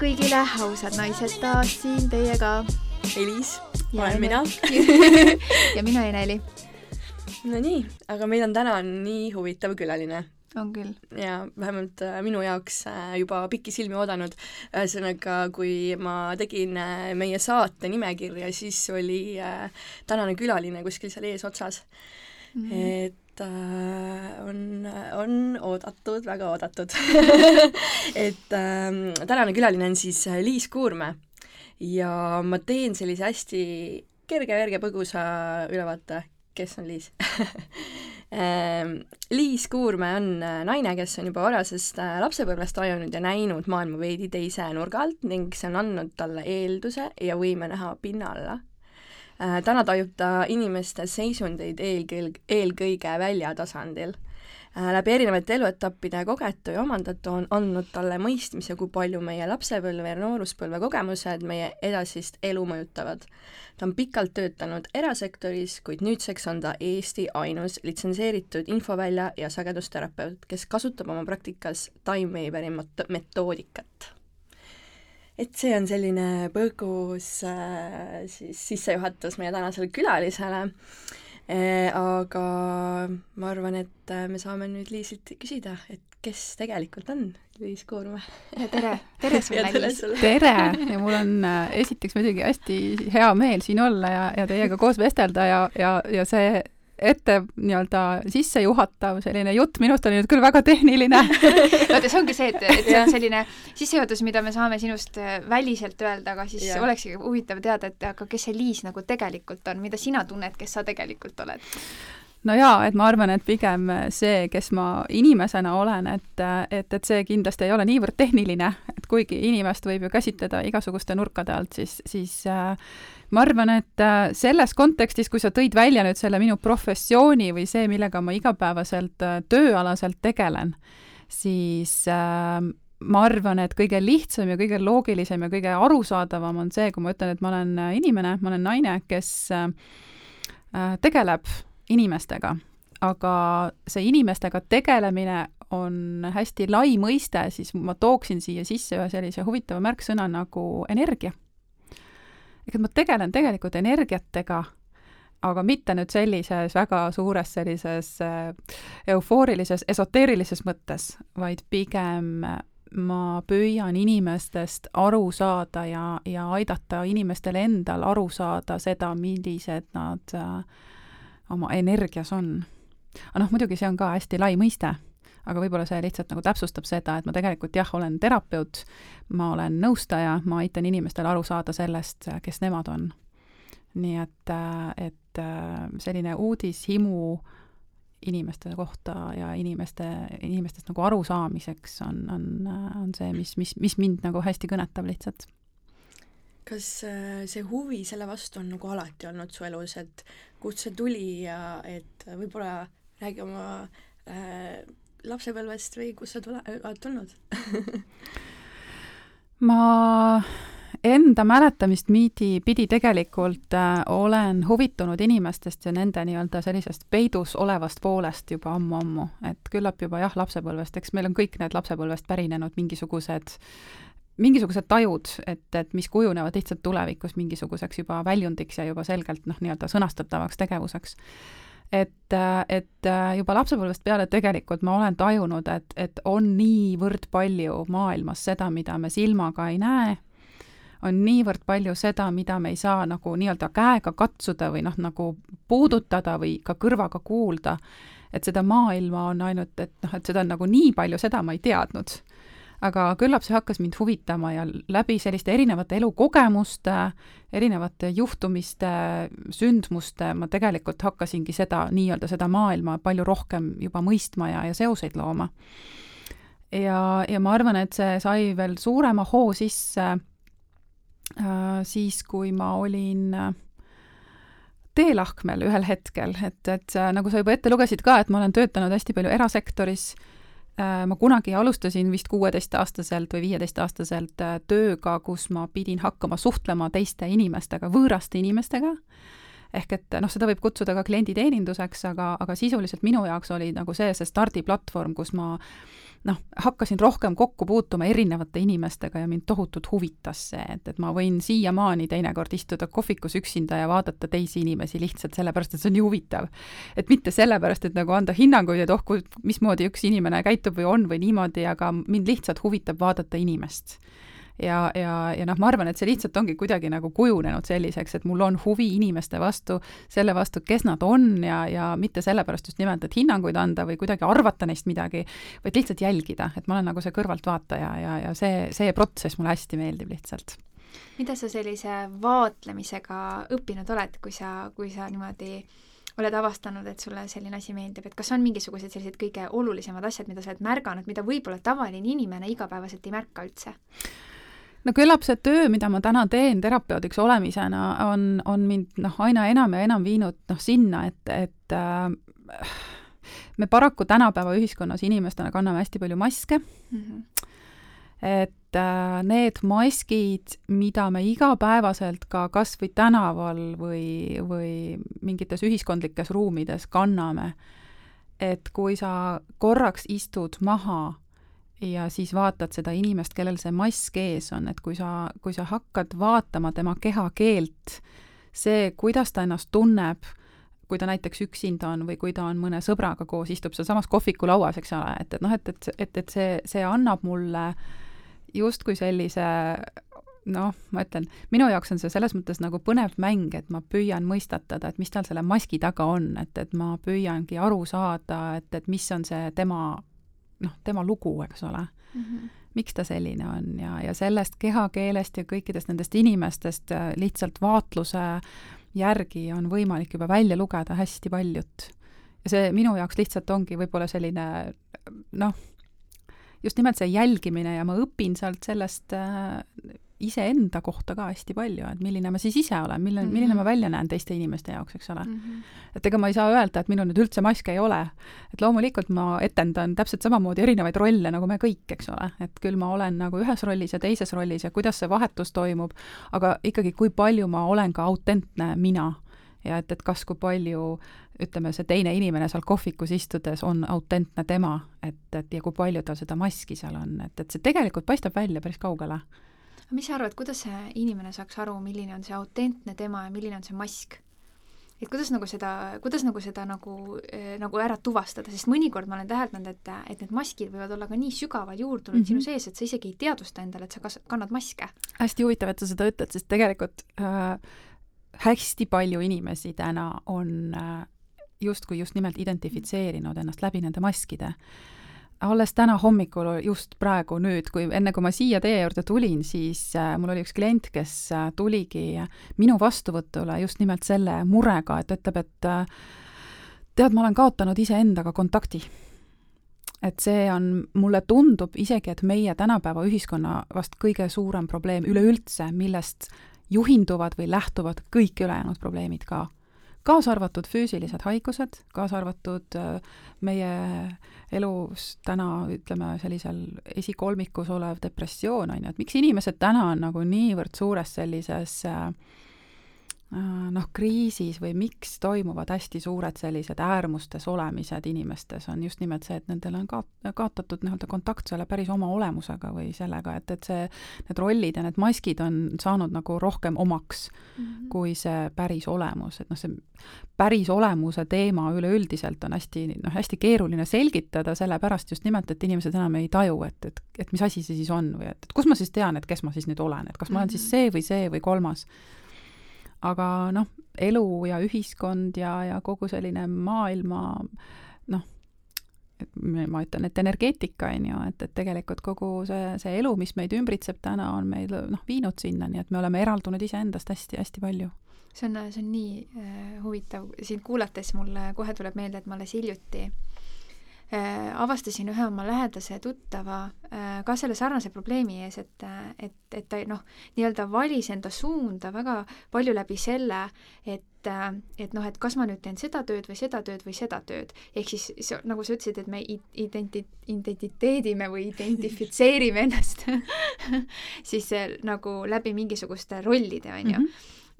kõigile, ausad naised taas siin teiega. Elis, olen mina ja mina Eneli. Nonii, aga meil on täna nii huvitav külaline. on küll. ja vähemalt äh, minu jaoks äh, juba pikisilmi oodanud. ühesõnaga, kui ma tegin äh, meie saate nimekirja, siis oli tänane külaline kuskil seal eesotsas mm. -hmm. Äh, on, on oodatud, väga oodatud. Et äh, tänane külaline on siis Liis Kuurme. Ja ma teen sellise hästi kerge-kerge põgusa ülevaate, kes on Liis? Liis Kuurme on naine, kes on juba varasest lapsepõlvest tajunud ja näinud maailma veidi teise nurga alt ning see on andnud talle eelduse ja võime näha pinna alla. Äh, täna tajub ta inimeste seisundeid eelkõige, eelkõige väljatasandil. Äh, läbi erinevate eluetappide kogetu ja omandatu on andnud talle mõistmise, kui palju meie lapsepõlve ja nooruspõlve kogemused meie edasist elu mõjutavad. ta on pikalt töötanud erasektoris, kuid nüüdseks on ta Eesti ainus litsenseeritud infovälja ja sagedusterapeut, kes kasutab oma praktikas Time Waveri metoodikat et see on selline põgus äh, siis sissejuhatus meie tänasele külalisele äh,, aga ma arvan, et äh, me saame nüüd Liisilt küsida, et kes tegelikult on Liis Koorma? tere, tere sulle, Liis! tere ja mul on äh, esiteks muidugi hästi hea meel siin olla ja, ja teiega koos vestelda ja, ja, ja see ette nii-öelda sissejuhatav selline jutt minust oli nüüd küll väga tehniline vaata, see ongi see, et, et see on selline sissejuhatus, mida me saame sinust äh, väliselt öelda, aga siis ja. olekski huvitav teada, et aga kes see Liis nagu tegelikult on, mida sina tunned, kes sa tegelikult oled? no jaa, et ma arvan, et pigem see, kes ma inimesena olen, et, et, et see kindlasti ei ole niivõrd tehniline, et kuigi inimest võib ju käsitleda igasuguste nurkade alt, siis, siis äh, ma arvan, et äh, selles kontekstis, kui sa tõid välja nüüd selle minu professiooni või see, millega ma igapäevaselt äh, tööalaselt tegelen, siis äh, ma arvan, et kõige lihtsam ja kõige loogilisem ja kõige arusaadavam on see, kui ma ütlen, et ma olen äh, inimene, ma olen naine, kes tegeleb inimestega, aga see inimestega tegelemine on hästi lai mõiste, siis ma tooksin siia sisse ühe sellise huvitava märksõna nagu energia. Ehk et ma tegelen tegelikult energiatega, aga mitte nüüd sellises väga suures sellises äh, eufoorilises, esoteerilises mõttes, vaid pigem ma püüan inimestest aru saada ja, ja aidata inimestel endal aru saada seda, millised nad äh, oma energias on. aga noh, muidugi see on ka hästi lai mõiste, aga võib-olla see lihtsalt nagu täpsustab seda, et ma tegelikult jah, olen terapeut, ma olen nõustaja, ma aitan inimestel aru saada sellest, kes nemad on. nii et, et selline uudishimu inimeste kohta ja inimeste, inimestest nagu arusaamiseks on, on, on see, mis, mis, mis mind nagu hästi kõnetab lihtsalt kas äh, see huvi selle vastu on nagu alati olnud su elus, et kust see tuli ja et võib-olla räägi oma äh, lapsepõlvest või kust sa tule-, oled tulnud ma enda mäletamist miidi pidi tegelikult äh, olen huvitunud inimestest ja nende nii-öelda sellisest peidus olevast poolest juba ammu-ammu, et küllap juba jah, lapsepõlvest, eks meil on kõik need lapsepõlvest pärinenud mingisugused mingisugused tajud, et, et mis kujunevad lihtsalt tulevikus mingisuguseks juba väljundiks ja juba selgelt noh, nii-öelda sõnastatavaks tegevuseks. Et, et juba lapsepõlvest peale tegelikult ma olen tajunud, et, et on niivõrd palju maailmas seda, mida me silmaga ei näe, on niivõrd palju seda, mida me ei saa nagu nii-öelda käega katsuda või noh, nagu puudutada või ka kõrvaga kuulda, et seda maailma on ainult, et noh, et seda on nagu nii palju, seda ma ei teadnud aga küllap see hakkas mind huvitama ja läbi selliste erinevate elukogemuste, erinevate juhtumiste, sündmuste ma tegelikult hakkasingi seda, nii-öelda seda maailma palju rohkem juba mõistma ja, ja seoseid looma. ja, ja ma arvan, et see sai veel suurema hoo sisse äh, siis, kui ma olin äh, teelahkmel ühel hetkel, et, et nagu sa juba ette lugesid ka, et ma olen töötanud hästi palju erasektoris äh,, Äh, ma kunagi alustasin vist kuueteistaastaselt või viieteistaastaselt äh, tööga, kus ma pidin hakkama suhtlema teiste inimestega, võõraste inimestega, ehk et noh, seda võib kutsuda ka klienditeeninduseks, aga, aga sisuliselt minu jaoks oli nagu see, see stardiplatvorm, kus ma noh, hakkasin rohkem kokku puutuma erinevate inimestega ja mind tohutult huvitas see, et, et ma võin siiamaani teinekord istuda kohvikus üksinda ja vaadata teisi inimesi lihtsalt sellepärast, et see on nii huvitav. et mitte sellepärast, et nagu anda hinnanguid, et oh, mismoodi üks inimene käitub või on või niimoodi, aga mind lihtsalt huvitab vaadata inimest ja, ja, ja noh, ma arvan, et see lihtsalt ongi kuidagi nagu kujunenud selliseks, et mul on huvi inimeste vastu, selle vastu, kes nad on ja, ja mitte sellepärast just nimelt, et hinnanguid anda või kuidagi arvata neist midagi, vaid lihtsalt jälgida, et ma olen nagu see kõrvaltvaataja ja, ja see, see protsess mulle hästi meeldib lihtsalt mida sa sellise vaatlemisega õppinud oled, kui sa, kui sa niimoodi oled avastanud, et sulle selline asi meeldib, et kas on mingisugused sellised kõige olulisemad asjad, mida sa oled märganud, mida võib-olla tavaline inimene igapäevaselt ei märka üldse? No küllap see töö, mida ma täna teen terapeutiks olemisena, on, on mind noh, aina enam ja enam viinud noh, sinna, et, et äh, me paraku tänapäeva ühiskonnas inimestena kanname hästi palju maske mm. -hmm. et äh, need maskid, mida me igapäevaselt ka kas või tänaval või, või mingites ühiskondlikes ruumides kanname, et kui sa korraks istud maha ja siis vaatad seda inimest, kellel see mask ees on, et kui sa, kui sa hakkad vaatama tema kehakeelt, see, kuidas ta ennast tunneb, kui ta näiteks üksinda on või kui ta on mõne sõbraga koos, istub sealsamas kohvikulauas, eks ole, et, et noh, et, et, et, et see, see annab mulle justkui sellise noh, ma ütlen, minu jaoks on see selles mõttes nagu põnev mäng, et ma püüan mõistatada, et mis tal selle maski taga on, et, et ma püüangi aru saada, et, et mis on see tema noh, tema lugu, eks ole mm. -hmm. miks ta selline on ja, ja sellest kehakeelest ja kõikidest nendest inimestest äh, lihtsalt vaatluse järgi on võimalik juba välja lugeda hästi paljut. ja see minu jaoks lihtsalt ongi võib-olla selline noh, just nimelt see jälgimine ja ma õpin sealt sellest äh, iseenda kohta ka hästi palju, et milline ma siis ise olen, milline mm, -hmm. milline ma välja näen teiste inimeste jaoks, eks ole mm. -hmm. et ega ma ei saa öelda, et minul nüüd üldse maske ei ole. et loomulikult ma etendan täpselt samamoodi erinevaid rolle, nagu me kõik, eks ole, et küll ma olen nagu ühes rollis ja teises rollis ja kuidas see vahetus toimub, aga ikkagi, kui palju ma olen ka autentne mina ja et, et kas, kui palju ütleme, see teine inimene seal kohvikus istudes on autentne tema, et, et ja kui palju tal seda maski seal on, et, et see tegelikult paistab välja päris kaugele mis sa arvad, kuidas see inimene saaks aru, milline on see autentne tema ja milline on see mask? et kuidas nagu seda, kuidas nagu seda nagu äh,, nagu ära tuvastada, sest mõnikord ma olen täheldanud, et, et need maskid võivad olla ka nii sügavalt juurdunud mm -hmm. sinu sees, et sa isegi ei teadvusta endale, et sa kas-, kannad maske. hästi huvitav, et sa seda ütled, sest tegelikult äh, hästi palju inimesi täna on äh, justkui just nimelt identifitseerinud ennast läbi nende maskide äh, alles täna hommikul, just praegu nüüd, kui enne, kui ma siia teie juurde tulin, siis äh, mul oli üks klient, kes äh, tuligi minu vastuvõtule just nimelt selle murega, et ütleb, et äh, tead, ma olen kaotanud iseendaga kontakti. et see on, mulle tundub isegi, et meie tänapäeva ühiskonna vast kõige suurem probleem üleüldse, millest juhinduvad või lähtuvad kõik ülejäänud probleemid ka kaasa arvatud füüsilised haigused, kaasa arvatud meie elus täna ütleme, sellisel esikolmikus olev depressioon, on ju, et miks inimesed täna on nagu niivõrd suures sellises äh, Äh, noh, kriisis või miks toimuvad hästi suured sellised äärmustes olemised inimestes, on just nimelt see, et nendel on kaot-, kaotatud nii-öelda kontakt selle päris oma olemusega või sellega, et, et see, need rollid ja need maskid on saanud nagu rohkem omaks mm -hmm. kui see päris olemus, et noh, see päris olemuse teema üleüldiselt on hästi, noh, hästi keeruline selgitada, sellepärast just nimelt, et inimesed enam ei taju, et, et, et mis asi see siis on või et, et kus ma siis tean, et kes ma siis nüüd olen, et kas ma olen siis mhm. see või see või kolmas aga noh, elu ja ühiskond ja, ja kogu selline maailma noh, et ma ütlen, et energeetika, on ju, et, et tegelikult kogu see, see elu, mis meid ümbritseb täna, on meil noh, viinud sinna, nii et me oleme eraldunud iseendast hästi-hästi palju. See on, see on nii äh, huvitav, sind kuulates mulle kohe tuleb meelde, et ma alles hiljuti äh, avastasin ühe oma lähedase tuttava äh, ka selle sarnase probleemi ees, et, et, et ta noh, nii-öelda valis enda suunda väga palju läbi selle, et et noh, et kas ma nüüd teen seda tööd või seda tööd või seda tööd. ehk siis see, nagu sa ütlesid, et me identi-, identiteedime või identifitseerime ennast siis nagu läbi mingisuguste rollide, on ju.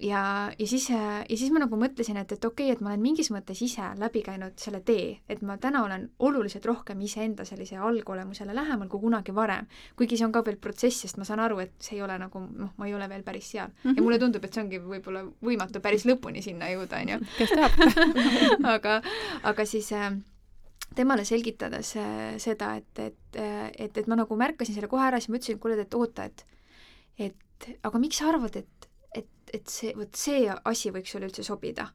Mhm. ja, ja siis, ja siis ma nagu mõtlesin, et, et okei okay,, et ma olen mingis mõttes ise läbi käinud selle tee, et ma täna olen oluliselt rohkem iseenda sellise algolemusele lähemal kui kunagi varem. kuigi see on ka veel protsess, sest ma saan aru, et see ei ole nagu noh, ma ei ole veel päris seal mm. -hmm. ja mulle tundub, et see ongi võib-olla võimatu päris lõpuni sinna jõuda, on ju. kes teab aga, aga siis äh, temale selgitades äh, seda, et, et, äh, et, et ma nagu märkasin selle kohe ära, siis ma ütlesin, et kuule, et oota, et et aga miks sa arvad, et, et, et see, vot see asi võiks sulle üldse sobida.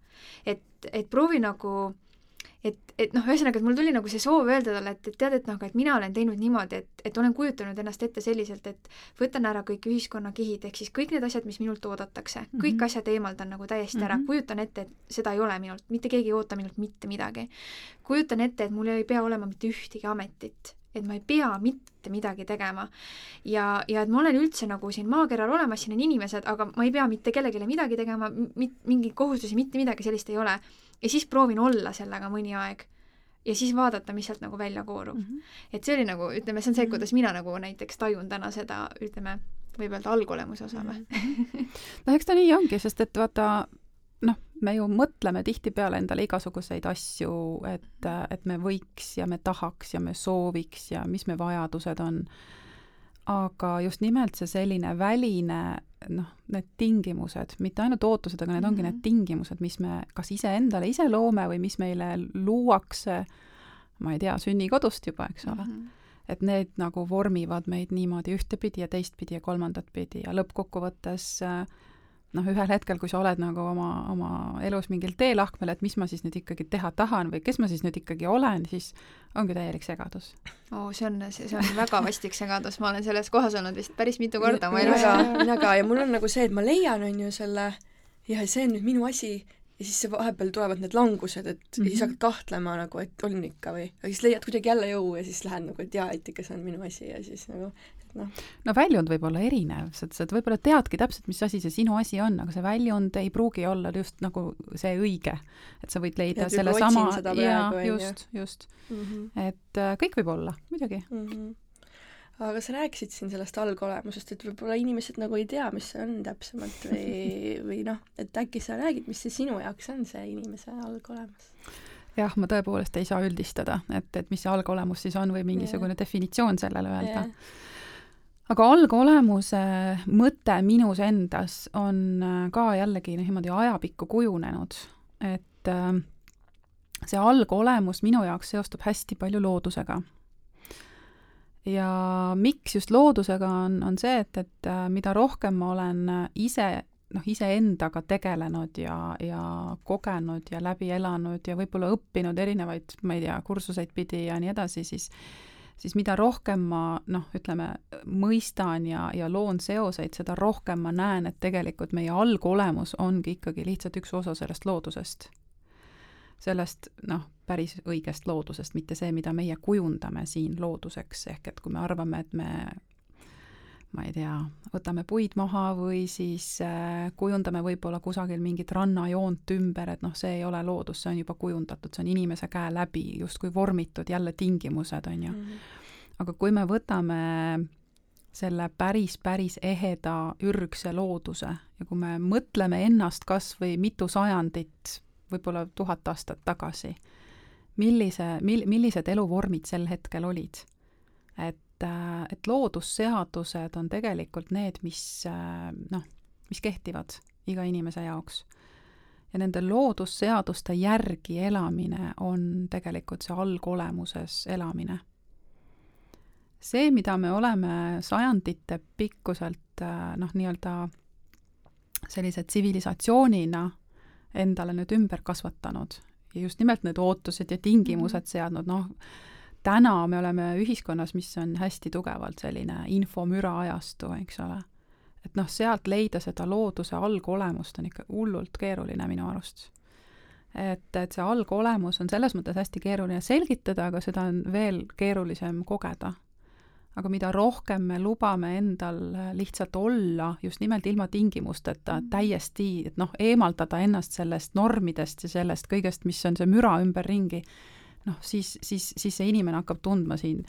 et, et proovi nagu et, et noh, ühesõnaga, et mul tuli nagu see soov öelda talle, et, et tead, et noh, et mina olen teinud niimoodi, et, et olen kujutanud ennast ette selliselt, et võtan ära kõik ühiskonnakihid, ehk siis kõik need asjad, mis minult oodatakse mm, -hmm. kõik mhm. asjad eemaldan nagu täiesti ära mm, -hmm. kujutan ette, et seda ei ole minult, mitte keegi ei oota minult mitte midagi. kujutan ette, et mul ei pea olema mitte ühtegi ametit, et ma ei pea mitte midagi tegema. ja, ja et ma olen üldse nagu siin maakeral olemas, siin on inimesed, aga ma ei pea mitte kellelegi midagi tegema, mingeid kohustusi, mitte midagi sellist ei ole ja siis proovin olla sellega mõni aeg ja siis vaadata, mis sealt nagu välja koorub mm. -hmm. et see oli nagu, ütleme, see on see, mhm. kuidas mina nagu näiteks tajun täna seda, ütleme, võib öelda algolemuse osa või mm -hmm. no eks ta nii ongi, sest et vaata, me ju mõtleme tihtipeale endale igasuguseid asju, et, et me võiks ja me tahaks ja me sooviks ja mis me vajadused on aga just nimelt see selline väline noh, need tingimused, mitte ainult ootused, aga need mm -hmm. ongi need mhm. tingimused, mis me kas iseendale ise loome või mis meile luuakse, ma ei tea, sünnikodust juba, eks ole mm. -hmm. et need nagu vormivad meid niimoodi ühtepidi ja teistpidi ja kolmandat pidi ja lõppkokkuvõttes äh, noh, ühel hetkel, kui sa oled nagu oma, oma elus mingil teelahkmel, et mis ma siis nüüd ikkagi teha tahan või kes ma siis nüüd ikkagi olen, siis ongi täielik segadus. oo oh,, see on, see on väga vastik segadus, ma olen selles kohas olnud vist päris mitu korda oma elus. mina ka, ja mul on nagu see, et ma leian, on ju, selle ja see on nüüd minu asi ja siis see vahepeal tulevad need langused, et mm -hmm. siis mhm. hakkad kahtlema nagu, et on ikka või, aga siis leiad kuidagi jälle jõu ja siis lähed nagu, et jaa, et ikka see on minu asi ja siis nagu noh. no väljund võib olla erinev, sa, sa võib-olla teadki täpselt, mis asi see sinu asi on, aga see väljund ei pruugi olla just nagu see õige. et sa võid leida selle sama, jaa, just, just mm. -hmm. et äh, kõik võib olla, muidugi mm. -hmm aga sa rääkisid siin sellest algolemusest, et võib-olla inimesed nagu ei tea, mis see on täpsemalt või, või noh, et äkki sa räägid, mis see sinu jaoks on, see inimese algolemus? jah, ma tõepoolest ei saa üldistada, et, et mis see algolemus siis on või mingisugune yeah. definitsioon sellele öelda yeah. Aga algolemuse mõte minus endas on äh, ka jällegi niimoodi ajapikku kujunenud, et äh, see algolemus minu jaoks seostub hästi palju loodusega. Ja miks just loodusega on, on see, et, et äh, mida rohkem ma olen ise noh, iseendaga tegelenud ja, ja kogenud ja läbi elanud ja võib-olla õppinud erinevaid, ma ei tea, kursuseid pidi ja nii edasi, siis siis mida rohkem ma noh, ütleme, mõistan ja, ja loon seoseid, seda rohkem ma näen, et tegelikult meie algolemus ongi ikkagi lihtsalt üks osa sellest loodusest. Sellest noh, päris õigest loodusest, mitte see, mida meie kujundame siin looduseks, ehk et kui me arvame, et me ma ei tea, võtame puid maha või siis äh, kujundame võib-olla kusagil mingit rannajoont ümber, et noh, see ei ole loodus, see on juba kujundatud, see on inimese käe läbi justkui vormitud jälle tingimused, on ju mm. -hmm. aga kui me võtame selle päris, päris eheda ürgse looduse ja kui me mõtleme ennast kas või mitu sajandit võib-olla tuhat aastat tagasi, millise, mil-, millised eluvormid sel hetkel olid. et, et loodusseadused on tegelikult need, mis äh, noh, mis kehtivad iga inimese jaoks. ja nende loodusseaduste järgi elamine on tegelikult see algolemuses elamine. see, mida me oleme sajandite pikkuselt äh, noh, nii-öelda sellise tsivilisatsioonina endale nüüd ümber kasvatanud ja just nimelt need ootused ja tingimused -hmm. seadnud, noh, täna me oleme ühiskonnas, mis on hästi tugevalt selline infomüra ajastu, eks ole. et noh, sealt leida seda looduse algolemust on ikka hullult keeruline minu arust. et, et see algolemus on selles mõttes hästi keeruline selgitada, aga seda on veel keerulisem kogeda aga mida rohkem me lubame endal lihtsalt olla just nimelt ilma tingimusteta mm. täiesti, et noh, eemaldada ennast sellest normidest ja sellest kõigest, mis on see müra ümberringi, noh, siis, siis, siis see inimene hakkab tundma siin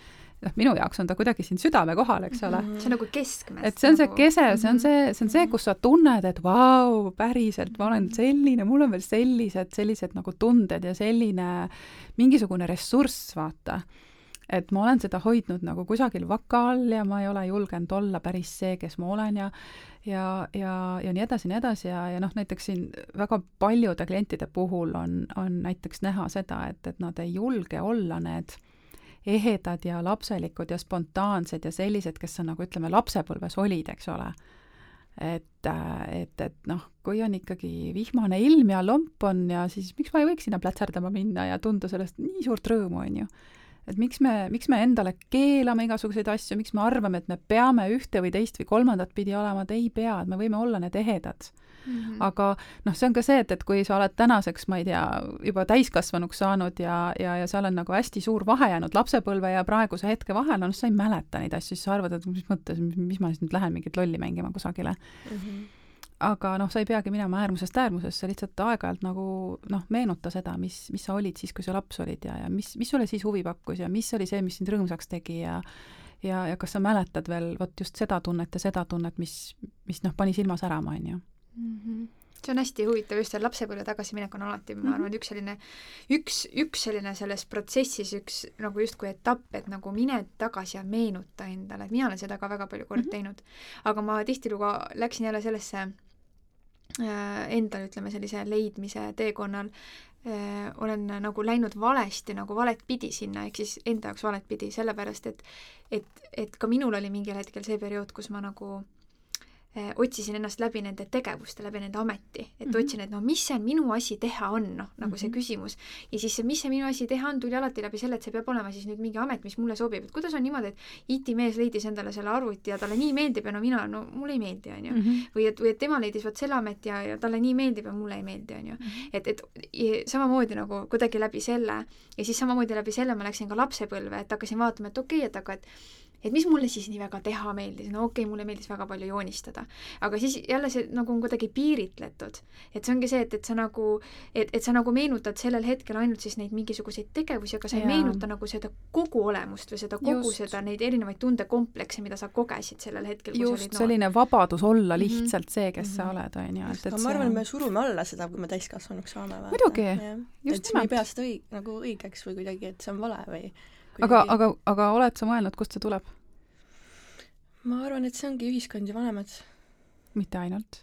noh, minu jaoks on ta kuidagi siin südame kohal, eks ole. see on nagu keskmes. et see on see nagu... kese, see on see, see on see, kus sa tunned, et vau, päriselt, ma olen selline, mul on veel sellised, sellised nagu tunded ja selline mingisugune ressurss, vaata. Et ma olen seda hoidnud nagu kusagil vaka all ja ma ei ole julgenud olla päris see, kes ma olen ja ja, ja, ja nii edasi, nii edasi ja, ja noh, näiteks siin väga paljude klientide puhul on, on näiteks näha seda, et, et nad ei julge olla need ehedad ja lapselikud ja spontaansed ja sellised, kes on nagu ütleme, lapsepõlves olid, eks ole. et, et, et noh, kui on ikkagi vihmane ilm ja lomp on ja siis miks ma ei võiks sinna plätserdama minna ja tunda sellest nii suurt rõõmu, on ju et miks me, miks me endale keelame igasuguseid asju, miks me arvame, et me peame ühte või teist või kolmandat pidi olema, et ei pea, et me võime olla need ehedad Mm -hmm. aga noh, see on ka see, et, et kui sa oled tänaseks, ma ei tea, juba täiskasvanuks saanud ja, ja, ja seal on nagu hästi suur vahe jäänud lapsepõlve ja praeguse hetke vahel, no sa ei mäleta neid asju, siis sa arvad, et mis mõttes, mis ma siis nüüd lähen mingit lolli mängima kusagile mm. -hmm aga noh, sa ei peagi minema äärmusest äärmusesse, lihtsalt aeg-ajalt nagu noh, meenuta seda, mis, mis sa olid siis, kui sa laps olid ja, ja mis, mis sulle siis huvi pakkus ja mis oli see, mis sind rõõmsaks tegi ja ja, ja kas sa mäletad veel vot just seda tunnet ja seda tunnet, mis, mis noh, pani silma särama, on ju mm. -hmm see on hästi huvitav, just see lapsepõlve tagasiminek on alati, ma arvan, et üks selline, üks, üks selline selles protsessis üks nagu justkui etapp, et nagu mine tagasi ja meenuta endale, et mina olen seda ka väga palju kordi mm -hmm. teinud. aga ma tihtilugu läksin jälle sellesse endal, ütleme, sellise leidmise teekonnal äh, olen nagu läinud valesti, nagu valet pidi sinna, ehk siis enda jaoks valet pidi, sellepärast et et, et ka minul oli mingil hetkel see periood, kus ma nagu Eh, otsisin ennast läbi nende tegevuste, läbi nende ameti, et mm -hmm. otsin, et no mis see minu asi teha on, noh, nagu mm -hmm. see mhm. küsimus. ja siis see, mis see minu asi teha on, tuli alati läbi selle, et see peab olema siis nüüd mingi amet, mis mulle sobib, et kuidas on niimoodi, et IT-mees leidis endale selle arvuti ja talle nii meeldib ja no mina, no mulle ei meeldi, on ju. Mhm. või et, või et tema leidis vot selle ameti ja, ja talle nii meeldib ja mulle ei meeldi, on ju. Mhm. et, et samamoodi nagu kuidagi läbi selle ja siis samamoodi läbi selle ma läksin ka lapsepõlve, et hakkasin vaatama, et okei okay,, et aga et et mis mulle siis nii väga teha meeldis, no okei okay,, mulle meeldis väga palju joonistada, aga siis jälle see nagu on kuidagi piiritletud. et see ongi see, et, et sa nagu, et, et sa nagu meenutad sellel hetkel ainult siis neid mingisuguseid tegevusi, aga sa ei meenuta nagu seda kogu olemust või seda kogu just. seda, neid erinevaid tundekomplekse, mida sa kogesid sellel hetkel. just, selline vabadus olla mhm. lihtsalt mm -hmm. see, kes mm -hmm. sa mhm. oled, on ju, et, et aga ma arvan, et me surume alla seda, kui me täiskasvanuks saame. muidugi, just nimelt. me ei pea seda õig-, nagu õigeks või kuidagi, et see on vale või aga, aga, aga oled sa mõelnud, kust see tuleb? ma arvan, et see ongi ühiskond ja vanemad. mitte ainult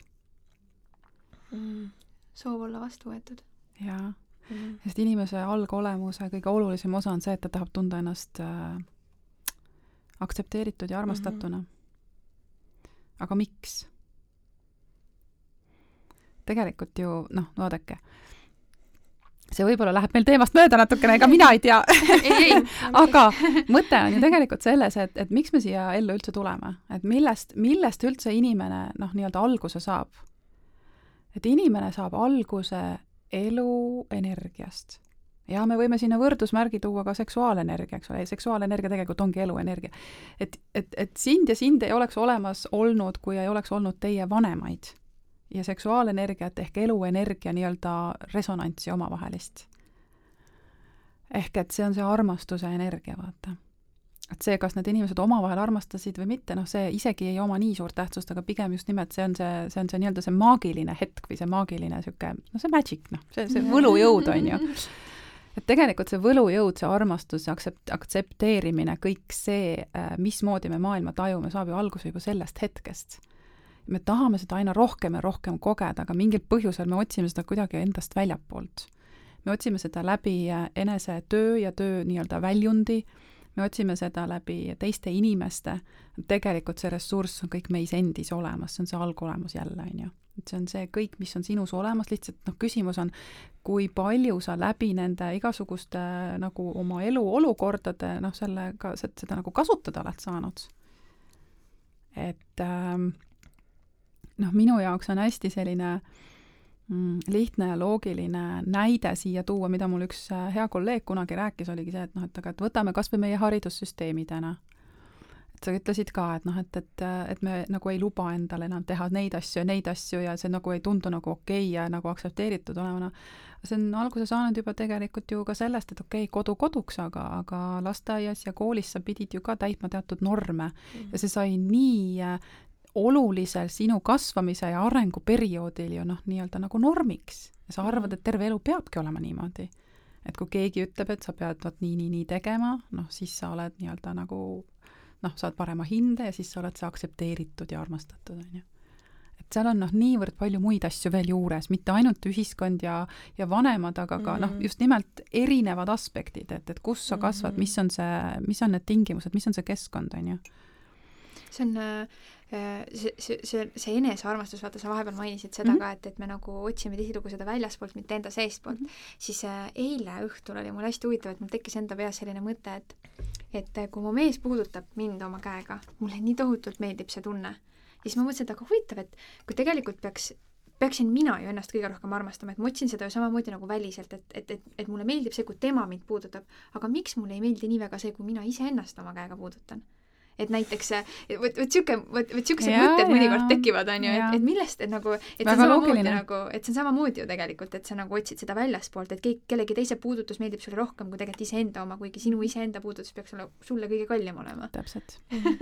mm.? soov olla vastu võetud. jaa mm., sest inimese algolemuse kõige olulisem osa on see, et ta tahab tunda ennast äh, aktsepteeritud ja armastatuna mm. -hmm. aga miks? tegelikult ju noh, vaadake see võib-olla läheb meil teemast mööda natukene, ega mina ei tea. Aga mõte on ju tegelikult selles, et, et miks me siia ellu üldse tuleme, et millest, millest üldse inimene noh, nii-öelda alguse saab. et inimene saab alguse eluenergiast ja me võime sinna võrdusmärgi tuua ka seksuaalenergia, eks ole, seksuaalenergia tegelikult ongi eluenergia. et, et, et sind ja sind ei oleks olemas olnud, kui ei oleks olnud teie vanemaid ja seksuaalenergiat ehk eluenergia nii-öelda resonantsi omavahelist. ehk et see on see armastuse energia, vaata. et see, kas need inimesed omavahel armastasid või mitte, noh, see isegi ei oma nii suurt tähtsust, aga pigem just nimelt see on see, see on see nii-öelda see maagiline hetk või see maagiline niisugune, no see magic, noh, see, see võlujõud, on ju et tegelikult see võlujõud, see armastus, see aktsept-, aktsepteerimine, kõik see, mismoodi me maailma tajume, saab ju alguse juba sellest hetkest me tahame seda aina rohkem ja rohkem kogeda, aga mingil põhjusel me otsime seda kuidagi endast väljapoolt. me otsime seda läbi äh, enese töö ja töö nii-öelda väljundi, me otsime seda läbi teiste inimeste, tegelikult see ressurss on kõik meis endis olemas, see on see algolemus jälle, on ju. et see on see kõik, mis on sinus olemas, lihtsalt noh, küsimus on, kui palju sa läbi nende igasuguste nagu oma eluolukordade noh, sellega, seda nagu kasutada oled saanud. et ähm, noh, minu jaoks on hästi selline mm, lihtne ja loogiline näide siia tuua, mida mul üks äh, hea kolleeg kunagi rääkis, oligi see, et noh, et aga et võtame kas või meie haridussüsteemi täna. sa ütlesid ka, et noh, et, et, et me nagu ei luba endale enam teha neid asju ja neid asju ja see nagu ei tundu nagu okei ja nagu aktsepteeritud olevana. see on alguse saanud juba tegelikult ju ka sellest, et okei okay,, kodu koduks, aga, aga lasteaias ja koolis sa pidid ju ka täitma teatud norme mm -hmm. ja see sai nii äh, olulisel sinu kasvamise ja arenguperioodil ju noh, nii-öelda nagu normiks. ja sa arvad, et terve elu peabki olema niimoodi. et kui keegi ütleb, et sa pead vot nii, nii, nii tegema, noh, siis sa oled nii-öelda nagu noh, saad parema hinde ja siis sa oled see aktsepteeritud ja armastatud, on ju. et seal on noh, niivõrd palju muid asju veel juures, mitte ainult ühiskond ja, ja vanemad, aga ka mm -hmm. noh, mhm. just nimelt erinevad aspektid, et, et kus sa kasvad mm, -hmm. mis on see, mis on need tingimused, mis on see keskkond, on ju see on äh, see, see, see, see enesearmastus, vaata, sa vahepeal mainisid seda mm -hmm. ka, et, et me nagu otsime tihtilugu seda väljaspoolt, mitte enda seestpoolt mm, -hmm. siis äh, eile õhtul oli mul hästi huvitav, et mul tekkis enda peas selline mõte, et et äh, kui mu mees puudutab mind oma käega, mulle nii tohutult meeldib see tunne, ja siis ma mõtlesin, et aga huvitav, et kui tegelikult peaks peaksin mina ju ennast kõige rohkem armastama, et ma otsin seda ju samamoodi nagu väliselt, et, et, et, et mulle meeldib see, kui tema mind puudutab, aga miks mulle ei meeldi nii väga see, kui mina iseennast oma käega puudutan et näiteks vot, vot sihuke, vot, vot siuksed mõtted mõnikord tekivad, on ju, et, et millest, et nagu, et see on samamoodi nagu, et see on samamoodi ju tegelikult, et sa nagu otsid seda väljaspoolt, et keegi, kellegi teise puudutus meeldib sulle rohkem kui tegelikult iseenda oma, kuigi sinu iseenda puudutus peaks sulle, sulle kõige kallim olema. täpselt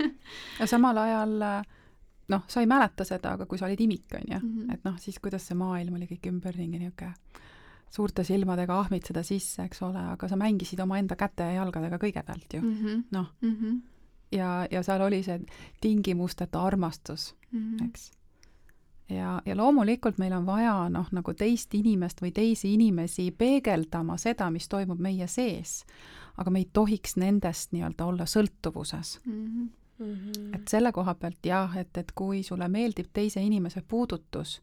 ja samal ajal noh, sa ei mäleta seda, aga kui sa olid imik, on ju, mhm. et noh, siis kuidas see maailm oli kõik ümberringi niisugune suurte silmadega ahmid seda sisse, eks ole, aga sa mängisid omaenda käte ja jalgadega kõigepealt ju mm -hmm., noh mm -hmm ja, ja seal oli see tingimusteta armastus mm, -hmm. eks. ja, ja loomulikult meil on vaja noh, nagu teist inimest või teisi inimesi peegeldama seda, mis toimub meie sees, aga me ei tohiks nendest nii-öelda olla sõltuvuses mm. -hmm. Mm -hmm. et selle koha pealt jah, et, et kui sulle meeldib teise inimese puudutus,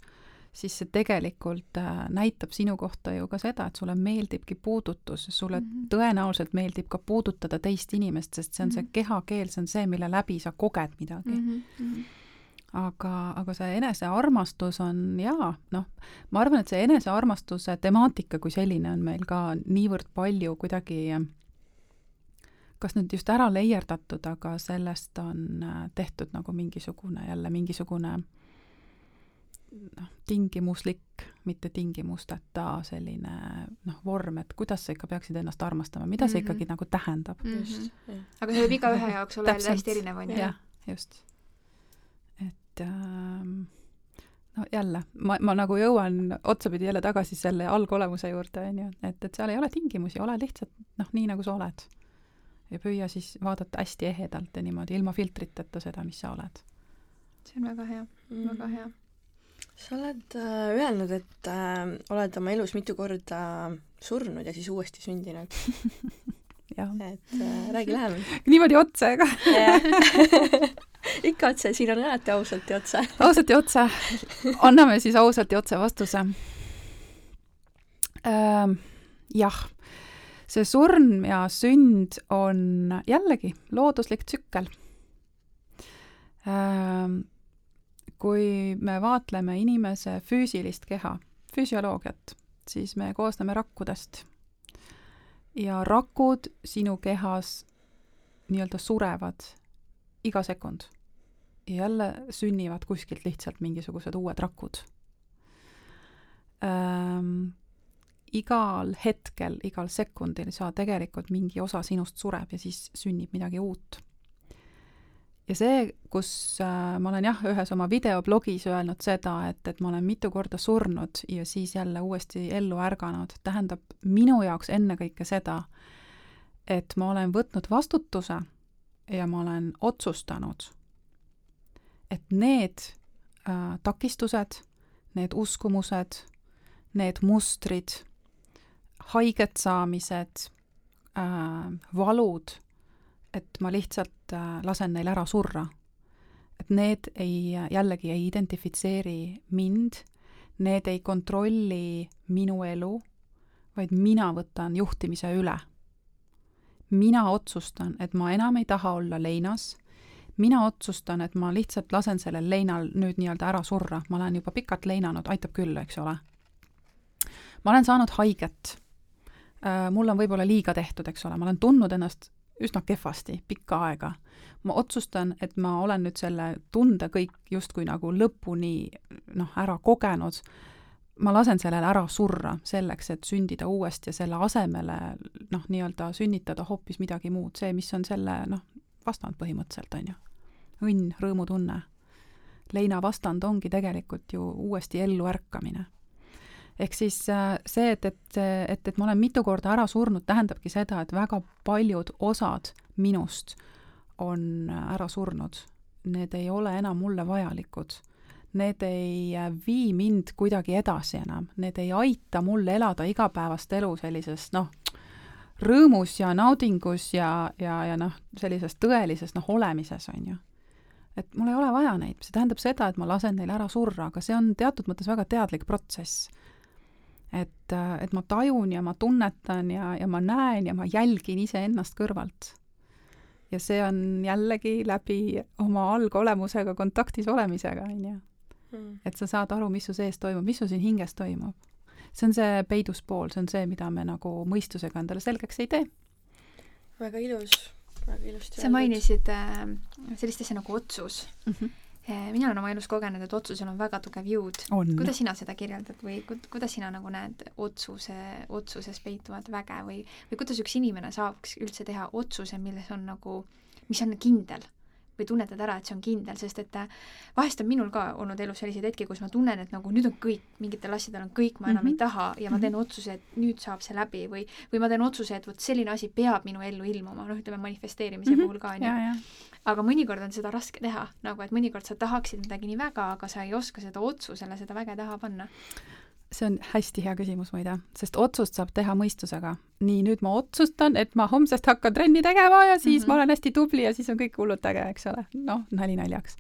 siis see tegelikult äh, näitab sinu kohta ju ka seda, et sulle meeldibki puudutus, sulle mm -hmm. tõenäoliselt meeldib ka puudutada teist inimest, sest see on mm -hmm. see mhm. kehakeel, see on see, mille läbi sa koged midagi mm. -hmm aga, aga see enesearmastus on jaa, noh, ma arvan, et see enesearmastuse temaatika kui selline on meil ka niivõrd palju kuidagi kas nüüd just ära leierdatud, aga sellest on äh, tehtud nagu mingisugune jälle mingisugune äh, noh, tingimuslik, mitte tingimusteta selline noh, vorm, et kuidas sa ikka peaksid ennast armastama, mida see mm -hmm. ikkagi nagu tähendab mm. -hmm. aga see võib igaühe jaoks olla jälle hästi erinev, on ju? jah, just. et ähm, no jälle, ma, ma nagu jõuan otsapidi jälle tagasi selle algolemuse juurde, on ju, et, et seal ei ole tingimusi, ole lihtsalt noh, nii nagu sa oled. ja püüa siis vaadata hästi ehedalt ja niimoodi ilma filtriteta seda, mis sa oled. see on väga hea mm, -hmm. väga hea sa oled äh, öelnud, et äh, oled oma elus mitu korda surnud ja siis uuesti sündinud. Et äh, räägi lähemalt. niimoodi otse ka ikka otse, siin on alati ausalt ja otse ausalt ja otse. anname siis ausalt ja otse vastuse. Ähm,. jah, see surm ja sünd on jällegi looduslik tsükkel. Ähm, kui me vaatleme inimese füüsilist keha, füsioloogiat, siis me koosneme rakkudest. ja rakud sinu kehas nii-öelda surevad iga sekund. ja jälle sünnivad kuskilt lihtsalt mingisugused uued rakud ähm,. igal hetkel, igal sekundil sa tegelikult mingi osa sinust sureb ja siis sünnib midagi uut ja see, kus äh, ma olen jah, ühes oma videoblogis öelnud seda, et, et ma olen mitu korda surnud ja siis jälle uuesti ellu ärganud, tähendab minu jaoks ennekõike seda, et ma olen võtnud vastutuse ja ma olen otsustanud, et need äh, takistused, need uskumused, need mustrid, haiget saamised äh,, valud et ma lihtsalt äh, lasen neil ära surra. et need ei, jällegi ei identifitseeri mind, need ei kontrolli minu elu, vaid mina võtan juhtimise üle. mina otsustan, et ma enam ei taha olla leinas, mina otsustan, et ma lihtsalt lasen sellel leinal nüüd nii-öelda ära surra, ma olen juba pikalt leinanud, aitab küll, eks ole. ma olen saanud haiget. Äh, mul on võib-olla liiga tehtud, eks ole, ma olen tundnud ennast üsna kehvasti pikka aega. ma otsustan, et ma olen nüüd selle tunde kõik justkui nagu lõpuni noh, ära kogenud, ma lasen sellele ära surra selleks, et sündida uuesti ja selle asemele noh, nii-öelda sünnitada hoopis midagi muud, see, mis on selle noh, vastand põhimõtteliselt, on ju. õnn, rõõmutunne. leina vastand ongi tegelikult ju uuesti ellu ärkamine. Ehk siis äh, see, et, et, et, et ma olen mitu korda ära surnud, tähendabki seda, et väga paljud osad minust on ära surnud. Need ei ole enam mulle vajalikud need ei äh, vii mind kuidagi edasi enam, need ei aita mul elada igapäevast elu sellises noh, rõõmus ja naudingus ja, ja, ja noh, sellises tõelises noh, olemises, on ju. et mul ei ole vaja neid, see tähendab seda, et ma lasen neil ära surra, aga see on teatud mõttes väga teadlik protsess. Et, et ma tajun ja ma tunnetan ja, ja ma näen ja ma jälgin iseennast kõrvalt. ja see on jällegi läbi oma algolemusega kontaktis olemisega, on ju mm.. et sa saad aru, mis su sees toimub, mis sul siin hinges toimub. see on see peidus pool, see on see, mida me nagu mõistusega endale selgeks ei tee. väga ilus, väga ilusti sa mainisid äh, sellist asja nagu otsus mm. -hmm mina olen oma elus kogenud, et otsusel on väga tugev jõud. kuidas sina seda kirjeldad või ku-, kuidas sina nagu näed otsuse, otsuses peituvat väge või, või kuidas üks inimene saaks üldse teha otsuse, milles on nagu, mis on kindel või tunnetad ära, et see on kindel, sest et äh, vahest on minul ka olnud elus selliseid hetki, kus ma tunnen, et nagu nüüd on kõik, mingitel asjadel on kõik, ma enam mm -hmm. ei taha ja ma mhm. teen otsuse, et nüüd saab see läbi või, või ma teen otsuse, et vot selline asi peab minu ellu ilmuma, noh, ütleme manifesteerimise mm -hmm. puhul ka, onju. Aga mõnikord on seda raske teha, nagu et mõnikord sa tahaksid midagi nii väga, aga sa ei oska seda otsusele, seda väge taha panna see on hästi hea küsimus muide, sest otsust saab teha mõistusega. nii, nüüd ma otsustan, et ma homsest hakkan trenni tegema ja siis mm -hmm. ma olen hästi tubli ja siis on kõik hullult äge, eks ole. noh, nali naljaks.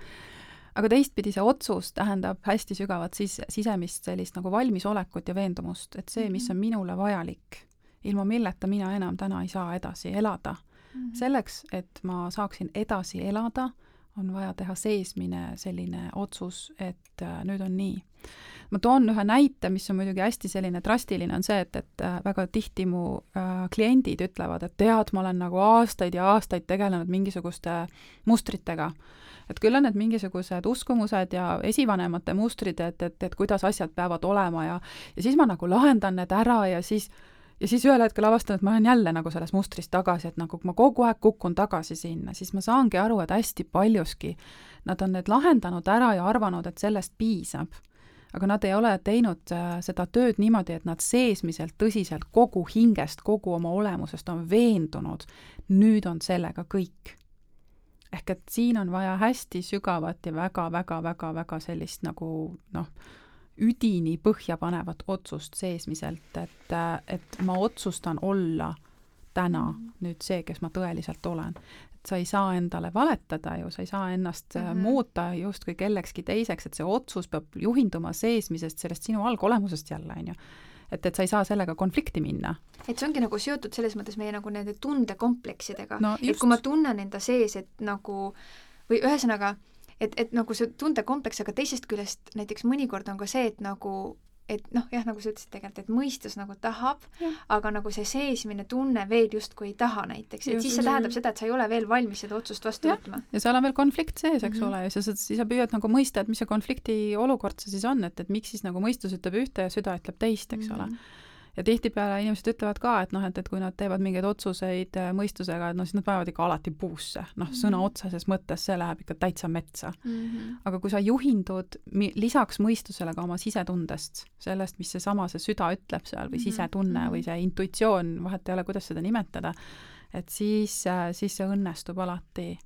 aga teistpidi see otsus tähendab hästi sügavat sis-, sisemist sellist nagu valmisolekut ja veendumust, et see, mis mhm. on minule vajalik, ilma milleta mina enam täna ei saa edasi elada. -hmm. selleks, et ma saaksin edasi elada, on vaja teha seesmine selline otsus, et äh, nüüd on nii ma toon ühe näite, mis on muidugi hästi selline drastiline, on see, et, et äh, väga tihti mu äh, kliendid ütlevad, et tead, ma olen nagu aastaid ja aastaid tegelenud mingisuguste mustritega. et küll on need mingisugused uskumused ja esivanemate mustrid, et, et, et kuidas asjad peavad olema ja ja siis ma nagu lahendan need ära ja siis ja siis ühel hetkel avastan, et ma olen jälle nagu selles mustris tagasi, et nagu ma kogu aeg kukun tagasi sinna, siis ma saangi aru, et hästi paljuski nad on need lahendanud ära ja arvanud, et sellest piisab aga nad ei ole teinud äh, seda tööd niimoodi, et nad seesmiselt tõsiselt kogu hingest, kogu oma olemusest on veendunud, nüüd on sellega kõik. ehk et siin on vaja hästi sügavat ja väga-väga-väga-väga sellist nagu noh, üdini põhjapanevat otsust seesmiselt, et, äh, et ma otsustan olla täna nüüd see, kes ma tõeliselt olen et sa ei saa endale valetada ju, sa ei saa ennast mm -hmm. muuta justkui kellekski teiseks, et see otsus peab juhinduma seesmisest, sellest sinu algolemusest jälle, on ju et, et sa ei saa sellega konflikti minna. et see ongi nagu seotud selles mõttes meie nagu nende tundekompleksidega no,, et kui ma tunnen enda sees, et nagu või ühesõnaga, et, et nagu see tundekompleks, aga teisest küljest näiteks mõnikord on ka see, et nagu et noh, jah, nagu sa ütlesid tegelikult, et mõistus nagu tahab, aga nagu see seesmine tunne veel justkui ei taha näiteks, et just, siis see tähendab seda, et sa ei ole veel valmis seda otsust vastu võtma. ja seal on veel konflikt sees, eks mm -hmm. ole, ja sa, siis sa püüad nagu mõista, et mis see konflikti olukord see siis on, et, et miks siis nagu mõistus ütleb ühte ja süda ütleb teist, eks mm -hmm. ole ja tihtipeale inimesed ütlevad ka, et noh, et, et kui nad teevad mingeid otsuseid äh, mõistusega, et noh, siis nad panevad ikka alati puusse, noh mm -hmm., sõna otseses mõttes see läheb ikka täitsa metsa mm. -hmm. aga kui sa juhindud lisaks mõistusele ka oma sisetundest, sellest, mis seesama, see süda ütleb seal või mm -hmm. sisetunne või mhm. see intuitsioon, vahet ei ole, kuidas seda nimetada, et siis, äh, siis see õnnestub alati.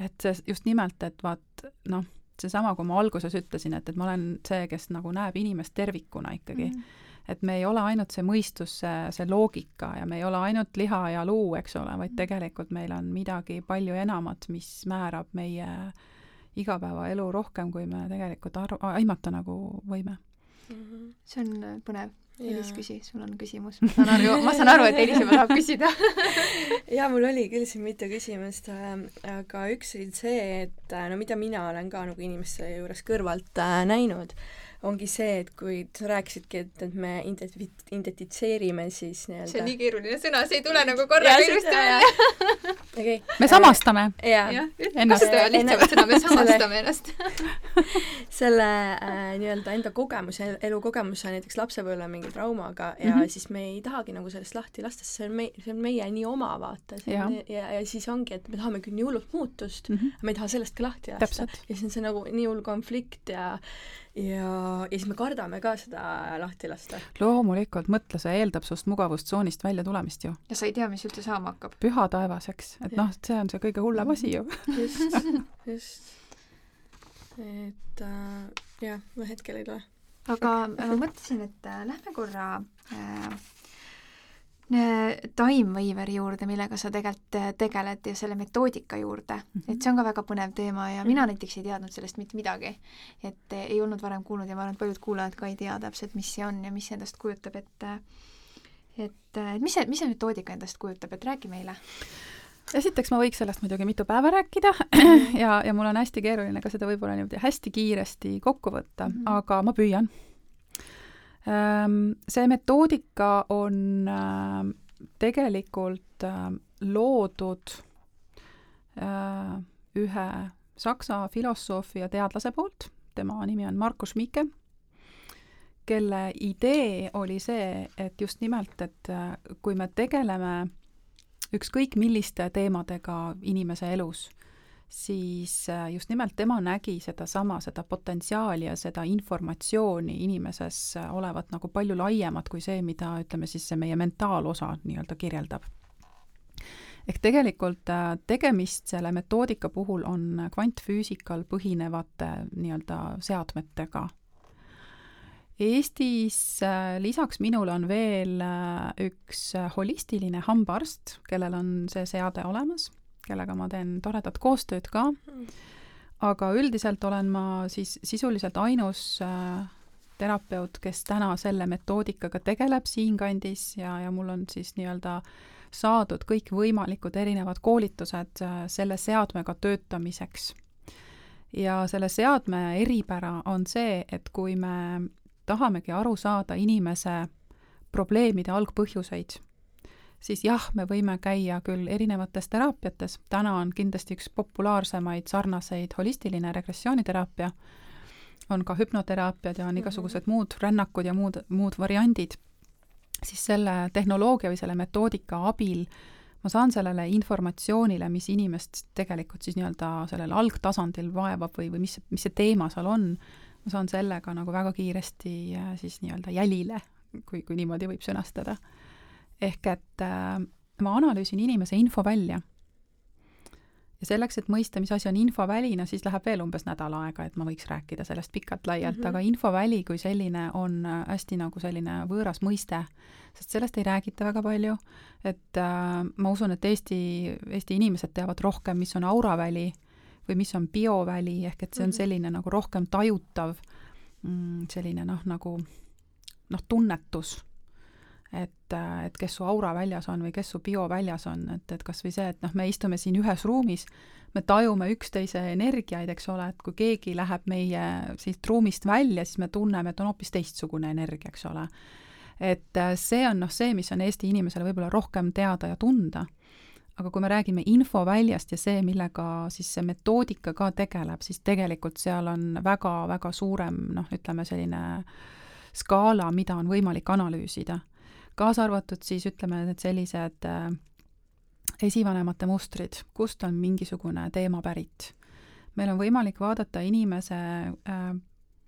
et see just nimelt, et vaat noh, seesama, kui ma alguses ütlesin, et, et ma olen see, kes nagu näeb inimest tervikuna ikkagi mm, -hmm et me ei ole ainult see mõistus, see, see loogika ja me ei ole ainult liha ja luu, eks ole, vaid tegelikult meil on midagi palju enamat, mis määrab meie igapäevaelu rohkem, kui me tegelikult arv-, aimata nagu võime mm. -hmm. see on äh, põnev. Elis, küsi, sul on küsimus. ma saan aru, ma saan aru, et Elis juba tahab küsida jaa, mul oli küll siin mitu küsimust, äh, aga üks oli see, et äh, no mida mina olen ka nagu inimeste juures kõrvalt äh, näinud ongi see, et kui sa rääkisidki, et, et me identi-, identitseerime siis nii-öelda see on nii keeruline sõna, see ei tule nagu korraga ilusti välja. okei. me samastame. jah, kasuta lihtsamat sõna, me samastame ennast selle äh, nii-öelda enda kogemuse, elukogemuse näiteks lapsepõlve mingi traumaga ja mm -hmm. siis me ei tahagi nagu sellest lahti lasta, sest see on meie, see on meie nii oma vaata. ja, ja, ja siis ongi, et me tahame küll nii hullult muutust mm, -hmm. aga me ei taha sellest ka lahti lasta. ja siis on see nagu nii hull konflikt ja ja, ja siis me kardame ka seda lahti lasta. loomulikult, mõtle, see eeldab sinust mugavustsoonist välja tulemist ju. ja sa ei tea, mis üldse saama hakkab. püha taevas, eks, et noh, see on see kõige hullem asi ju. just, just. et äh, jah, ma hetkel ei tule. aga ma mõtlesin, et äh, lähme korra äh, Äh, Timewaveri juurde, millega sa tegelikult äh, tegeled ja selle metoodika juurde mm, -hmm. et see on ka väga põnev teema ja mina näiteks ei teadnud sellest mitte midagi. et äh, ei olnud varem kuulnud ja ma arvan, et paljud kuulajad ka ei tea täpselt, mis see on ja mis see endast kujutab, et et, et mis see, mis see metoodika endast kujutab, et räägi meile esiteks ma võiks sellest muidugi mitu päeva rääkida ja, ja mul on hästi keeruline ka seda võib-olla niimoodi hästi kiiresti kokku võtta mm, -hmm. aga ma püüan see metoodika on ähm, tegelikult ähm, loodud ühe saksa filosoofi ja teadlase poolt, tema nimi on Markus Mikke, kelle idee oli see, et just nimelt, et kui me tegeleme ükskõik milliste teemadega inimese elus, siis äh, just nimelt tema nägi sedasama, seda potentsiaali ja seda informatsiooni inimeses äh, olevat nagu palju laiemat kui see, mida ütleme siis see meie mentaalosa nii-öelda kirjeldab. ehk tegelikult äh, tegemist selle metoodika puhul on kvantfüüsikal põhinevate nii-öelda seadmetega. Eestis lisaks minule on veel üks holistiline hambaarst, kellel on see seade olemas kellega ma teen toredat koostööd ka. aga üldiselt olen ma siis sisuliselt ainus äh, terapeut, kes täna selle metoodikaga tegeleb siinkandis ja, ja mul on siis nii-öelda saadud kõikvõimalikud erinevad koolitused äh, selle seadmega töötamiseks. ja selle seadme eripära on see, et kui me tahamegi aru saada inimese probleemide algpõhjuseid siis jah, me võime käia küll erinevates teraapiates, täna on kindlasti üks populaarsemaid sarnaseid holistiline regressiooniteraapia, on ka hüpnoteraapiad ja on igasugused muud rännakud ja muud, muud variandid, siis selle tehnoloogia või selle metoodika abil ma saan sellele informatsioonile, mis inimest tegelikult siis nii-öelda sellel algtasandil vaevab või, või mis, mis see teema seal on, ma saan sellega nagu väga kiiresti äh, siis nii-öelda jälile, kui, kui niimoodi võib sõnastada ehk et äh, ma analüüsin inimese info välja. ja selleks, et mõista, mis asi on infoväli, no siis läheb veel umbes nädal aega, et ma võiks rääkida sellest pikalt-laialt mm, -hmm. aga infoväli kui selline on äh, hästi nagu selline võõras mõiste, sest sellest ei räägita väga palju, et äh, ma usun, et Eesti, Eesti inimesed teavad rohkem, mis on auraväli või mis on bioväli, ehk et see on mhm. selline nagu rohkem tajutav mm, selline noh, nagu noh, tunnetus et, et kes su aura väljas on või kes su bio väljas on, et, et kas või see, et noh, me istume siin ühes ruumis, me tajume üksteise energiaid, eks ole, et kui keegi läheb meie siit ruumist välja, siis me tunneme, et on hoopis teistsugune energia, eks ole. et äh, see on noh, see, mis on Eesti inimesele võib-olla rohkem teada ja tunda. aga kui me räägime infoväljast ja see, millega siis see metoodika ka tegeleb, siis tegelikult seal on väga-väga suurem noh, ütleme selline skaala, mida on võimalik analüüsida kaasa arvatud siis ütleme, need sellised äh, esivanemate mustrid, kust on mingisugune teema pärit. meil on võimalik vaadata inimese äh,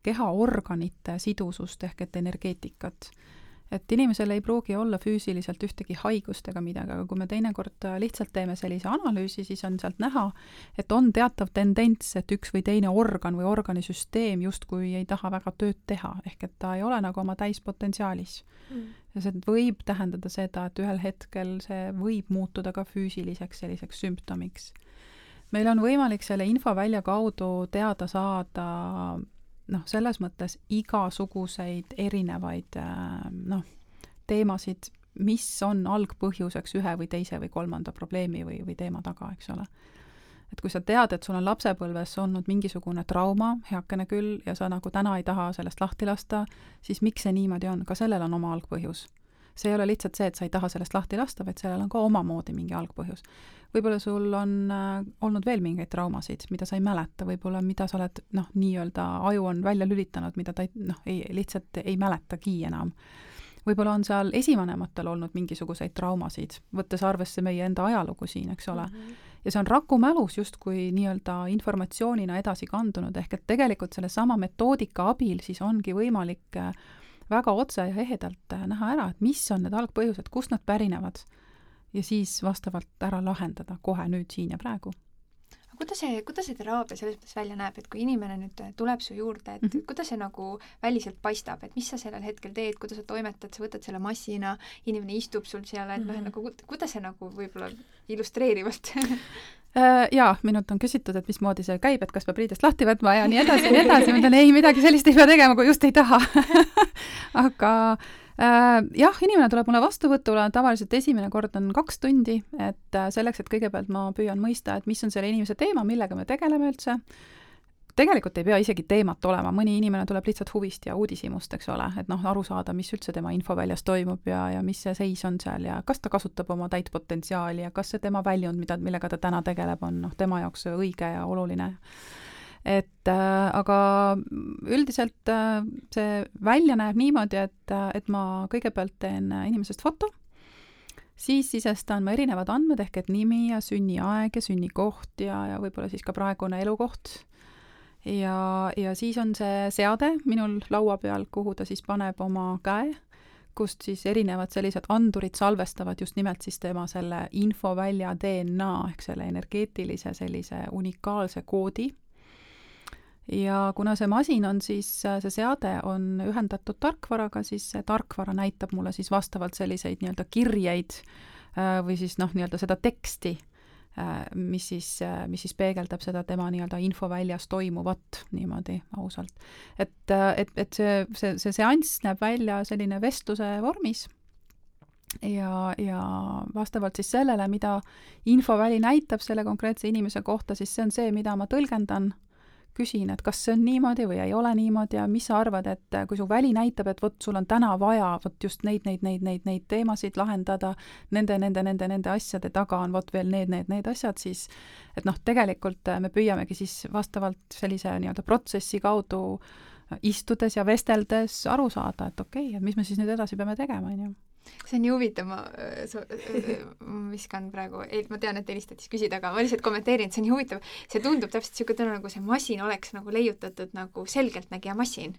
kehaorganite sidusust ehk et energeetikat et inimesel ei pruugi olla füüsiliselt ühtegi haigust ega midagi, aga kui me teinekord äh, lihtsalt teeme sellise analüüsi, siis on sealt näha, et on teatav tendents, et üks või teine organ või organisüsteem justkui ei taha väga tööd teha, ehk et ta ei ole nagu oma täispotentsiaalis mm. ja see võib tähendada seda, et ühel hetkel see võib muutuda ka füüsiliseks selliseks sümptomiks. meil on võimalik selle infovälja kaudu teada saada noh, selles mõttes igasuguseid erinevaid äh, noh, teemasid, mis on algpõhjuseks ühe või teise või kolmanda probleemi või, või teema taga, eks ole. et kui sa tead, et sul on lapsepõlves olnud mingisugune trauma, heakene küll, ja sa nagu täna ei taha sellest lahti lasta, siis miks see niimoodi on, ka sellel on oma algpõhjus see ei ole lihtsalt see, et sa ei taha sellest lahti lasta, vaid sellel on ka omamoodi mingi algpõhjus. võib-olla sul on äh, olnud veel mingeid traumasid, mida sa ei mäleta, võib-olla mida sa oled noh, nii-öelda aju on välja lülitanud, mida ta ei, noh, ei, lihtsalt ei mäletagi enam. võib-olla on seal esivanematel olnud mingisuguseid traumasid, võttes arvesse meie enda ajalugu siin, eks ole mm. -hmm ja see on raku mälus justkui nii-öelda informatsioonina edasi kandunud, ehk et tegelikult sellesama metoodika abil siis ongi võimalik äh, väga otse ja ehedalt äh, näha ära, et mis on need algpõhjused, kust nad pärinevad ja siis vastavalt ära lahendada kohe nüüd, siin ja praegu aga kuidas see, kuidas see teraapia selles mõttes välja näeb, et kui inimene nüüd tuleb su juurde, et mm -hmm. kuidas see nagu väliselt paistab, et mis sa sellel hetkel teed, kuidas sa toimetad, sa võtad selle massina, inimene istub sul seal, et noh, et mhm. nagu kuidas see nagu võib-olla illustreerivalt Äh, jaa, minult on küsitud, et mismoodi see käib, et kas peab riidest lahti võtma ja nii edasi ja nii edasi, ma ütlen ei, midagi sellist ei pea tegema, kui just ei taha. Aga äh, jah, inimene tuleb mulle vastuvõtule, tavaliselt esimene kord on kaks tundi, et äh, selleks, et kõigepealt ma püüan mõista, et mis on selle inimese teema, millega me tegeleme üldse tegelikult ei pea isegi teemat olema, mõni inimene tuleb lihtsalt huvist ja uudishimust, eks ole, et noh, aru saada, mis üldse tema infoväljas toimub ja, ja mis see seis on seal ja kas ta kasutab oma täit potentsiaali ja kas see tema väljund, mida, millega ta täna tegeleb, on noh, tema jaoks õige ja oluline. et äh, aga üldiselt äh, see välja näeb niimoodi, et, et ma kõigepealt teen inimesest foto, siis sisestan ma erinevad andmed ehk et nimi ja sünniaeg ja sünnikoht ja, ja võib-olla siis ka praegune elukoht ja, ja siis on see seade minul laua peal, kuhu ta siis paneb oma käe, kust siis erinevad sellised andurid salvestavad just nimelt siis tema selle infovälja DNA ehk selle energeetilise sellise unikaalse koodi. ja kuna see masin on siis, see seade on ühendatud tarkvaraga, siis see tarkvara näitab mulle siis vastavalt selliseid nii-öelda kirjeid äh, või siis noh, nii-öelda seda teksti mis siis, äh, mis siis peegeldab seda tema nii-öelda infoväljas toimuvat niimoodi ausalt. et, äh, et, et see, see, see seanss näeb välja selline vestluse vormis ja, ja vastavalt siis sellele, mida infoväli näitab selle konkreetse inimese kohta, siis see on see, mida ma tõlgendan küsin, et kas see on niimoodi või ei ole niimoodi ja mis sa arvad, et kui su väli näitab, et vot sul on täna vaja vot just neid, neid, neid, neid, neid teemasid lahendada, nende, nende, nende, nende asjade taga on vot veel need, need, need asjad, siis et noh, tegelikult me püüamegi siis vastavalt sellise nii-öelda protsessi kaudu istudes ja vesteldes aru saada, et okei okay,, et mis me siis nüüd edasi peame tegema, on ju see on nii huvitav, ma, ma viskan praegu, ma tean, et helistati siis küsida, aga ma lihtsalt kommenteerin, et see on nii huvitav, see tundub täpselt niisugune tunne, nagu see masin oleks nagu leiutatud nagu selgeltnägija masin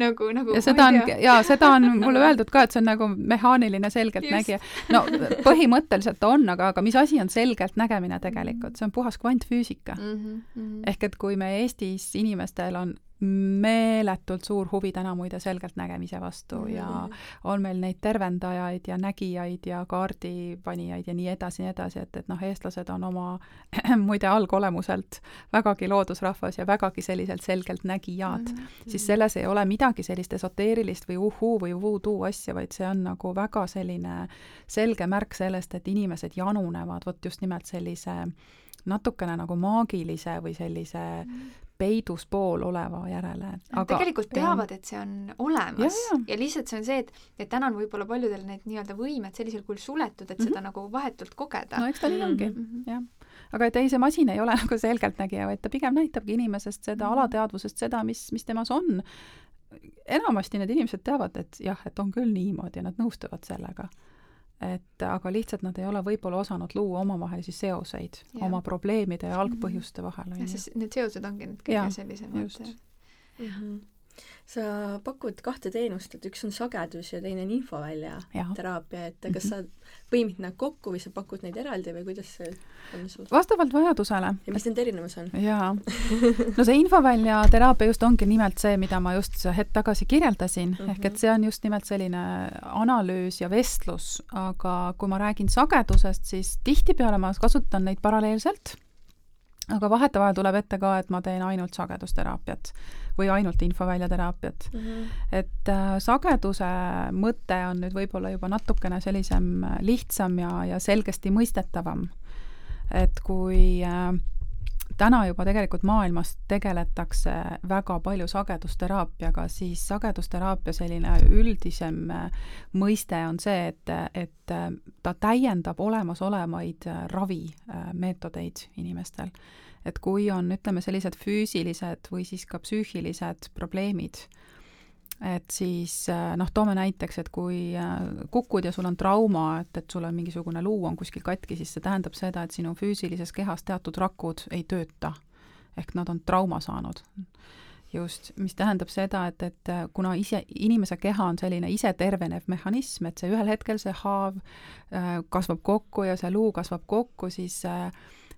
nagu, nagu ja seda on, jaa, seda on mulle öeldud ka, et see on nagu mehaaniline selgeltnägija. no põhimõtteliselt on, aga, aga mis asi on selgeltnägemine tegelikult, see on puhas kvantfüüsika mm. -hmm. ehk et kui me Eestis inimestel on meeletult suur huvi täna muide selgeltnägemise vastu mm -hmm. ja on meil neid tervendajaid ja nägijaid ja kaardipanijaid ja nii edasi, nii edasi, et, et noh, eestlased on oma muide algolemuselt vägagi loodusrahvas ja vägagi selliselt selgeltnägijad mm, -hmm. siis selles ei ole midagi sellist esoteerilist või uhuu või voodoo asja, vaid see on nagu väga selline selge märk sellest, et inimesed janunevad vot just nimelt sellise natukene nagu maagilise või sellise mm peidus pool oleva järele. aga tegelikult teavad, et see on olemas ja, ja. ja lihtsalt see on see, et, et täna on võib-olla paljudel need nii-öelda võimed sellisel kujul suletud, et mm -hmm. seda nagu vahetult kogeda. no eks ta nii ongi mm, -hmm. jah. aga et ei, see masin ei ole nagu selgeltnägija, vaid ta pigem näitabki inimesest seda mm -hmm. alateadvusest, seda, mis, mis temas on. enamasti need inimesed teavad, et jah, et on küll niimoodi ja nad nõustuvad sellega et aga lihtsalt nad ei ole võib-olla osanud luua omavahelisi seoseid ja. oma probleemide ja algpõhjuste vahel. jah, sest need seosed ongi need kõige sellisemad. Mm -hmm sa pakud kahte teenust, et üks on sagedus ja teine on infovälja ja. teraapia, et kas -hmm. sa põimid nad kokku või sa pakud neid eraldi või kuidas see on sul? vastavalt vajadusele. ja mis nende erinevus on? jaa. no see infovälja teraapia just ongi nimelt see, mida ma just hetk tagasi kirjeldasin mm, -hmm. ehk et see on just nimelt selline analüüs ja vestlus, aga kui ma räägin sagedusest, siis tihtipeale ma kasutan neid paralleelselt aga vahetevahel tuleb ette ka, et ma teen ainult sagedusteraapiat või ainult infoväljateraapiat mm. -hmm. et äh, sageduse mõte on nüüd võib-olla juba natukene sellisem lihtsam ja, ja selgesti mõistetavam. et kui äh, täna juba tegelikult maailmas tegeletakse väga palju sagedusteraapiaga, siis sagedusteraapia selline üldisem äh, mõiste on see, et, et äh, ta täiendab olemasolevaid ravimeetodeid inimestel. et kui on, ütleme, sellised füüsilised või siis ka psüühilised probleemid, et siis äh, noh, toome näiteks, et kui äh, kukud ja sul on trauma, et, et sul on mingisugune luu on kuskil katki, siis see tähendab seda, et sinu füüsilises kehas teatud rakud ei tööta. ehk nad on trauma saanud. just, mis tähendab seda, et, et äh, kuna ise, inimese keha on selline isetervenev mehhanism, et see ühel hetkel see haav kasvab kokku ja see luu kasvab kokku, siis äh,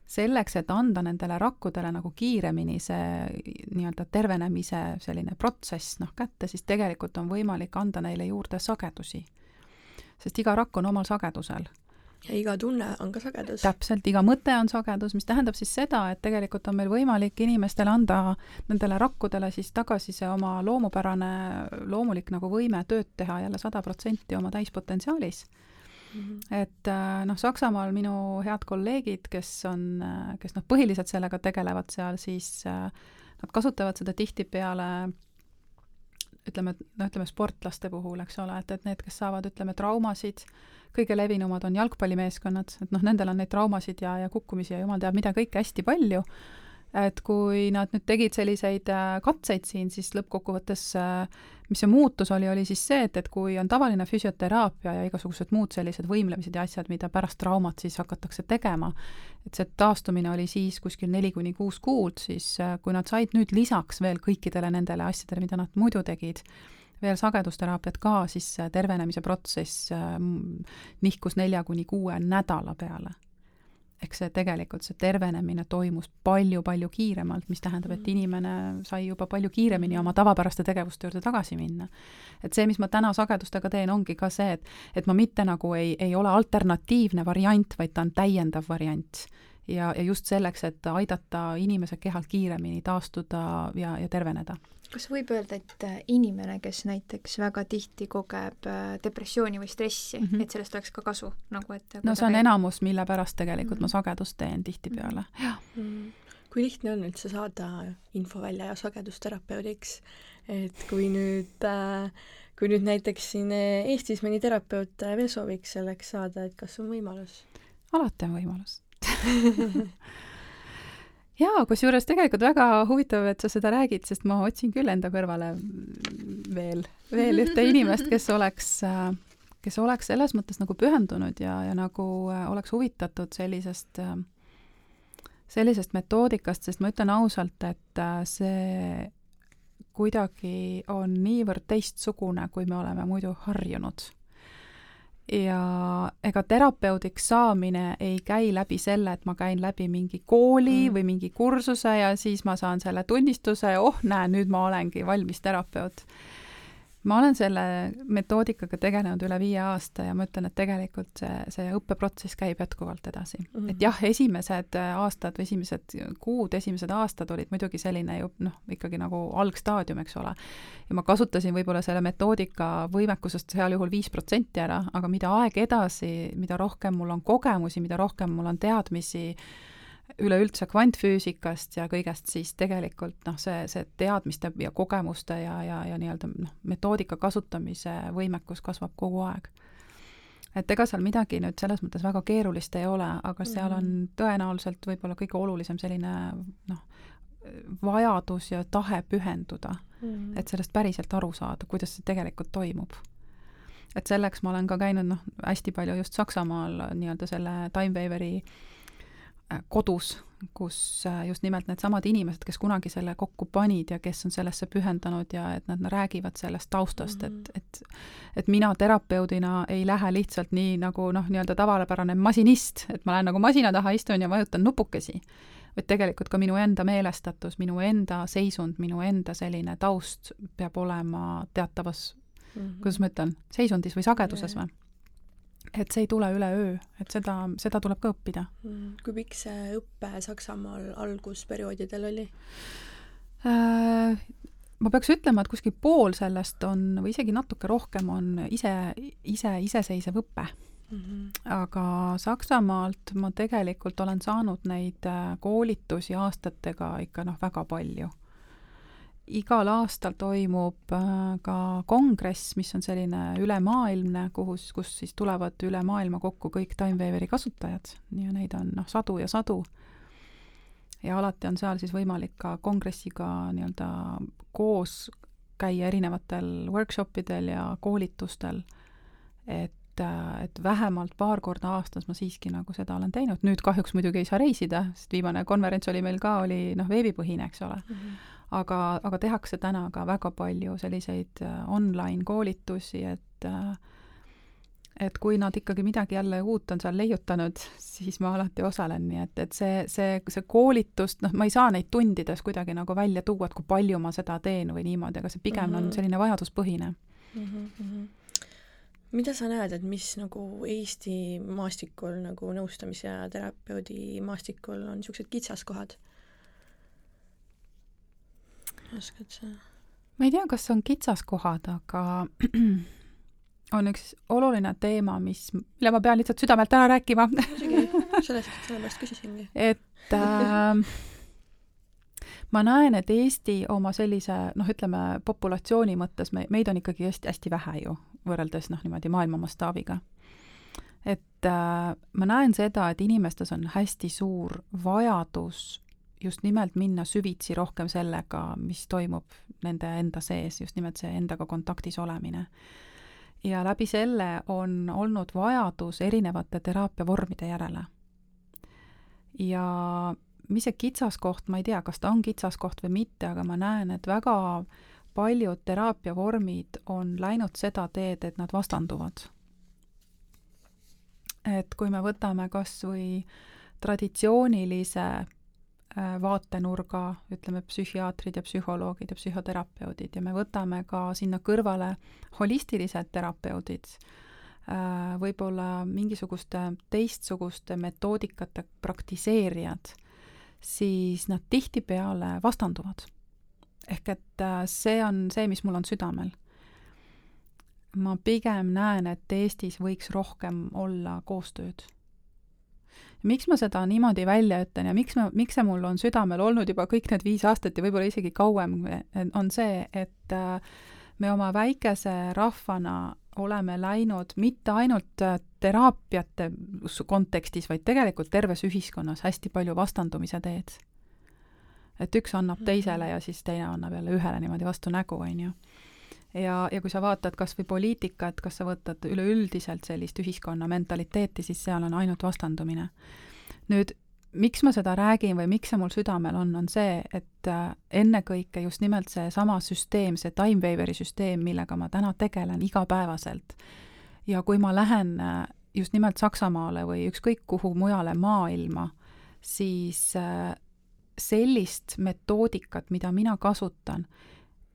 selleks, et anda nendele rakkudele nagu kiiremini see nii-öelda tervenemise selline protsess noh kätte, siis tegelikult on võimalik anda neile juurde sagedusi. sest iga rakk on omal sagedusel. ja iga tunne on ka sagedus. täpselt, iga mõte on sagedus, mis tähendab siis seda, et tegelikult on meil võimalik inimestele anda nendele rakkudele siis tagasi see oma loomupärane loomulik nagu võime tööd teha jälle sada protsenti oma täispotentsiaalis -hmm. et äh, noh, Saksamaal minu head kolleegid, kes on, äh, kes noh, põhiliselt sellega tegelevad seal, siis äh, nad kasutavad seda tihtipeale ütleme, noh, ütleme sportlaste puhul, eks ole, et, et need, kes saavad, ütleme, traumasid, kõige levinumad on jalgpallimeeskonnad, et noh, nendel on neid traumasid ja, ja kukkumisi ja jumal teab mida kõike hästi palju et kui nad nüüd tegid selliseid äh, katseid siin, siis lõppkokkuvõttes äh, mis see muutus oli, oli siis see, et, et kui on tavaline füsioteraapia ja igasugused muud sellised võimlemised ja asjad, mida pärast traumat siis hakatakse tegema, et see taastumine oli siis kuskil neli kuni kuus kuud, siis äh, kui nad said nüüd lisaks veel kõikidele nendele asjadele, mida nad muidu tegid, veel sagedusteraapiat ka, siis tervenemise protsess nihkus nelja kuni kuue nädala peale eks see tegelikult, see tervenemine toimus palju-palju kiiremalt, mis tähendab, et mm. inimene sai juba palju kiiremini oma tavapäraste tegevuste juurde tagasi minna. et see, mis ma täna sagedustega teen, ongi ka see, et, et ma mitte nagu ei, ei ole alternatiivne variant, vaid ta on täiendav variant. Ja, ja just selleks, et aidata inimese kehal kiiremini taastuda ja, ja terveneda kas võib öelda, et äh, inimene, kes näiteks väga tihti kogeb äh, depressiooni või stressi mm, -hmm. et sellest oleks ka kasu, nagu et no see on käib... enamus, mille pärast tegelikult mm -hmm. ma sagedust teen tihtipeale, mhm. jah mm. -hmm. kui lihtne on üldse saada infovälja ja sagedusterapeudiks, et kui nüüd äh, kui nüüd näiteks siin Eestis mõni terapeut veel sooviks selleks saada, et kas on võimalus? alati on võimalus jaa, kusjuures tegelikult väga huvitav, et sa seda räägid, sest ma otsin küll enda kõrvale veel, veel ühte inimest, kes oleks, kes oleks selles mõttes nagu pühendunud ja, ja nagu äh, oleks huvitatud sellisest, sellisest metoodikast, sest ma ütlen ausalt, et äh, see kuidagi on niivõrd teistsugune, kui me oleme muidu harjunud ja ega terapeudiks saamine ei käi läbi selle, et ma käin läbi mingi kooli mm. või mingi kursuse ja siis ma saan selle tunnistuse ja oh, näe, nüüd ma olengi valmis terapeut ma olen selle metoodikaga tegelenud üle viie aasta ja ma ütlen, et tegelikult see, see õppeprotsess käib jätkuvalt edasi mm. -hmm. et jah, esimesed aastad või esimesed kuud, esimesed aastad olid muidugi selline ju noh, ikkagi nagu algstaadium, eks ole. ja ma kasutasin võib-olla selle metoodika võimekusest heal juhul viis protsenti ära, aga mida aeg edasi, mida rohkem mul on kogemusi, mida rohkem mul on teadmisi, üleüldse kvantfüüsikast ja kõigest, siis tegelikult noh, see, see teadmiste ja kogemuste ja, ja, ja nii-öelda noh, metoodika kasutamise võimekus kasvab kogu aeg. et ega seal midagi nüüd selles mõttes väga keerulist ei ole, aga seal on mhm. tõenäoliselt võib-olla kõige olulisem selline noh, vajadus ja tahe pühenduda mm, -hmm. et sellest päriselt aru saada, kuidas see tegelikult toimub et selleks ma olen ka käinud noh, hästi palju just Saksamaal nii-öelda selle Time Waveri äh, Äh, kodus, kus äh, just nimelt needsamad inimesed, kes kunagi selle kokku panid ja kes on sellesse pühendanud ja et nad räägivad sellest taustast mm, -hmm. et, et et mina terapeudina ei lähe lihtsalt nii nagu noh, nii-öelda tavapärane masinist, et ma lähen nagu masina taha, istun ja vajutan nupukesi, vaid tegelikult ka minu enda meelestatus, minu enda seisund, minu enda selline taust peab olema teatavas mm, -hmm. kuidas ma ütlen, seisundis või sageduses või? Et see ei tule üleöö, et seda, seda tuleb ka õppida mm.. kui pikk see õpe Saksamaal algusperioodidel oli äh,? ma peaks ütlema, et kuskil pool sellest on, või isegi natuke rohkem, on ise, ise, iseseisev õpe mm. -hmm. aga Saksamaalt ma tegelikult olen saanud neid äh, koolitusi aastatega ikka noh, väga palju. Igal aastal toimub äh, ka kongress, mis on selline ülemaailmne, kuhu, kus siis tulevad üle maailma kokku kõik Timewaveri kasutajad ja neid on noh, sadu ja sadu ja alati on seal siis võimalik ka kongressiga nii-öelda koos käia erinevatel workshopidel ja koolitustel, et et vähemalt paar korda aastas ma siiski nagu seda olen teinud, nüüd kahjuks muidugi ei saa reisida, sest viimane konverents oli meil ka, oli noh, veebipõhine, eks ole mm. -hmm. Aga, aga tehakse täna ka väga palju selliseid äh, online koolitusi, et äh, et kui nad ikkagi midagi jälle uut on seal leiutanud, siis ma alati osalen, nii et, et see, see, see koolitus, noh, ma ei saa neid tundides kuidagi nagu välja tuua, et kui palju ma seda teen või niimoodi, aga see pigem mm -hmm. on mhm. selline vajaduspõhine mm. -hmm. mida sa näed, et mis nagu Eesti maastikul nagu nõustamise ja terapeudi maastikul on niisugused kitsaskohad? Oskad sa? ma ei tea, kas on kitsaskohad, aga on üks oluline teema, mis, mille ma pean lihtsalt südamelt ära rääkima. muidugi, sellest, sellepärast küsisingi. et äh, ma näen, et Eesti oma sellise noh, ütleme populatsiooni mõttes, me, meid on ikkagi hästi, hästi vähe ju, võrreldes noh, niimoodi maailma mastaabiga. et äh, ma näen seda, et inimestes on hästi suur vajadus just nimelt minna süvitsi rohkem sellega, mis toimub nende enda sees, just nimelt see endaga kontaktis olemine ja läbi selle on olnud vajadus erinevate teraapiavormide järele. ja mis see kitsaskoht, ma ei tea, kas ta on kitsaskoht või mitte, aga ma näen, et väga paljud teraapiavormid on läinud seda teed, et nad vastanduvad. et kui me võtame kas või traditsioonilise vaatenurga, ütleme, psühhiaatrid ja psühholoogid ja psühhoterapeudid ja me võtame ka sinna kõrvale holistilised terapeudid, äh, võib-olla mingisuguste teistsuguste metoodikate praktiseerijad, siis nad tihtipeale vastanduvad. ehk et äh, see on see, mis mul on südamel. ma pigem näen, et Eestis võiks rohkem olla koostööd miks ma seda niimoodi välja ütlen ja miks ma, miks see mul on südamel olnud juba kõik need viis aastat ja võib-olla isegi kauem, on see, et äh, me oma väikese rahvana oleme läinud mitte ainult äh, teraapiate kontekstis, vaid tegelikult terves ühiskonnas hästi palju vastandumise teed. et üks annab mhm. teisele ja siis teine annab jälle ühele niimoodi vastu nägu, on ju ja, ja kui sa vaatad kas või poliitikat, kas sa võtad üleüldiselt sellist ühiskonna mentaliteeti, siis seal on ainult vastandumine. nüüd, miks ma seda räägin või miks see mul südamel on, on see, et äh, ennekõike just nimelt seesama süsteem, see Timewaveri süsteem, millega ma täna tegelen igapäevaselt, ja kui ma lähen äh, just nimelt Saksamaale või ükskõik kuhu mujale maailma, siis äh, sellist metoodikat, mida mina kasutan,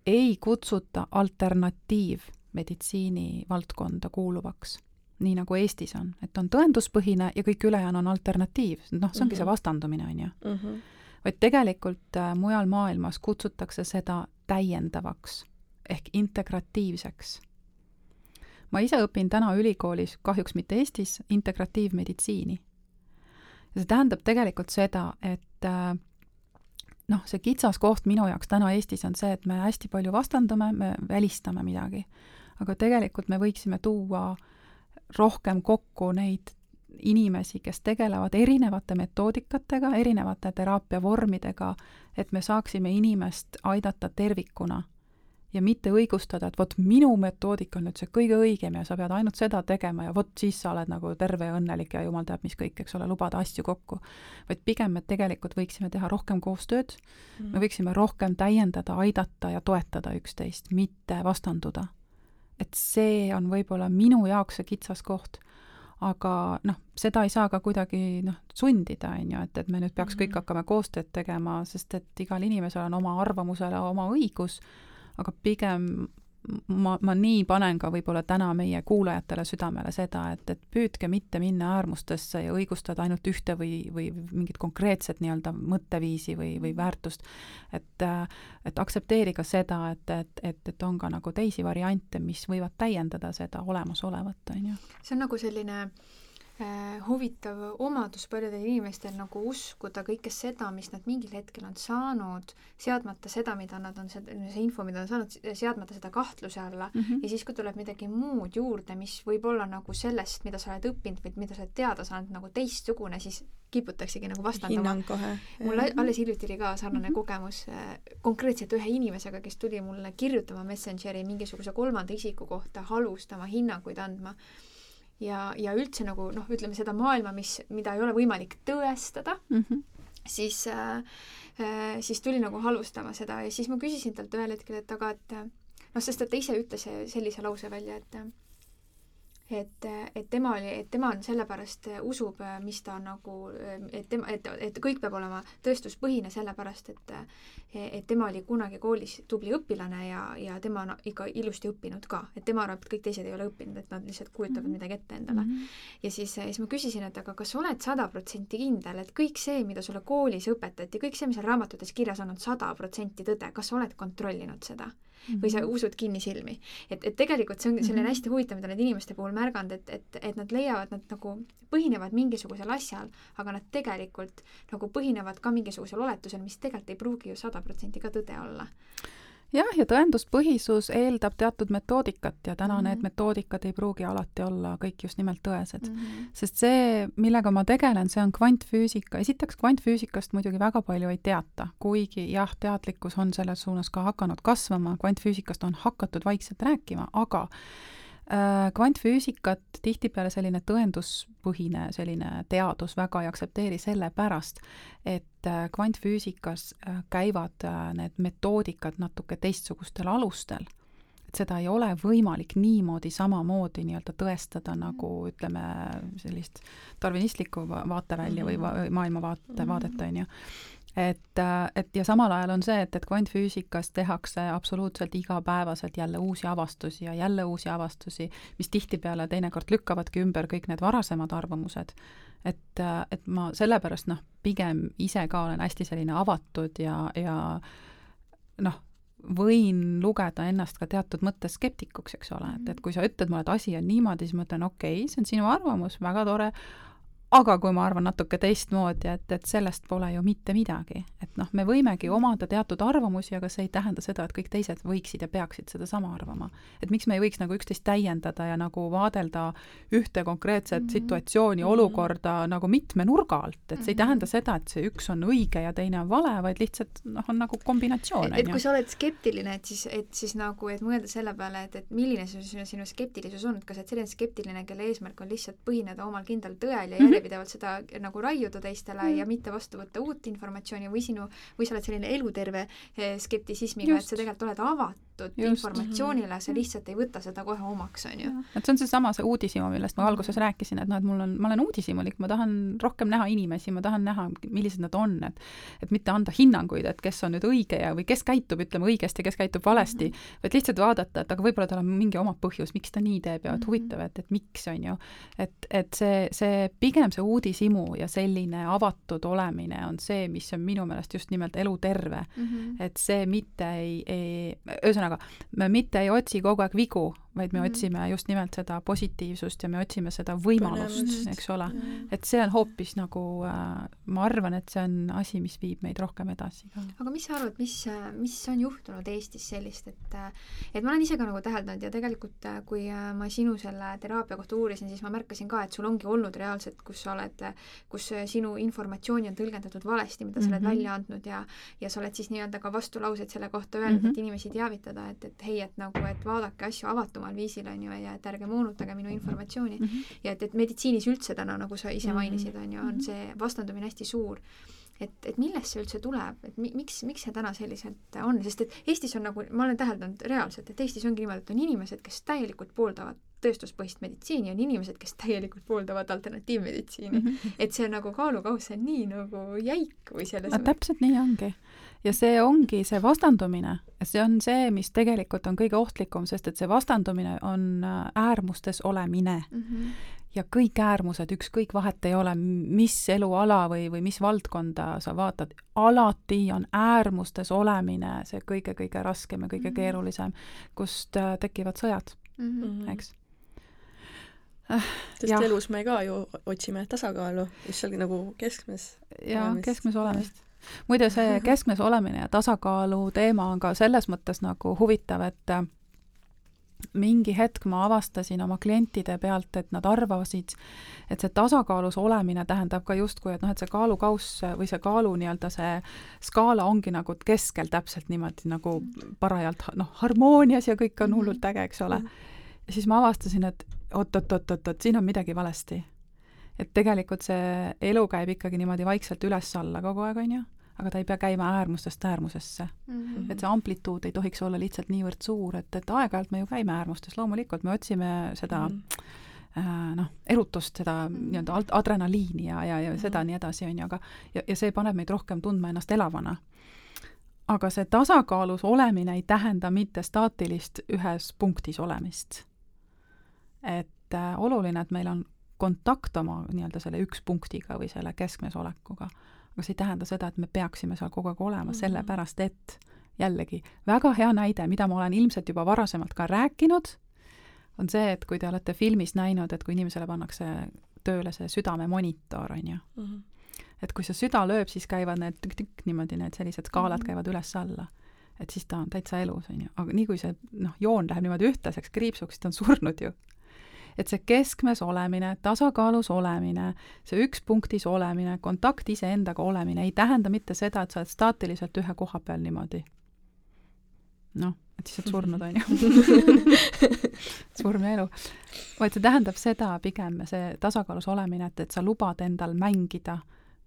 ei kutsuta alternatiivmeditsiini valdkonda kuuluvaks, nii nagu Eestis on, et on tõenduspõhine ja kõik ülejäänu on alternatiiv, noh, see ongi mm -hmm. see mhm. vastandumine, on ju mm. -hmm. vaid tegelikult äh, mujal maailmas kutsutakse seda täiendavaks ehk integratiivseks. ma ise õpin täna ülikoolis, kahjuks mitte Eestis, integratiivmeditsiini. ja see tähendab tegelikult seda, et äh, noh, see kitsas koht minu jaoks täna Eestis on see, et me hästi palju vastandume, me välistame midagi. aga tegelikult me võiksime tuua rohkem kokku neid inimesi, kes tegelevad erinevate metoodikatega, erinevate teraapiavormidega, et me saaksime inimest aidata tervikuna ja mitte õigustada, et vot minu metoodika on nüüd see kõige õigem ja sa pead ainult seda tegema ja vot siis sa oled nagu terve ja õnnelik ja jumal teab mis kõik, eks ole, lubada asju kokku. vaid pigem me tegelikult võiksime teha rohkem koostööd mm., me võiksime rohkem täiendada, aidata ja toetada üksteist, mitte vastanduda. et see on võib-olla minu jaoks see kitsas koht aga noh, seda ei saa ka kuidagi noh, sundida, on ju, et, et me nüüd peaks kõik mhm. hakkama koostööd tegema, sest et igal inimesel on oma arvamusele oma õigus aga pigem ma, ma nii panen ka võib-olla täna meie kuulajatele südamele seda, et, et püüdke mitte minna äärmustesse ja õigustada ainult ühte või, või mingit konkreetset nii-öelda mõtteviisi või, või väärtust. et, et aktsepteerige seda, et, et, et, et on ka nagu teisi variante, mis võivad täiendada seda olemasolevat, on ju. see on nagu selline äh, Äh, huvitav omadus paljudel inimestel nagu uskuda kõike seda, mis nad mingil hetkel on saanud, seadmata seda, mida nad on, see info, mida on saanud, seadmata seda kahtluse alla mm -hmm. ja siis, kui tuleb midagi muud juurde, mis võib olla nagu sellest, mida sa oled õppinud või mida sa oled teada saanud, nagu teistsugune, siis kiputaksegi nagu vastandama. mul alles hiljuti oli ka sarnane mm -hmm. kogemus äh, konkreetselt ühe inimesega, kes tuli mulle kirjutama Messengeri mingisuguse kolmanda isiku kohta, halvustama, hinnanguid andma ja, ja üldse nagu noh, ütleme seda maailma, mis, mida ei ole võimalik tõestada mm, -hmm. siis äh, äh, siis tuli nagu halvustama seda ja siis ma küsisin talt ühel hetkel, et aga et noh, sest et ta ise ütles sellise lause välja, et et, et tema oli, et tema on sellepärast, usub, mis ta nagu, et tema, et, et kõik peab olema tõestuspõhine, sellepärast et et tema oli kunagi koolis tubli õpilane ja, ja tema on ikka ilusti õppinud ka, et tema arvab, et kõik teised ei ole õppinud, et nad lihtsalt kujutavad mm -hmm. midagi ette endale mm. -hmm. ja siis, siis ma küsisin, et aga kas sa oled sada protsenti kindel, et kõik see, mida sulle koolis õpetati, kõik see, mis on raamatutes kirjas on, on sada protsenti tõde, kas sa oled kontrollinud seda? Või sa usud kinnisilmi. et, et tegelikult see on selline mhm. hästi huvitav, mida need inimeste puhul märganud, et, et, et nad leiavad, nad nagu põhinevad mingisugusel asjal, aga nad tegelikult nagu põhinevad ka mingisugusel oletusel, mis tegelikult ei pruugi ju sada protsenti ka tõde olla jah, ja tõenduspõhisus eeldab teatud metoodikat ja täna mm -hmm. need metoodikad ei pruugi alati olla kõik just nimelt tõesed mm. -hmm. sest see, millega ma tegelen, see on kvantfüüsika. esiteks, kvantfüüsikast muidugi väga palju ei teata, kuigi jah, teadlikkus on selles suunas ka hakanud kasvama, kvantfüüsikast on hakatud vaikselt rääkima, aga kvantfüüsikat tihtipeale selline tõenduspõhine selline teadus väga ei aktsepteeri sellepärast, et äh, kvantfüüsikas äh, käivad need metoodikad natuke teistsugustel alustel. et seda ei ole võimalik niimoodi samamoodi nii-öelda tõestada nagu ütleme, sellist tarvinistlikku vaatevälja või va maailmavaate, vaadet, on ju et, et ja samal ajal on see, et, et kvantfüüsikas tehakse absoluutselt igapäevaselt jälle uusi avastusi ja jälle uusi avastusi, mis tihtipeale teinekord lükkavadki ümber kõik need varasemad arvamused. et, et ma sellepärast noh, pigem ise ka olen hästi selline avatud ja, ja noh, võin lugeda ennast ka teatud mõttes skeptikuks, eks ole, et, et kui sa ütled mulle, et asi on niimoodi, siis ma ütlen, okei okay,, see on sinu arvamus, väga tore, aga kui ma arvan natuke teistmoodi, et, et sellest pole ju mitte midagi. et noh, me võimegi omada teatud arvamusi, aga see ei tähenda seda, et kõik teised võiksid ja peaksid sedasama arvama. et miks me ei võiks nagu üksteist täiendada ja nagu vaadelda ühte konkreetset mm -hmm. situatsiooni, olukorda mm -hmm. nagu mitme nurga alt, et see ei tähenda mhm. seda, et see üks on õige ja teine on vale, vaid lihtsalt noh, on nagu kombinatsioon, on ju. et kui sa oled skeptiline, et siis, et siis nagu, et mõelda selle peale, et, et milline see sinu, sinu skeptilisus on, et kas sa oled selline skeptiline, kelle eesmärk on lihtsalt põhineda omal kindlal tõel ja järjepidevalt mm -hmm järjepidevalt seda nagu raiuda teistele mm. ja mitte vastu võtta uut informatsiooni või sinu, või sa oled selline eluterve eh, skeptisismiga, et sa tegelikult oled avatud Just. informatsioonile, sa lihtsalt ei võta seda kohe omaks, on ju. et see on seesama, see uudishimu, millest ma alguses rääkisin, et noh, et mul on, ma olen uudishimulik, ma tahan rohkem näha inimesi, ma tahan näha, millised nad on, et et mitte anda hinnanguid, et kes on nüüd õige ja, või kes käitub, ütleme, õigesti kes käitub valesti mm, -hmm. vaid lihtsalt vaadata, et aga võib-olla tal on mingi oma põhjus, miks ta nii teeb ja et mhm. huvitav, et, et miks, on ju. et, et see, see pigem see uudishimu ja selline avatud olemine on see, mis on minu meelest just nimelt eluterve mm. -hmm. et see mitte ei, ei, ühesõnaga, me mitte ei otsi kogu aeg vigu, vaid me mm -hmm. otsime just nimelt seda positiivsust ja me otsime seda võimalust, eks ole. et see on hoopis nagu äh,, ma arvan, et see on asi, mis viib meid rohkem edasi aga mis sa arvad, mis, mis on juhtunud Eestis sellist, et et ma olen ise ka nagu täheldanud ja tegelikult kui ma sinu selle teraapia kohta uurisin, siis ma märkasin ka, et sul ongi olnud reaalselt, kus sa oled, kus sinu informatsiooni on tõlgendatud valesti, mida sa mm -hmm. oled mhm. välja andnud ja ja sa oled siis nii-öelda ka vastulauseid selle kohta öelnud mm, -hmm. et inimesi teavitada, et, et hei, et nagu, et vaadake asju avatumalt, omal viisil, on ju, ja et ärge moonutage minu informatsiooni mm. -hmm. ja et, et meditsiinis üldse täna, nagu sa ise mhm. mainisid, on ju, on mhm. see vastandumine hästi suur et, et millest see üldse tuleb, et mi-, miks, miks see täna selliselt on, sest et Eestis on nagu, ma olen täheldanud reaalselt, et Eestis ongi niimoodi, et on inimesed, kes täielikult pooldavad tõestuspõhist meditsiini, on inimesed, kes täielikult pooldavad alternatiivmeditsiini mm. -hmm. et see on nagu kaalukauss, on nii nagu jäik või selles mõttes. täpselt nii ongi. Ja see ongi see vastandumine, see on see, mis tegelikult on kõige ohtlikum, sest et see vastandumine on äh, äärmustes olemine mm. -hmm ja kõik äärmused, ükskõik vahet ei ole, mis eluala või, või mis valdkonda sa vaatad, alati on äärmustes olemine see kõige-kõige raskem ja kõige mhm. keerulisem, kust äh, tekivad sõjad mm, -hmm. eks äh,. sest ja. elus me ka ju otsime tasakaalu, just seal nagu keskmes. jaa, keskmes olemist. Muide, see keskmes olemine ja tasakaalu teema on ka selles mõttes nagu huvitav, et äh, mingi hetk ma avastasin oma klientide pealt, et nad arvasid, et see tasakaalus olemine tähendab ka justkui, et noh, et see kaalukauss või see kaalu nii-öelda see skaala ongi nagu keskel täpselt niimoodi nagu parajalt noh, harmoonias ja kõik on hullult äge, eks ole. ja siis ma avastasin, et oot-oot-oot-oot, siin on midagi valesti. Et tegelikult see elu käib ikkagi niimoodi vaikselt üles-alla kogu aeg, on ju aga ta ei pea käima äärmustest äärmusesse mm. -hmm. et see amplituud ei tohiks olla lihtsalt niivõrd suur, et, et aeg-ajalt me ju käime äärmustes, loomulikult me otsime seda mm -hmm. noh, erutust, seda nii-öelda adrenaliini ja, ja, ja seda mm -hmm. nii edasi, on ju, aga ja, ja see paneb meid rohkem tundma ennast elavana. aga see tasakaalus olemine ei tähenda mitte staatilist ühes punktis olemist. et äh, oluline, et meil on kontakt oma nii-öelda selle üks punktiga või selle keskmes olekuga aga see ei tähenda seda, et me peaksime seal kogu aeg olema mm, -hmm. sellepärast et jällegi, väga hea näide, mida ma olen ilmselt juba varasemalt ka rääkinud, on see, et kui te olete filmis näinud, et kui inimesele pannakse tööle see südamemonitor, on ju mm, -hmm. et kui see süda lööb, siis käivad need tükk-tükk niimoodi, need sellised skaalad mm -hmm. käivad üles-alla. et siis ta on täitsa elus, on ju, aga nii kui see noh, joon läheb niimoodi ühtlaseks kriipsuks, siis ta on surnud ju et see keskmes olemine, tasakaalus olemine, see üks punktis olemine, kontakt iseendaga olemine ei tähenda mitte seda, et sa oled staatiliselt ühe koha peal niimoodi. noh, et siis oled surnud, on ju. surm ja elu. vaid see tähendab seda pigem, see tasakaalus olemine, et, et sa lubad endal mängida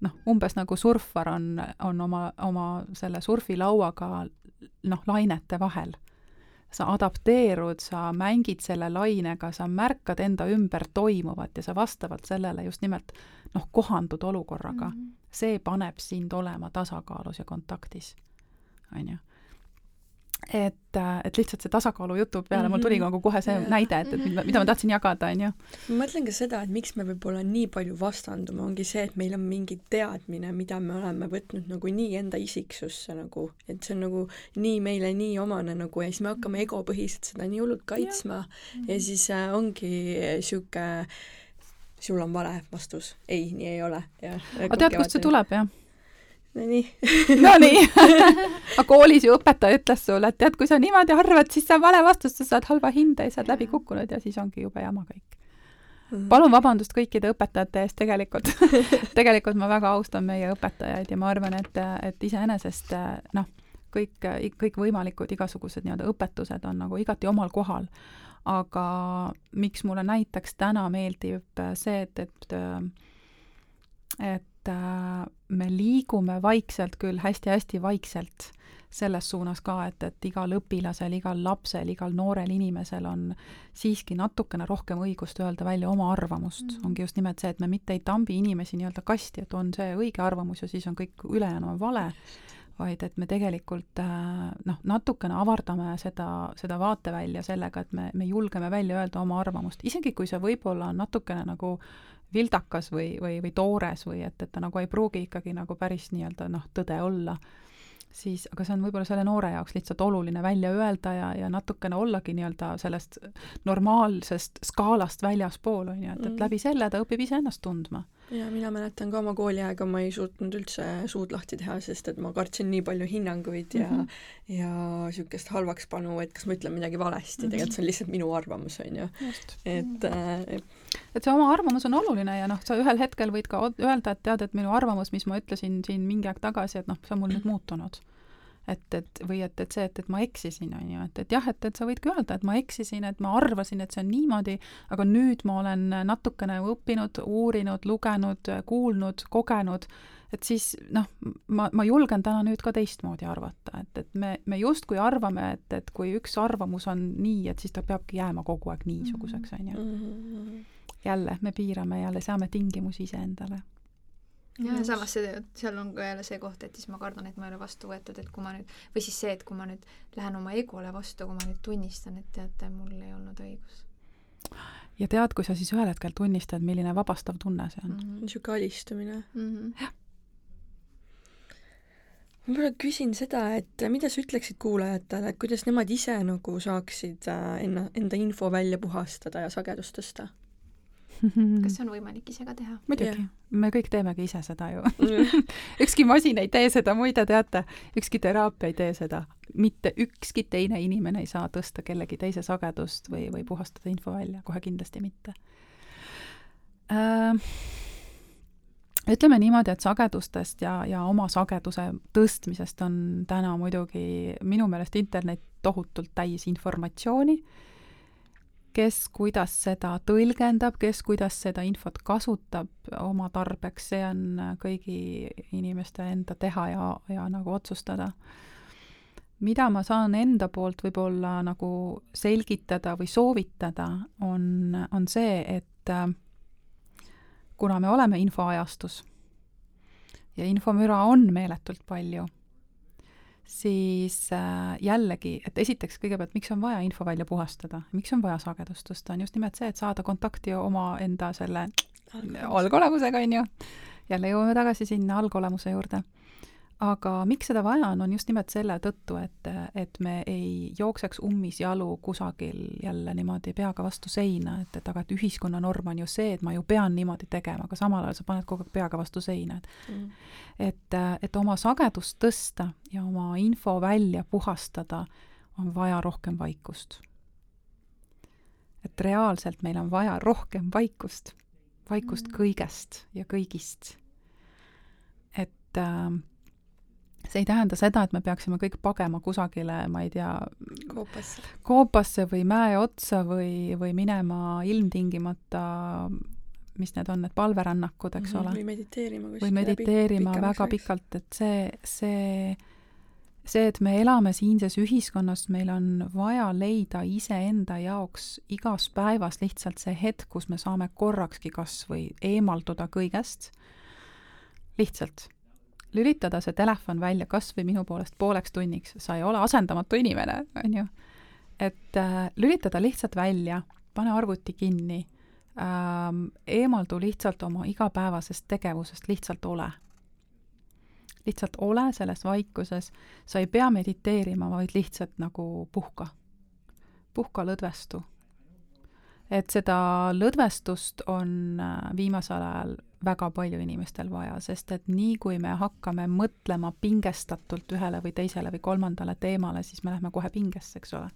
noh, umbes nagu surfar on, on oma, oma selle surfilauaga noh, lainete vahel sa adapteerud, sa mängid selle lainega, sa märkad enda ümber toimuvat ja sa vastavalt sellele just nimelt noh, kohandud olukorraga mm. -hmm. see paneb sind olema tasakaalus ja kontaktis, on ju et, äh, et lihtsalt see tasakaalu jutu peale mm -hmm. mul tuli mhm. nagu kohe see yeah. näide, et, et mida, mhm. mida ma tahtsin jagada, on ju. ma mõtlen ka seda, et miks me võib-olla nii palju vastandume, ongi see, et meil on mingi teadmine, mida me oleme võtnud nagu nii enda isiksusse nagu, et see on nagu nii meile nii omane nagu ja siis me hakkame egopõhiselt seda nii hullult kaitsma yeah. ja siis äh, ongi niisugune sul on vale vastus, ei, nii ei ole. aga tead, kust see tuleb, jah? Nonii. Nonii. aga koolis ju õpetaja ütles sulle, et tead, kui sa niimoodi arvad, siis see on vale vastus, sa saad halva hinde ja sa oled läbi kukkunud ja siis ongi jube jama kõik mm.. palun vabandust kõikide õpetajate eest tegelikult tegelikult ma väga austan meie õpetajaid ja ma arvan, et, et iseenesest noh, kõik, kõikvõimalikud igasugused nii-öelda õpetused on nagu igati omal kohal. aga miks mulle näiteks täna meeldib see, et, et et me liigume vaikselt küll hästi,, hästi-hästi vaikselt selles suunas ka, et, et igal õpilasel, igal lapsel, igal noorel inimesel on siiski natukene rohkem õigust öelda välja oma arvamust mm. -hmm. ongi just nimelt see, et me mitte ei tambi inimesi nii-öelda kasti, et on see õige arvamus ja siis on kõik ülejäänu on vale, vaid et me tegelikult äh, noh, natukene avardame seda, seda vaatevälja sellega, et me, me julgeme välja öelda oma arvamust, isegi kui see võib-olla on natukene nagu vildakas või, või, või toores või et, et ta nagu ei pruugi ikkagi nagu päris nii-öelda noh, tõde olla, siis, aga see on võib-olla selle noore jaoks lihtsalt oluline välja öelda ja, ja natukene ollagi nii-öelda sellest normaalsest skaalast väljaspool, on ju, et, et mm. läbi selle ta õpib iseennast tundma ja mina mäletan ka oma kooliaega, ma ei suutnud üldse suud lahti teha, sest et ma kartsin nii palju hinnanguid ja mm -hmm. ja niisugust halvakspanu, et kas ma ütlen midagi valesti mm, -hmm. tegelikult see on lihtsalt minu arvamus, on ju. et äh, et see oma arvamus on oluline ja noh, sa ühel hetkel võid ka öelda, et tead, et minu arvamus, mis ma ütlesin siin mingi aeg tagasi, et noh, see on mul nüüd muutunud et, et või et, et see, et, et ma eksisin, on ju, et, et jah, et, et sa võidki öelda, et ma eksisin, et ma arvasin, et see on niimoodi, aga nüüd ma olen natukene õppinud, uurinud, lugenud, kuulnud, kogenud, et siis noh, ma, ma julgen täna nüüd ka teistmoodi arvata, et, et me, me justkui arvame, et, et kui üks arvamus on nii, et siis ta peabki jääma kogu aeg niisuguseks, on ju. Mhm. jälle, me piirame jälle, seame tingimusi iseendale jah, ja samas see, seal on ka jälle see koht, et siis ma kardan, et ma ei ole vastu võetud, et kui ma nüüd, või siis see, et kui ma nüüd lähen oma egole vastu, kui ma nüüd tunnistan, et teate, mul ei olnud õigus. ja tead, kui sa siis ühel hetkel tunnistad, milline vabastav tunne see on mm. -hmm. niisugune alistumine mm. -hmm. ma võib-olla küsin seda, et mida sa ütleksid kuulajatele, et kuidas nemad ise nagu saaksid äh, enna, enda info välja puhastada ja sagedust tõsta? Kas see on võimalik ise ka teha? muidugi yeah., me kõik teemegi ise seda ju. Ükski masin ei tee seda, muide teate, ükski teraapia ei tee seda. mitte ükski teine inimene ei saa tõsta kellegi teise sagedust või, või puhastada info välja, kohe kindlasti mitte. Äh, ütleme niimoodi, et sagedustest ja, ja oma sageduse tõstmisest on täna muidugi minu meelest internet tohutult täis informatsiooni. äh, kes kuidas seda tõlgendab, kes kuidas seda infot kasutab oma tarbeks, see on kõigi inimeste enda teha ja, ja nagu otsustada. mida ma saan enda poolt võib-olla nagu selgitada või soovitada, on, on see, et äh, kuna me oleme infoajastus ja infomüra on meeletult palju siis äh, jällegi, et esiteks kõigepealt, miks on vaja info välja puhastada, miks on vaja sagedust tõsta, on just nimelt see, et saada kontakti omaenda selle algolemusega, on ju. jälle jõuame tagasi sinna algolemuse juurde aga miks seda vaja on, on just nimelt selle tõttu, et, et me ei jookseks ummisjalu kusagil jälle niimoodi peaga vastu seina, et, et aga et ühiskonna norm on ju see, et ma ju pean niimoodi tegema, aga samal ajal sa paned kogu aeg peaga vastu seina, et mm. et, et oma sagedust tõsta ja oma info välja puhastada, on vaja rohkem vaikust. et reaalselt meil on vaja rohkem vaikust, vaikust mm. kõigest ja kõigist. et äh, see ei tähenda seda, et me peaksime kõik pagema kusagile, ma ei tea, koopasse, koopasse või mäe otsa või, või minema ilmtingimata mis need on, need palverännakud, eks mm -hmm, ole. või mediteerima kuskil. või mediteerima väga pikalt, et see, see, see, et me elame siinses ühiskonnas, meil on vaja leida iseenda jaoks igas päevas lihtsalt see hetk, kus me saame korrakski kas või eemalduda kõigest, lihtsalt lülitada see telefon välja kas või minu poolest pooleks tunniks, sa ei ole asendamatu inimene, on ju. et äh, lülitada lihtsalt välja, pane arvuti kinni ähm,, eemaldu lihtsalt oma igapäevasest tegevusest, lihtsalt ole. lihtsalt ole selles vaikuses, sa ei pea mediteerima, vaid lihtsalt nagu puhka. puhka lõdvestu. et seda lõdvestust on äh, viimasel ajal väga palju inimestel vaja, sest et nii, kui me hakkame mõtlema pingestatult ühele või teisele või kolmandale teemale, siis me läheme kohe pingesse, eks ole.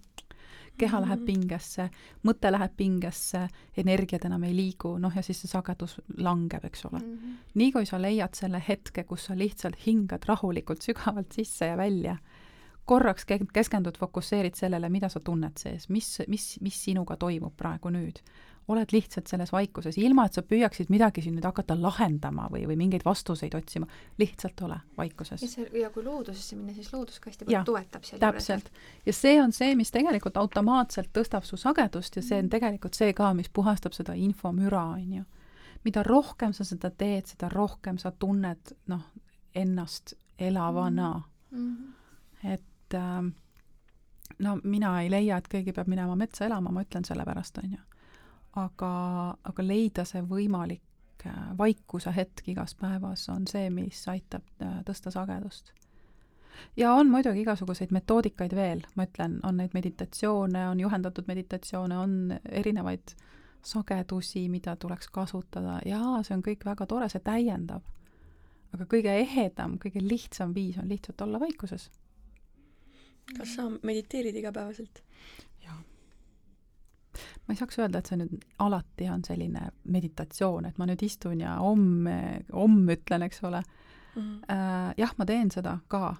keha mm -hmm. läheb pingesse, mõte läheb pingesse, energiad enam ei liigu, noh ja siis see sagedus langeb, eks ole mm. -hmm. nii kui sa leiad selle hetke, kus sa lihtsalt hingad rahulikult sügavalt sisse ja välja, korraks keskendud, fokusseerid sellele, mida sa tunned sees, mis, mis, mis sinuga toimub praegu nüüd oled lihtsalt selles vaikuses, ilma et sa püüaksid midagi siin nüüd hakata lahendama või, või mingeid vastuseid otsima, lihtsalt ole vaikuses. ja ja kui loodusesse minna, siis loodus ka hästi palju toetab seal täpselt. ja see on see, mis tegelikult automaatselt tõstab su sagedust ja see on mm. tegelikult see ka, mis puhastab seda infomüra, on ju. mida rohkem sa seda teed, seda rohkem sa tunned, noh, ennast elavana mm. -hmm. et äh, no mina ei leia, et keegi peab minema metsa elama, ma ütlen selle pärast, on ju aga, aga leida see võimalik äh, vaikuse hetk igas päevas on see, mis aitab äh, tõsta sagedust. ja on muidugi igasuguseid metoodikaid veel, ma ütlen, on neid meditatsioone, on juhendatud meditatsioone, on erinevaid sagedusi, mida tuleks kasutada, jaa, see on kõik väga tore, see täiendab. aga kõige ehedam, kõige lihtsam viis on lihtsalt olla vaikuses. kas sa mediteerid igapäevaselt? Ma ei saaks öelda, et see nüüd alati on selline meditatsioon, et ma nüüd istun ja homme, homme ütlen, eks ole mm. -hmm. jah, ma teen seda ka.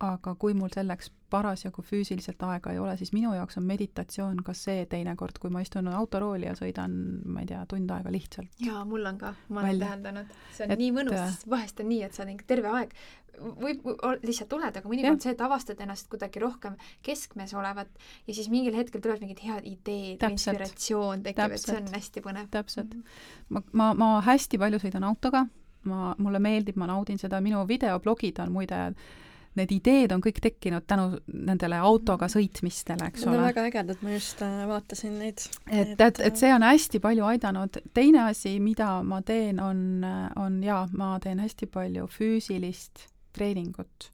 Aga kui mul selleks parasjagu füüsiliselt aega ei ole, siis minu jaoks on meditatsioon ka see teinekord, kui ma istun autorooli ja sõidan, ma ei tea, tund aega lihtsalt. jaa, mul on ka, ma olen täheldanud. see on et, nii mõnus, äh, vahest on nii, et sa oled terve aeg, võib lihtsalt oled, aga mõnikord see, et avastad ennast kuidagi rohkem keskmes olevat ja siis mingil hetkel tulevad mingid head ideed, inspiratsioon tekib, et see on hästi põnev. täpselt. ma, ma, ma hästi palju sõidan autoga, ma, mulle meeldib, ma naudin seda, minu videoblogid on muide need ideed on kõik tekkinud tänu nendele autoga sõitmistele, eks ole. Need on väga ägedad, ma just äh, vaatasin neid. et, et, et see on hästi palju aidanud. teine asi, mida ma teen, on, on jaa, ma teen hästi palju füüsilist treeningut.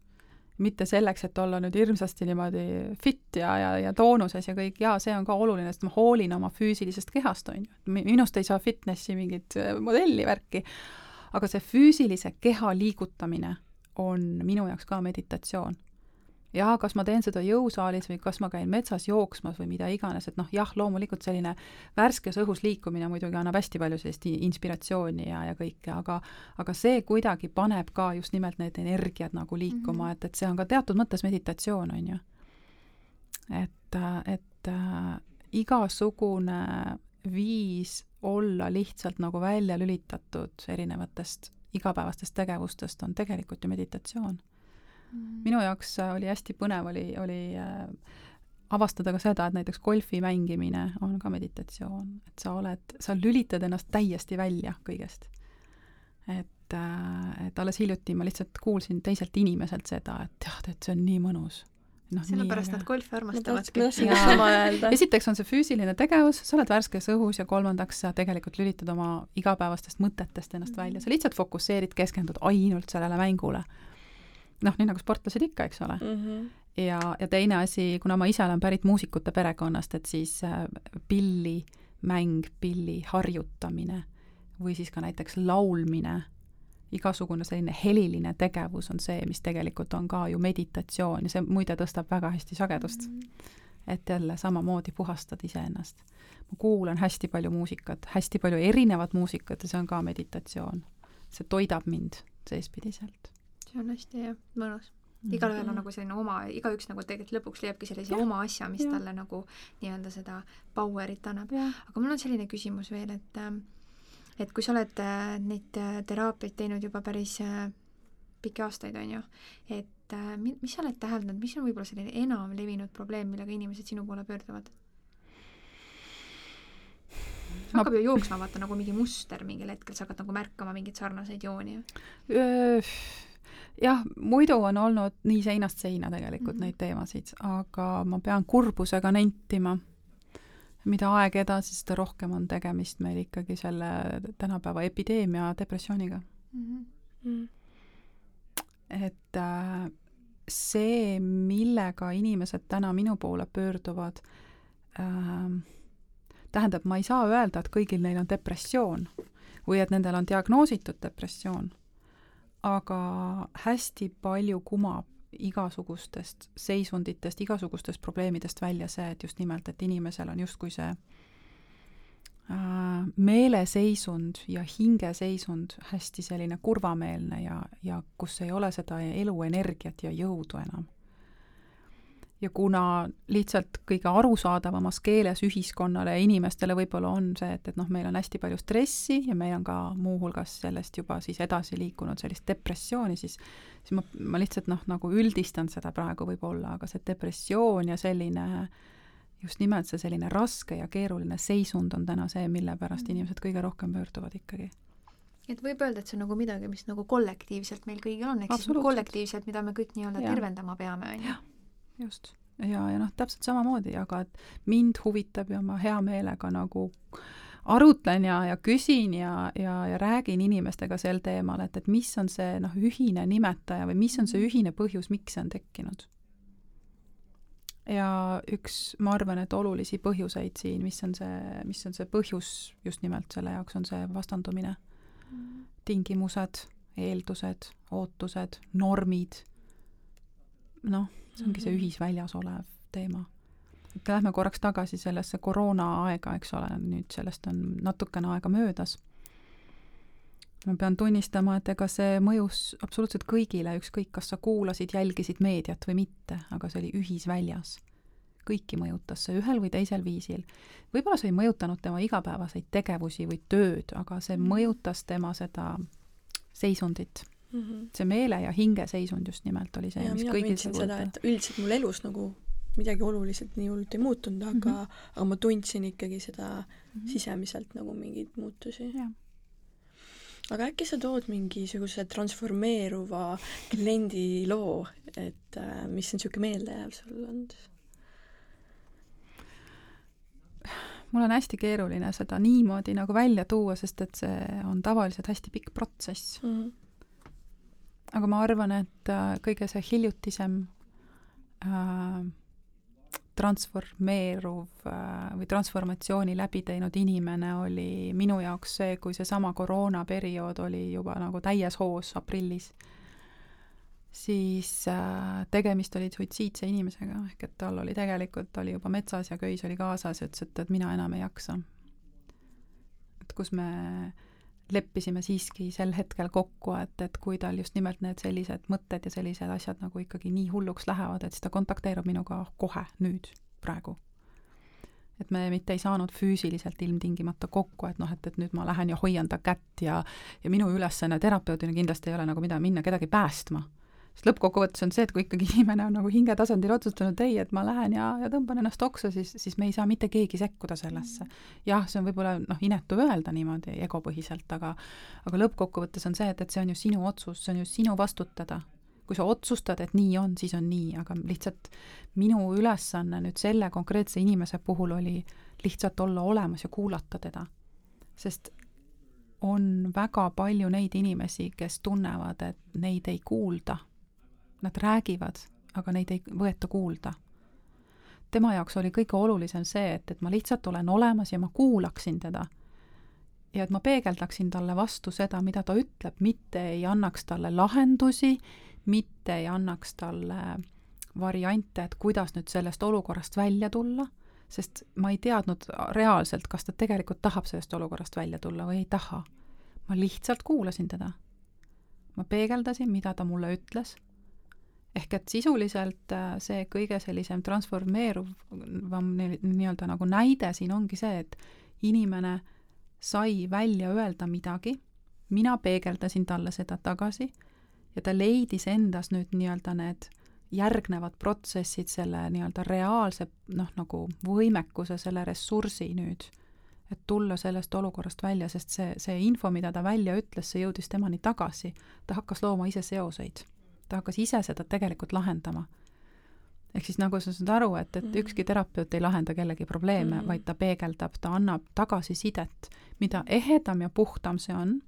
mitte selleks, et olla nüüd hirmsasti niimoodi fit ja, ja, ja toonuses ja kõik, jaa, see on ka oluline, sest ma hoolin oma füüsilisest kehast, on ju. minust ei saa fitnessi mingit äh, modelli värki, aga see füüsilise keha liigutamine on minu jaoks ka meditatsioon. ja kas ma teen seda jõusaalis või kas ma käin metsas jooksmas või mida iganes, et noh, jah, loomulikult selline värskes õhus liikumine muidugi annab hästi palju sellist inspiratsiooni ja, ja kõike, aga aga see kuidagi paneb ka just nimelt need energiad nagu liikuma mm, -hmm. et, et see on ka teatud mõttes meditatsioon, on ju. et, et äh, igasugune viis olla lihtsalt nagu välja lülitatud erinevatest igapäevastest tegevustest on tegelikult ju meditatsioon. Mm.. minu jaoks äh, oli hästi põnev, oli, oli äh, avastada ka seda, et näiteks golfi mängimine on ka meditatsioon, et sa oled, sa lülitad ennast täiesti välja kõigest. et, äh, et alles hiljuti ma lihtsalt kuulsin teiselt inimeselt seda, et tead, et see on nii mõnus noh, sellepärast nad golfi armastavadki. esiteks on see füüsiline tegevus, sa oled värskes õhus ja kolmandaks sa tegelikult lülitad oma igapäevastest mõtetest ennast mm -hmm. välja, sa lihtsalt fokusseerid, keskendud ainult sellele mängule. noh, nii nagu sportlased ikka, eks ole mm. -hmm. ja, ja teine asi, kuna ma ise olen pärit muusikute perekonnast, et siis äh, pillimäng, pilli harjutamine või siis ka näiteks laulmine igasugune selline heliline tegevus on see, mis tegelikult on ka ju meditatsioon ja see muide tõstab väga hästi sagedust mm. -hmm. et jälle samamoodi puhastad iseennast. ma kuulan hästi palju muusikat, hästi palju erinevat muusikat ja see on ka meditatsioon. see toidab mind seespidiselt. see on hästi jah, mõnus mhm. igalühel on mm -hmm. nagu selline oma, igaüks nagu tegelikult lõpuks leiabki sellise ja. oma asja, mis ja. talle nagu nii-öelda seda power'it annab. aga mul on selline küsimus veel, et äh, et kui sa oled äh, neid äh, teraapiaid teinud juba päris äh, pikki aastaid, on ju, et mis sa oled täheldanud, mis on võib-olla selline enam levinud probleem, millega inimesed sinu poole pöörduvad? hakkab ju jooksma, vaata, nagu mingi muster mingil hetkel, sa hakkad nagu märkama mingeid sarnaseid jooni. jah, muidu on olnud nii seinast seina tegelikult mm -hmm. neid teemasid, aga ma pean kurbusega nentima mida aeg edasi, seda rohkem on tegemist meil ikkagi selle tänapäeva epideemia depressiooniga mm. -hmm. et äh, see, millega inimesed täna minu poole pöörduvad äh,, tähendab, ma ei saa öelda, et kõigil neil on depressioon või et nendel on diagnoositud depressioon, aga hästi palju kumab igasugustest seisunditest, igasugustest probleemidest välja see, et just nimelt, et inimesel on justkui see äh, meeleseisund ja hingeseisund hästi selline kurvameelne ja, ja kus ei ole seda eluenergiat ja jõudu enam ja kuna lihtsalt kõige arusaadavamas keeles ühiskonnale ja inimestele võib-olla on see, et, et noh, meil on hästi palju stressi ja meil on ka muuhulgas sellest juba siis edasi liikunud sellist depressiooni, siis siis ma, ma lihtsalt noh, nagu üldistan seda praegu võib-olla, aga see depressioon ja selline just nimelt see selline raske ja keeruline seisund on täna see, mille pärast mm. inimesed kõige rohkem pöörduvad ikkagi. Et võib öelda, et see on nagu midagi, mis nagu kollektiivselt meil kõigil on, ehk siis kollektiivselt, mida me kõik nii-öelda tervendama peame, on ju just. ja, ja noh, täpselt samamoodi, aga et mind huvitab ja ma hea meelega nagu arutlen ja, ja küsin ja, ja, ja räägin inimestega sel teemal, et, et mis on see noh, ühine nimetaja või mis on see ühine põhjus, miks see on tekkinud. ja üks, ma arvan, et olulisi põhjuseid siin, mis on see, mis on see põhjus just nimelt selle jaoks, on see vastandumine mm.. tingimused, eeldused, ootused, normid, noh see ongi see mhm. ühisväljas olev teema. et lähme korraks tagasi sellesse koroona aega, eks ole, nüüd sellest on natukene aega möödas. ma pean tunnistama, et ega see mõjus absoluutselt kõigile, ükskõik, kas sa kuulasid, jälgisid meediat või mitte, aga see oli ühisväljas. kõiki mõjutas see ühel või teisel viisil. võib-olla see ei mõjutanud tema igapäevaseid tegevusi või tööd, aga see Mhm. mõjutas tema seda seisundit. Mm. -hmm. see meele ja hinge seisund just nimelt oli see, mis kõigil tundsin seda, et üldiselt mul elus nagu midagi oluliselt nii hullult ei muutunud, aga mm. -hmm. aga ma tundsin ikkagi seda mm. -hmm. sisemiselt nagu mingeid muutusi. aga äkki sa tood mingisuguse transformeeruva kliendi loo, et äh, mis on niisugune meeldejääv sul olnud? mul on hästi keeruline seda niimoodi nagu välja tuua, sest et see on tavaliselt hästi pikk protsess. mm. -hmm. Aga ma arvan, et äh, kõige see hiljutisem äh, transformeeruv äh, või transformatsiooni läbi teinud inimene oli minu jaoks see, kui seesama koroonaperiood oli juba nagu täies hoos aprillis, siis äh, tegemist oli suitsiidse inimesega, ehk et tal oli tegelikult, oli juba metsas ja köis oli kaasas ja ütles, et, et mina enam ei jaksa. et kus me leppisime siiski sel hetkel kokku, et, et kui tal just nimelt need sellised mõtted ja sellised asjad nagu ikkagi nii hulluks lähevad, et siis ta kontakteerub minuga kohe, nüüd, praegu. et me mitte ei saanud füüsiliselt ilmtingimata kokku, et noh, et, et nüüd ma lähen ja hoian ta kätt ja ja minu ülesanne terapeudina kindlasti ei ole nagu mida, minna kedagi päästma sest lõppkokkuvõttes on see, et kui ikkagi inimene on nagu hingetasandil otsustanud, ei, et ma lähen ja, ja tõmban ennast oksa, siis, siis me ei saa mitte keegi sekkuda sellesse. jah, see on võib-olla noh, inetu öelda niimoodi egopõhiselt, aga aga lõppkokkuvõttes on see, et, et see on ju sinu otsus, see on ju sinu vastutada. kui sa otsustad, et nii on, siis on nii, aga lihtsalt minu ülesanne nüüd selle konkreetse inimese puhul oli lihtsalt olla olemas ja kuulata teda. sest on väga palju neid inimesi, kes tunnevad, et neid ei kuulda nad räägivad, aga neid ei võeta kuulda. tema jaoks oli kõige olulisem see, et, et ma lihtsalt olen olemas ja ma kuulaksin teda. ja et ma peegeldaksin talle vastu seda, mida ta ütleb, mitte ei annaks talle lahendusi, mitte ei annaks talle variante, et kuidas nüüd sellest olukorrast välja tulla, sest ma ei teadnud reaalselt, kas ta tegelikult tahab sellest olukorrast välja tulla või ei taha. ma lihtsalt kuulasin teda. ma peegeldasin, mida ta mulle ütles ehk et sisuliselt see kõige sellisem transformeeruvam nii-öelda nagu näide siin ongi see, et inimene sai välja öelda midagi, mina peegeldasin talle seda tagasi ja ta leidis endas nüüd nii-öelda need järgnevad protsessid, selle nii-öelda reaalse noh, nagu võimekuse, selle ressursi nüüd, et tulla sellest olukorrast välja, sest see, see info, mida ta välja ütles, see jõudis temani tagasi. ta hakkas looma ise seoseid ta hakkas ise seda tegelikult lahendama. ehk siis nagu sa saad aru, et, et mm. ükski terapeut ei lahenda kellegi probleeme mm., vaid ta peegeldab, ta annab tagasisidet. mida ehedam ja puhtam see on,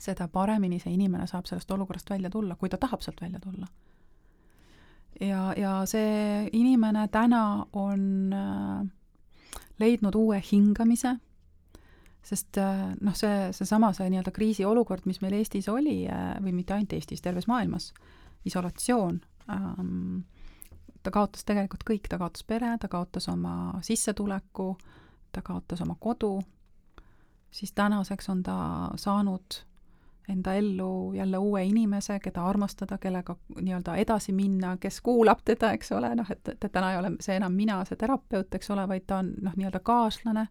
seda paremini see inimene saab sellest olukorrast välja tulla, kui ta tahab sealt välja tulla. ja, ja see inimene täna on äh, leidnud uue hingamise sest noh, see, seesama, see, see nii-öelda kriisiolukord, mis meil Eestis oli või mitte ainult Eestis, terves maailmas, isolatsioon ähm,, ta kaotas tegelikult kõik, ta kaotas pere, ta kaotas oma sissetuleku, ta kaotas oma kodu, siis tänaseks on ta saanud enda ellu jälle uue inimese, keda armastada, kellega nii-öelda edasi minna, kes kuulab teda, eks ole, noh, et, et täna ei ole see enam mina, see terapeut, eks ole, vaid ta on noh, nii-öelda kaaslane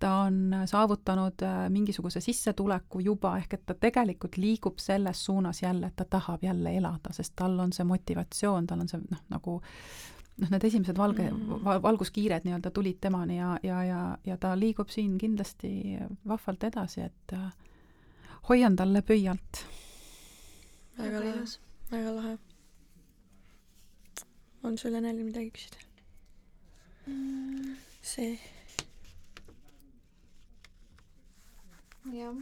ta on saavutanud mingisuguse sissetuleku juba, ehk et ta tegelikult liigub selles suunas jälle, et ta tahab jälle elada, sest tal on see motivatsioon, tal on see noh, nagu noh, need esimesed valge mm. val,, valguskiired nii-öelda tulid temani ja, ja, ja, ja ta liigub siin kindlasti vahvalt edasi, et äh, hoian talle pöialt. väga lahe, väga lahe. on sul Eneli midagi küsida mm.? see jah.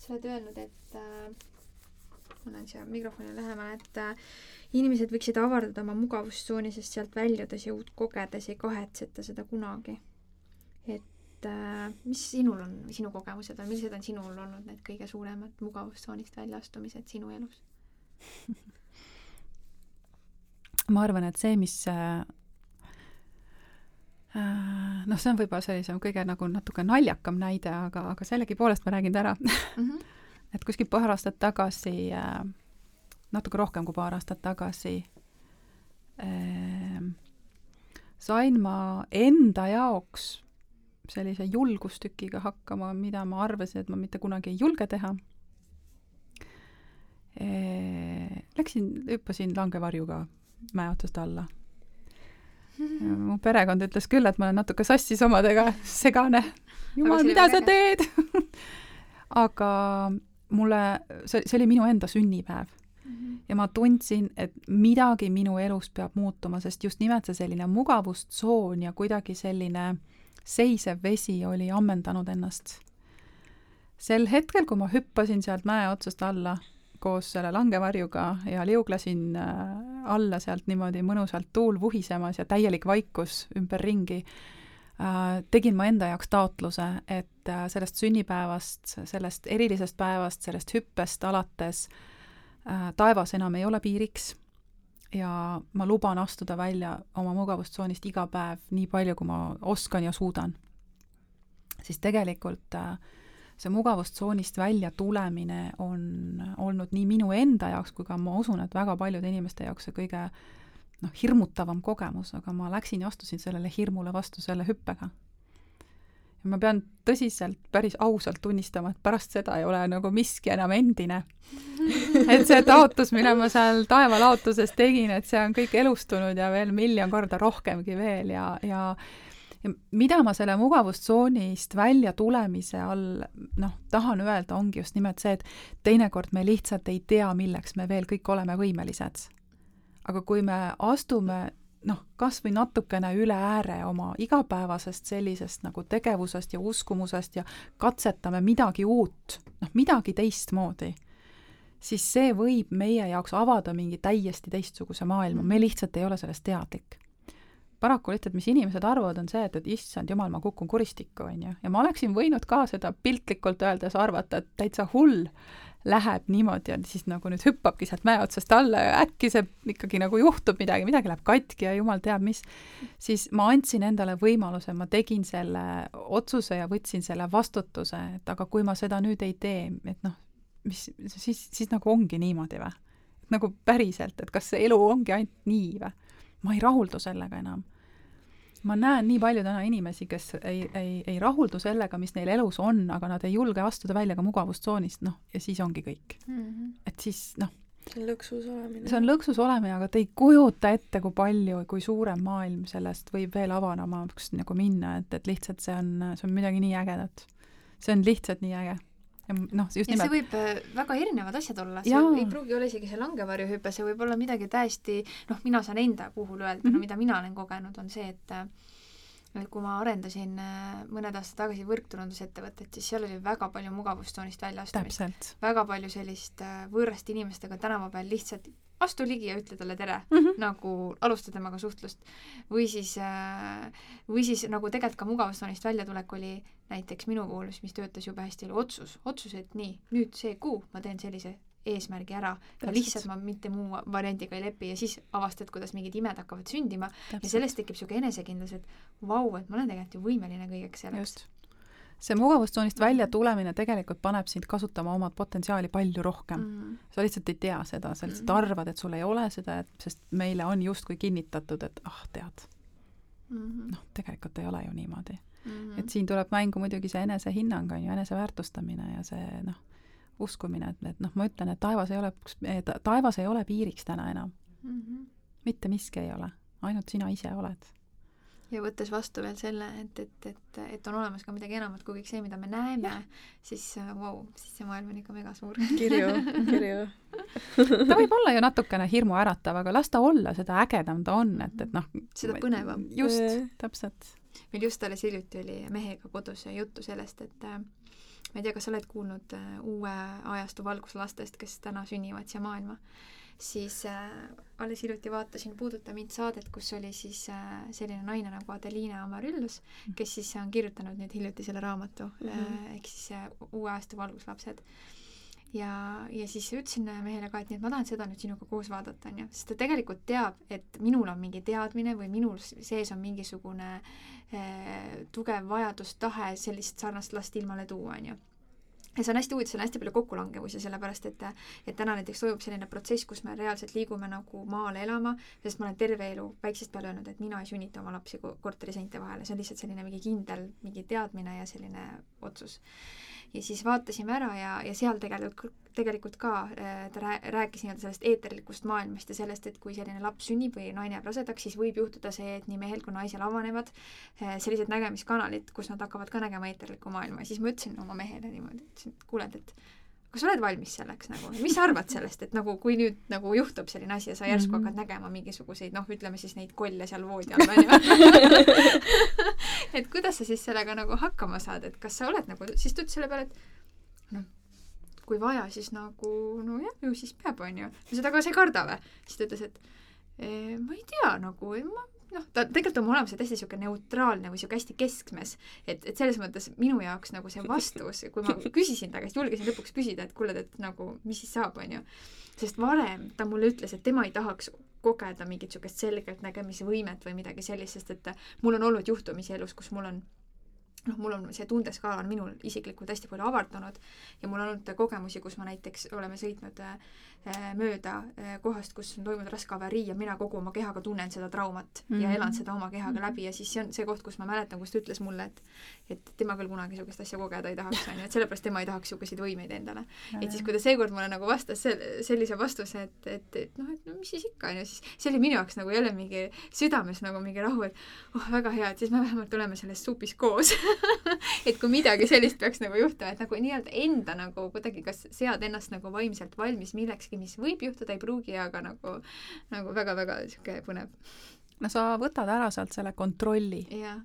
sa oled öelnud, et äh, ma lähen siia mikrofoni lähemale, et äh, inimesed võiksid avardada oma mugavustsooni, sest sealt väljudes ja uut kogedes ei kahetseta seda kunagi. et äh, mis sinul on, sinu kogemused on, millised on sinul olnud need kõige suuremad mugavustsoonist väljaastumised sinu elus ma arvan, et see, mis Äh, noh, see on võib-olla sellisem kõige nagu natuke naljakam näide, aga, aga sellegipoolest ma räägin ta ära mm. -hmm. et kuskil paar aastat tagasi äh,, natuke rohkem kui paar aastat tagasi äh,, sain ma enda jaoks sellise julgustükiga hakkama, mida ma arvasin, et ma mitte kunagi ei julge teha e,. Läksin, hüppasin langevarjuga mäe otsast alla mu perekond ütles küll, et ma olen natuke sassis omadega, segane. jumal, mida sa teed aga mulle, see, see oli minu enda sünnipäev mm. -hmm. ja ma tundsin, et midagi minu elus peab muutuma, sest just nimelt see selline mugavustsoon ja kuidagi selline seisev vesi oli ammendanud ennast. sel hetkel, kui ma hüppasin sealt mäe otsast alla, koos selle langevarjuga ja liuglasin äh, alla sealt niimoodi mõnusalt tuul vuhisemas ja täielik vaikus ümberringi, äh, tegin ma enda jaoks taotluse, et äh, sellest sünnipäevast, sellest erilisest päevast, sellest hüppest alates taevas enam ei ole piiriks ja ma luban astuda välja oma mugavustsoonist iga päev nii palju, kui ma oskan ja suudan. siis tegelikult äh, see mugavustsoonist välja tulemine on olnud nii minu enda jaoks kui ka ma usun, et väga paljude inimeste jaoks see kõige noh, hirmutavam kogemus, aga ma läksin ja astusin sellele hirmule vastu selle hüppega. ja ma pean tõsiselt, päris ausalt tunnistama, et pärast seda ei ole nagu miski enam endine. et see taotlus, mille ma seal taevalaotuses tegin, et see on kõik elustunud ja veel miljon korda rohkemgi veel ja, ja ja mida ma selle mugavustsoonist välja tulemise all noh, tahan öelda, ongi just nimelt see, et teinekord me lihtsalt ei tea, milleks me veel kõik oleme võimelised. aga kui me astume noh, kas või natukene üle ääre oma igapäevasest sellisest nagu tegevusest ja uskumusest ja katsetame midagi uut, noh, midagi teistmoodi, siis see võib meie jaoks avada mingi täiesti teistsuguse maailma, me lihtsalt ei ole sellest teadlik paraku lihtsalt, mis inimesed arvavad, on see, et, et issand jumal, ma kukun kuristikku, on ju. ja ma oleksin võinud ka seda piltlikult öeldes arvata, et täitsa hull läheb niimoodi ja siis nagu nüüd hüppabki sealt mäe otsast alla ja äkki see ikkagi nagu juhtub midagi, midagi läheb katki ja jumal teab mis, siis ma andsin endale võimaluse, ma tegin selle otsuse ja võtsin selle vastutuse, et aga kui ma seda nüüd ei tee, et noh, mis siis, siis nagu ongi niimoodi või? nagu päriselt, et kas see elu ongi ainult nii või? Ma ei rahuldu sellega enam. ma näen nii palju täna inimesi, kes ei, ei, ei rahuldu sellega, mis neil elus on, aga nad ei julge astuda välja ka mugavustsoonist, noh, ja siis ongi kõik mm. -hmm. et siis noh, see on lõksus olemine. see on lõksus olemine, aga te ei kujuta ette, kui palju, kui suurem maailm sellest võib veel avanemaks nagu minna, et, et lihtsalt see on, see on midagi nii ägedat. see on lihtsalt nii äge noh, just ja nimelt. see võib äh, väga erinevad asjad olla, see Jaa. ei pruugi olla isegi see langevarjuhüpe, see võib olla midagi täiesti, noh, mina saan enda puhul öelda mm, -hmm. no mida mina olen kogenud, on see, et kui ma arendasin äh, mõned aastad tagasi võrkturundusettevõtet, siis seal oli väga palju mugavustsoonist väljaastumist. väga palju sellist äh, võõraste inimestega tänava peal lihtsalt astu ligi ja ütle talle tere mm, -hmm. nagu alusta temaga suhtlust. või siis, või siis nagu tegelikult ka mugavustsoonist väljatulek oli näiteks minu puhul, mis töötas jube hästi, oli otsus, otsus, et nii, nüüd see kuu ma teen sellise eesmärgi ära ja lihtsalt ma mitte muu variandiga ei lepi ja siis avastad, kuidas mingid imed hakkavad sündima Täpselt. ja sellest tekib niisugune enesekindlus, et vau, et ma olen tegelikult ju võimeline kõigeks selleks see mugavustsoonist välja tulemine tegelikult paneb sind kasutama oma potentsiaali palju rohkem mm. -hmm. sa lihtsalt ei tea seda, sa lihtsalt mm -hmm. arvad, et sul ei ole seda, et sest meile on justkui kinnitatud, et ah, tead mm -hmm., noh, tegelikult ei ole ju niimoodi mm. -hmm. et siin tuleb mängu muidugi see enesehinnang, on ju, eneseväärtustamine ja see noh, uskumine, et, et noh, ma ütlen, et taevas ei ole, taevas ei ole piiriks täna enam mm. -hmm. mitte miski ei ole, ainult sina ise oled ja võttes vastu veel selle, et, et, et, et on olemas ka midagi enamat kui kõik see, mida me näeme, siis vau uh, wow,, siis see maailm on ikka mega suur. kirju, kirju ta võib olla ju natukene hirmuäratav, aga las ta olla, seda ägedam ta on, et, et noh. seda põnevam. just, täpselt. Meil just alles hiljuti oli mehega kodus juttu sellest, et äh, ma ei tea, kas sa oled kuulnud äh, uue ajastu valguslastest, kes täna sünnivad siia maailma siis äh, alles hiljuti vaatasin Puuduta mind saadet, kus oli siis äh, selline naine nagu Adelina Amarüllus, kes siis on kirjutanud nüüd hiljuti selle raamatu mm -hmm. äh, ehk siis äh, Uue aasta valguslapsed. Ja, ja siis ütlesin mehele ka, et nii, et ma tahan seda nüüd sinuga koos vaadata, onju, sest ta tegelikult teab, et minul on mingi teadmine või minul sees on mingisugune eh, tugev vajadus, tahe sellist sarnast last ilmale tuua, onju ja see on hästi huvitav, seal on hästi palju kokkulangevusi, sellepärast et et täna näiteks toimub selline protsess, kus me reaalselt liigume nagu maale elama, sest ma olen terve elu väiksest peale öelnud, et mina ei sünnita oma lapsi korteri seinte vahele, see on lihtsalt selline mingi kindel mingi teadmine ja selline otsus ja siis vaatasime ära ja, ja seal tegelikult, tegelikult ka äh, ta rääkis nii-öelda sellest eeterlikust maailmast ja sellest, et kui selline laps sünnib või naine jääb rasedaks, siis võib juhtuda see, et nii mehel kui naisel avanevad äh, sellised nägemiskanalid, kus nad hakkavad ka nägema eeterlikku maailma. Ja siis ma ütlesin oma mehele niimoodi, ütlesin, et kuule, et kas sa oled valmis selleks nagu, mis sa arvad sellest, et nagu kui nüüd nagu juhtub selline asi ja sa järsku mm -hmm. hakkad nägema mingisuguseid noh, ütleme siis neid kolle seal voodi all onju et kuidas sa siis sellega nagu hakkama saad, et kas sa oled nagu, siis ta ütles selle peale, et noh, kui vaja, siis nagu nojah, ju siis peab onju. ma ütlesin, aga sa ei karda või? siis ta ütles, et e, ma ei tea nagu, ma noh, ta tegelikult oma olemuselt hästi niisugune neutraalne või niisugune hästi keskmes, et, et selles mõttes minu jaoks nagu see vastus, kui ma küsisin ta käest, julgesin lõpuks küsida, et kuule, et nagu mis siis saab, onju. sest varem ta mulle ütles, et tema ei tahaks kogeda mingit niisugust selgeltnägemisvõimet või midagi sellist, sest et mul on olnud juhtumisi elus, kus mul on noh, mul on see tundeskaala on minul isiklikult hästi palju avardunud ja mul on olnud kogemusi, kus ma näiteks oleme sõitnud äh, mööda äh, kohast, kus on toimunud raske avarii ja mina kogu oma kehaga tunnen seda traumat mm -hmm. ja mhm. elan seda oma kehaga läbi ja siis see on see koht, kus ma mäletan, kus ta ütles mulle, et et tema küll kunagi niisugust asja kogeda ei tahaks, on ju, et sellepärast tema ei tahaks niisuguseid võimeid endale. et siis, kui ta seekord mulle nagu vastas sel-, sellise vastuse, et, et, et noh, et no mis siis ikka, on ju, siis see oli minu jaoks nagu jälle mingi südames nagu mingi rahu, et oh, väga hea, et siis me vähemalt oleme selles supis koos et kui midagi sellist peaks nagu juhtuma, et nagu nii-öelda enda nagu kuidagi kas sead ennast nagu vaimselt valmis millekski, mis võib juhtuda, ei pruugi, aga nagu, nagu väga-väga niisugune põnev no sa võtad ära sealt selle kontrolli,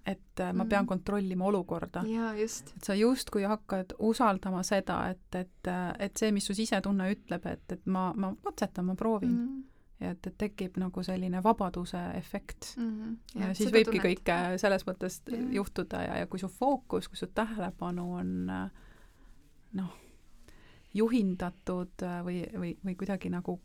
et äh, ma pean mm. kontrollima olukorda. et sa justkui hakkad usaldama seda, et, et, äh, et see, mis su sisetunne ütleb, et, et ma, ma katsetan, ma proovin mm ja et, et tekib nagu selline vabaduse efekt mm. -hmm. ja, ja siis võibki tunnet. kõike selles mõttes ja. juhtuda ja, ja kui su fookus, kui su tähelepanu on noh, juhindatud või, või, või kuidagi nagu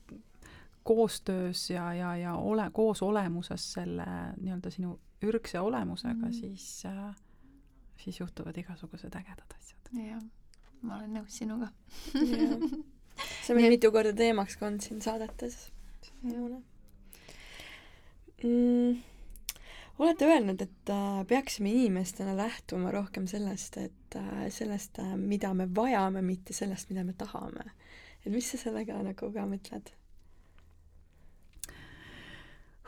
koostöös ja, ja, ja ole, koos olemuses selle nii-öelda sinu ürgse olemusega mm, siis äh, siis juhtuvad igasugused ägedad asjad. jah, ma olen nõus sinuga. See on meil mitu korda teemaks ka olnud siin saadetes. Mm,. Olete öelnud, et äh, peaksime inimestena lähtuma rohkem sellest, et äh, sellest äh,, mida me vajame, mitte sellest, mida me tahame. et mis sa sellega nagu ka mõtled?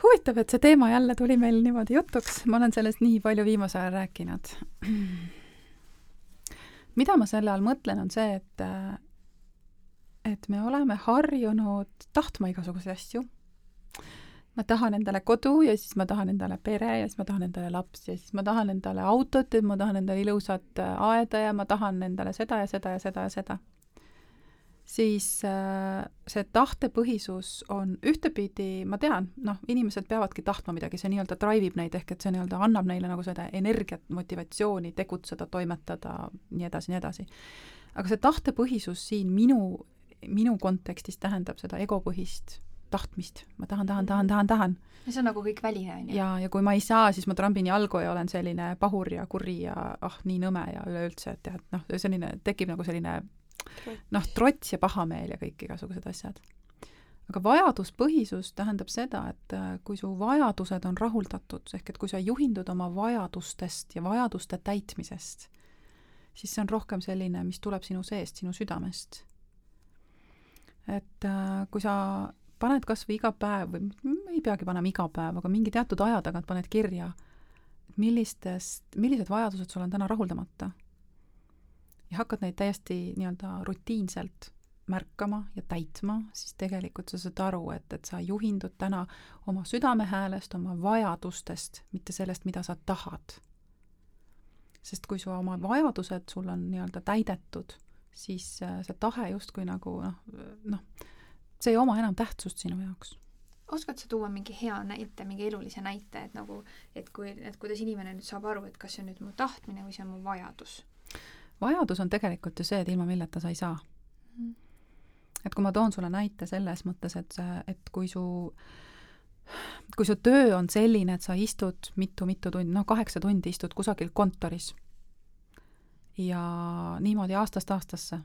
huvitav, et see teema jälle tuli meil niimoodi jutuks, ma olen sellest nii palju viimasel ajal rääkinud. mida ma selle all mõtlen, on see, et et me oleme harjunud tahtma igasuguseid asju. Ma tahan endale kodu ja siis ma tahan endale pere ja siis ma tahan endale lapsi ja siis ma tahan endale autot ja ma tahan endale ilusat äh, aeda ja ma tahan endale seda ja seda ja seda ja seda. siis äh, see tahtepõhisus on ühtepidi, ma tean, noh, inimesed peavadki tahtma midagi, see nii-öelda drive ib neid, ehk et see nii-öelda annab neile nagu seda energiat, motivatsiooni tegutseda, toimetada, nii edasi, nii edasi aga see tahtepõhisus siin minu minu kontekstis tähendab seda egopõhist tahtmist, ma tahan, tahan, tahan, tahan, tahan. ja see on nagu kõik väline, on ju? ja, ja kui ma ei saa, siis ma trambin jalgu ja olen selline pahur ja kuri ja ah, nii nõme ja üleüldse, et jah, et noh, selline, tekib nagu selline noh, trots ja pahameel ja kõik igasugused asjad. aga vajaduspõhisus tähendab seda, et äh, kui su vajadused on rahuldatud, ehk et kui sa juhindud oma vajadustest ja vajaduste täitmisest, siis see on rohkem selline, mis tuleb sinu seest, sinu südamest et äh, kui sa paned kas või iga päev või ei peagi panema iga päev, aga mingi teatud aja tagant paned kirja, millistest, millised vajadused sul on täna rahuldamata. ja hakkad neid täiesti nii-öelda rutiinselt märkama ja täitma, siis tegelikult sa saad aru, et, et sa juhindud täna oma südamehäälest, oma vajadustest, mitte sellest, mida sa tahad. sest kui su oma vajadused sul on nii-öelda täidetud siis äh, see tahe justkui nagu noh, noh, see ei oma enam tähtsust sinu jaoks. oskad sa tuua mingi hea näite, mingi elulise näite, et nagu, et kui, et kuidas inimene nüüd saab aru, et kas see on nüüd mu tahtmine või see on mu vajadus? vajadus on tegelikult ju see, et ilma milleta sa ei saa mm. et kui ma toon sulle näite selles mõttes, et, et kui su kui su töö on selline, et sa istud mitu-mitu tundi, noh, kaheksa tundi istud kusagil kontoris ja niimoodi aastast aastasse,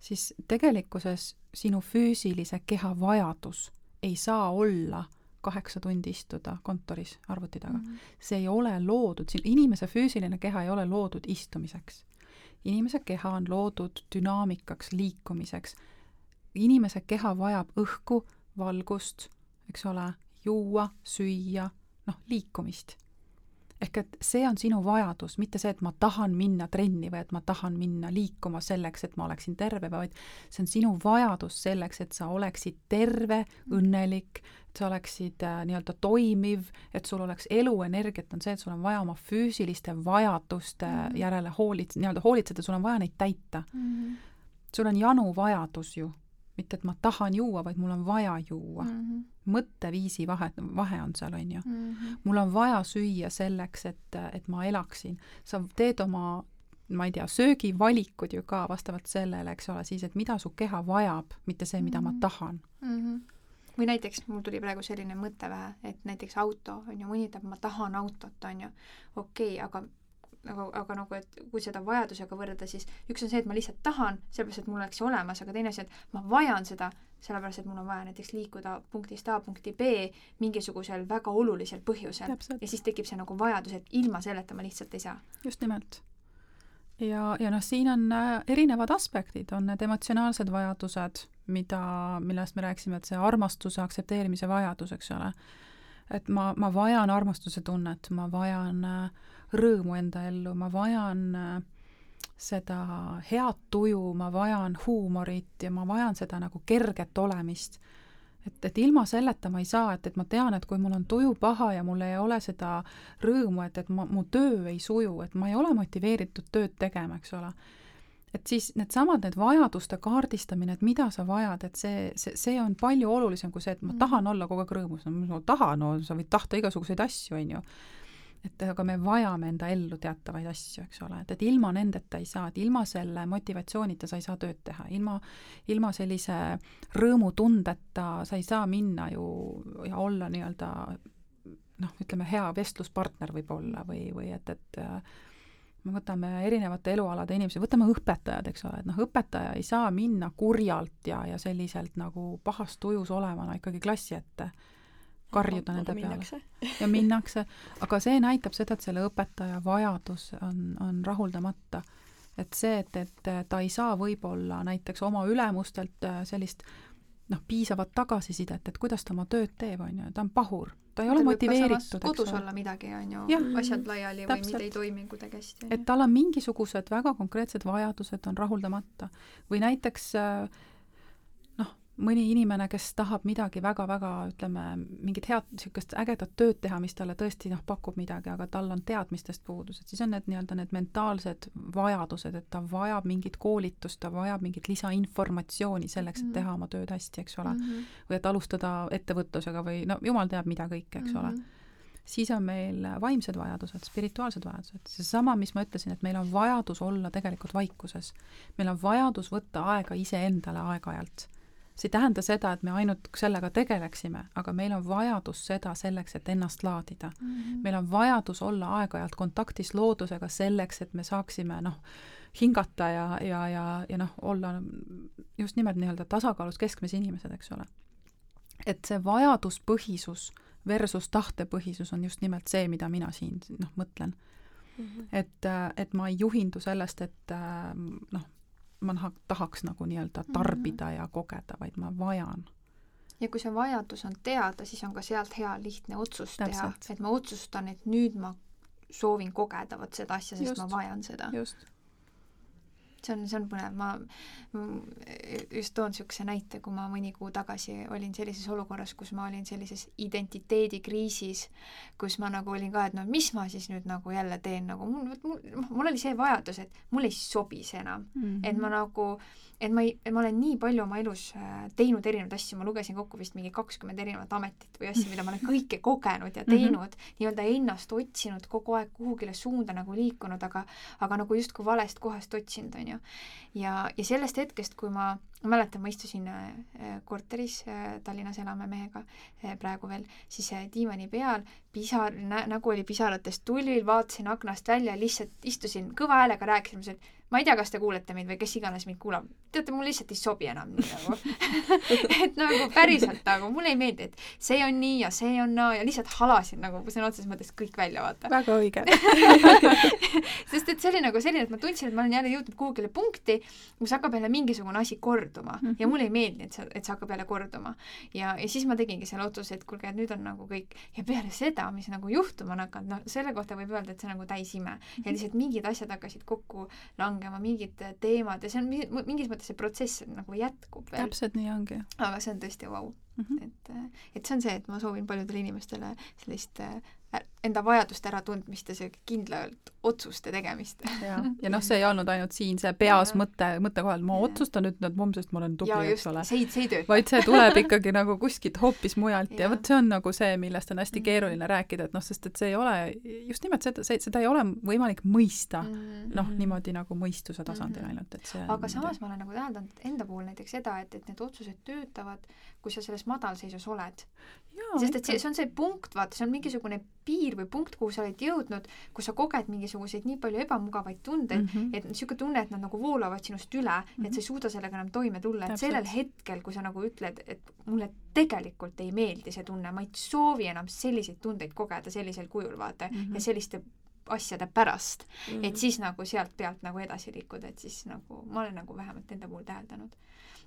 siis tegelikkuses sinu füüsilise keha vajadus ei saa olla kaheksa tundi istuda kontoris arvuti taga mm. -hmm. see ei ole loodud, inimese füüsiline keha ei ole loodud istumiseks. inimese keha on loodud dünaamikaks, liikumiseks. inimese keha vajab õhku, valgust, eks ole, juua, süüa, noh, liikumist ehk et see on sinu vajadus, mitte see, et ma tahan minna trenni või et ma tahan minna liikuma selleks, et ma oleksin terve, vaid see on sinu vajadus selleks, et sa oleksid terve, õnnelik, et sa oleksid äh, nii-öelda toimiv, et sul oleks eluenergiat, on see, et sul on vaja oma füüsiliste vajaduste mm -hmm. järele hoolits-, nii-öelda hoolitseda, sul on vaja neid täita mm. -hmm. sul on janu vajadus ju mitte et ma tahan juua, vaid mul on vaja juua mm. -hmm. Mõtteviisi vahe, vahe on seal, on ju mm. -hmm. mul on vaja süüa selleks, et, et ma elaksin. sa teed oma ma ei tea, söögivalikud ju ka vastavalt sellele, eks ole, siis, et mida su keha vajab, mitte see, mida mm -hmm. ma mhm. tahan mm. -hmm. või näiteks mul tuli praegu selline mõte pähe, et näiteks auto, on ju, mõni ütleb, ma tahan autot, on ju, okei okay,, aga aga, aga nagu, et kui seda vajadusega võrrelda, siis üks on see, et ma lihtsalt tahan, sellepärast et mul oleks see olemas, aga teine asi, et ma vajan seda, sellepärast et mul on vaja näiteks liikuda punktist A punkti B mingisugusel väga olulisel põhjusel. ja siis tekib see nagu vajadus, et ilma selleta ma lihtsalt ei saa. just nimelt. ja, ja noh, siin on äh, erinevad aspektid, on need emotsionaalsed vajadused, mida, millest me rääkisime, et see armastuse aktsepteerimise vajadus, eks ole, et ma, ma vajan armastuse tunnet, ma vajan äh, rõõmu enda ellu, ma vajan äh, seda head tuju, ma vajan huumorit ja ma vajan seda nagu kerget olemist. et, et ilma selleta ma ei saa, et, et ma tean, et kui mul on tuju paha ja mul ei ole seda rõõmu, et, et ma, mu töö ei suju, et ma ei ole motiveeritud tööd tegema, eks ole et siis needsamad, need vajaduste kaardistamine, et mida sa vajad, et see, see, see on palju olulisem kui see, et ma mm. tahan olla kogu aeg rõõmus, no ma tahan, no sa võid tahta igasuguseid asju, on ju et aga me vajame enda ellu teatavaid asju, eks ole, et, et ilma nendeta ei saa, et ilma selle motivatsioonita sa ei saa tööd teha, ilma, ilma sellise rõõmutundeta sa ei saa minna ju ja olla nii-öelda noh, ütleme hea vestluspartner võib-olla või, või et, et me võtame erinevate elualade inimesi, võtame õpetajad, eks ole, et noh, õpetaja ei saa minna kurjalt ja, ja selliselt nagu pahas tujus olevana ikkagi klassi ette karjuda nende peale. ja minnakse, aga see näitab seda, et selle õpetaja vajadus on, on rahuldamata. et see, et, et ta ei saa võib-olla näiteks oma ülemustelt äh, sellist noh, piisavat tagasisidet, et kuidas ta oma tööd teeb, on ju, ta on pahur, ta ei ta ole motiveeritud. kodus olla midagi, on ju, asjad laiali täpselt. või mida ei toimi kuidagi hästi. et tal on mingisugused väga konkreetsed vajadused on rahuldamata. või näiteks äh, mõni inimene, kes tahab midagi väga-väga, ütleme, mingit head, niisugust ägedat tööd teha, mis talle tõesti noh, pakub midagi, aga tal on teadmistest puudus, et siis on need nii-öelda need mentaalsed vajadused, et ta vajab mingit koolitust, ta vajab mingit lisainformatsiooni selleks, et mhm. teha oma tööd hästi, eks ole mm. -hmm. või et alustada ettevõtlusega või no jumal teab mida kõike, eks mm -hmm. ole mhm. siis on meil vaimsed vajadused, spirituaalsed vajadused, seesama, mis ma ütlesin, et meil on vajadus olla tegelikult vaikuses. meil on vajadus võtta aega iseendale aeg-ajalt see ei tähenda seda, et me ainult sellega tegeleksime, aga meil on vajadus seda selleks, et ennast laadida mm. -hmm. meil on vajadus olla aeg-ajalt kontaktis loodusega selleks, et me saaksime noh, hingata ja, ja, ja, ja noh, olla just nimelt nii-öelda tasakaalus keskmes inimesed, eks ole. et see vajaduspõhisus versus tahtepõhisus on just nimelt see, mida mina siin noh, mõtlen mm. -hmm. et, et ma ei juhindu sellest, et noh, ma tahaks nagu nii-öelda mhm. tarbida ja kogeda, vaid ma vajan. ja kui see vajadus on teada, siis on ka sealt hea lihtne otsus Täpselt. teha, et ma otsustan, et nüüd ma soovin kogeda vot seda asja, sest just, ma vajan seda. just see on, see on põnev, ma just toon niisuguse näite, kui ma mõni kuu tagasi olin sellises olukorras, kus ma olin sellises identiteedikriisis, kus ma nagu olin ka, et no mis ma siis nüüd nagu jälle teen, nagu mul, mul, mul oli see vajadus, et mul ei sobi see enam mm. -hmm. et ma nagu et ma ei, ma olen nii palju oma elus äh, teinud erinevaid asju, ma lugesin kokku vist mingi kakskümmend erinevat ametit või asju, mida ma olen kõike kogenud ja mhm. teinud mm -hmm., nii-öelda ennast otsinud kogu aeg kuhugile suunda nagu liikunud, aga aga nagu justkui valest kohast otsinud, on ju. ja, ja sellest hetkest, kui ma, ma mäletan, ma istusin äh, korteris äh,, Tallinnas elame mehega praegu veel, siis diivani peal, pisar nä,, nägu oli pisaratest tulvil, vaatasin aknast välja, lihtsalt istusin kõva häälega, rääkisin, mõtlesin, et ma ei tea, kas te kuulete mind või kes iganes mind kuulab, teate, mul lihtsalt ei sobi enam nii nagu et nagu päriselt nagu mulle ei meeldi, et see on nii ja see on naa ja lihtsalt halasin nagu sõna otseses mõttes kõik välja, vaata. väga õige sest et see oli nagu selline, et ma tundsin, et ma olen jälle jõudnud kuhugile punkti, kus hakkab jälle mingisugune asi korduma mm -hmm. ja mulle ei meeldi, et see, et see hakkab jälle korduma. ja, ja siis ma tegingi selle otsuse, et kuulge, et nüüd on nagu kõik ja peale seda, mis nagu juhtuma on hakanud, noh, selle kohta võib öelda, et see on nagu täisime ja Mhm. lihtsalt mingid asjad hakkasid kokku langema, mingid teemad ja see on mi- mingis mõttes see protsess nagu jätkub veel, täpselt nii ongi aga see on tõesti vau wow. Mm. -hmm. et, et see on see, et ma soovin paljudele inimestele sellist äh, enda vajaduste äratundmist ja see kindlalt otsuste tegemist. ja, ja noh, see ei olnud ainult siin see peas Ja. mõte, mõttekohal, ma Ja. otsustan nüüd nüüd homsest ma olen ja tubli, eks ole. vaid see tuleb ikkagi nagu kuskilt hoopis mujalt ja Jah. vot see on nagu see, millest on hästi Mhm. keeruline rääkida, et noh, sest et see ei ole, just nimelt seda, see, seda ei ole võimalik mõista mm. mm. noh, niimoodi nagu mõistuse tasandil Mhm. ainult, et see aga samas ma olen nagu täheldanud enda puhul näiteks seda, et, et need otsused töötavad, kui sa selles madalseisus oled. sest et see, see on see punkt, vaata, see on mingisugune piir või punkt, kuhu sa oled jõudnud, kus sa koged mingisuguseid nii palju ebamugavaid tundeid mm, Mhm. et niisugune tunne, et nad nagu voolavad sinust üle mm, -hmm. et sa ei suuda sellega enam toime tulla, et sellel hetkel, kui sa nagu ütled, et mulle tegelikult ei meeldi see tunne, ma ei soovi enam selliseid tundeid kogeda sellisel kujul, vaata mm, Mhm. -hmm. ja selliste asjade pärast Mhm. mm., et siis nagu sealt pealt nagu edasi liikuda, et siis nagu ma olen nagu vähemalt enda puhul täheldanud.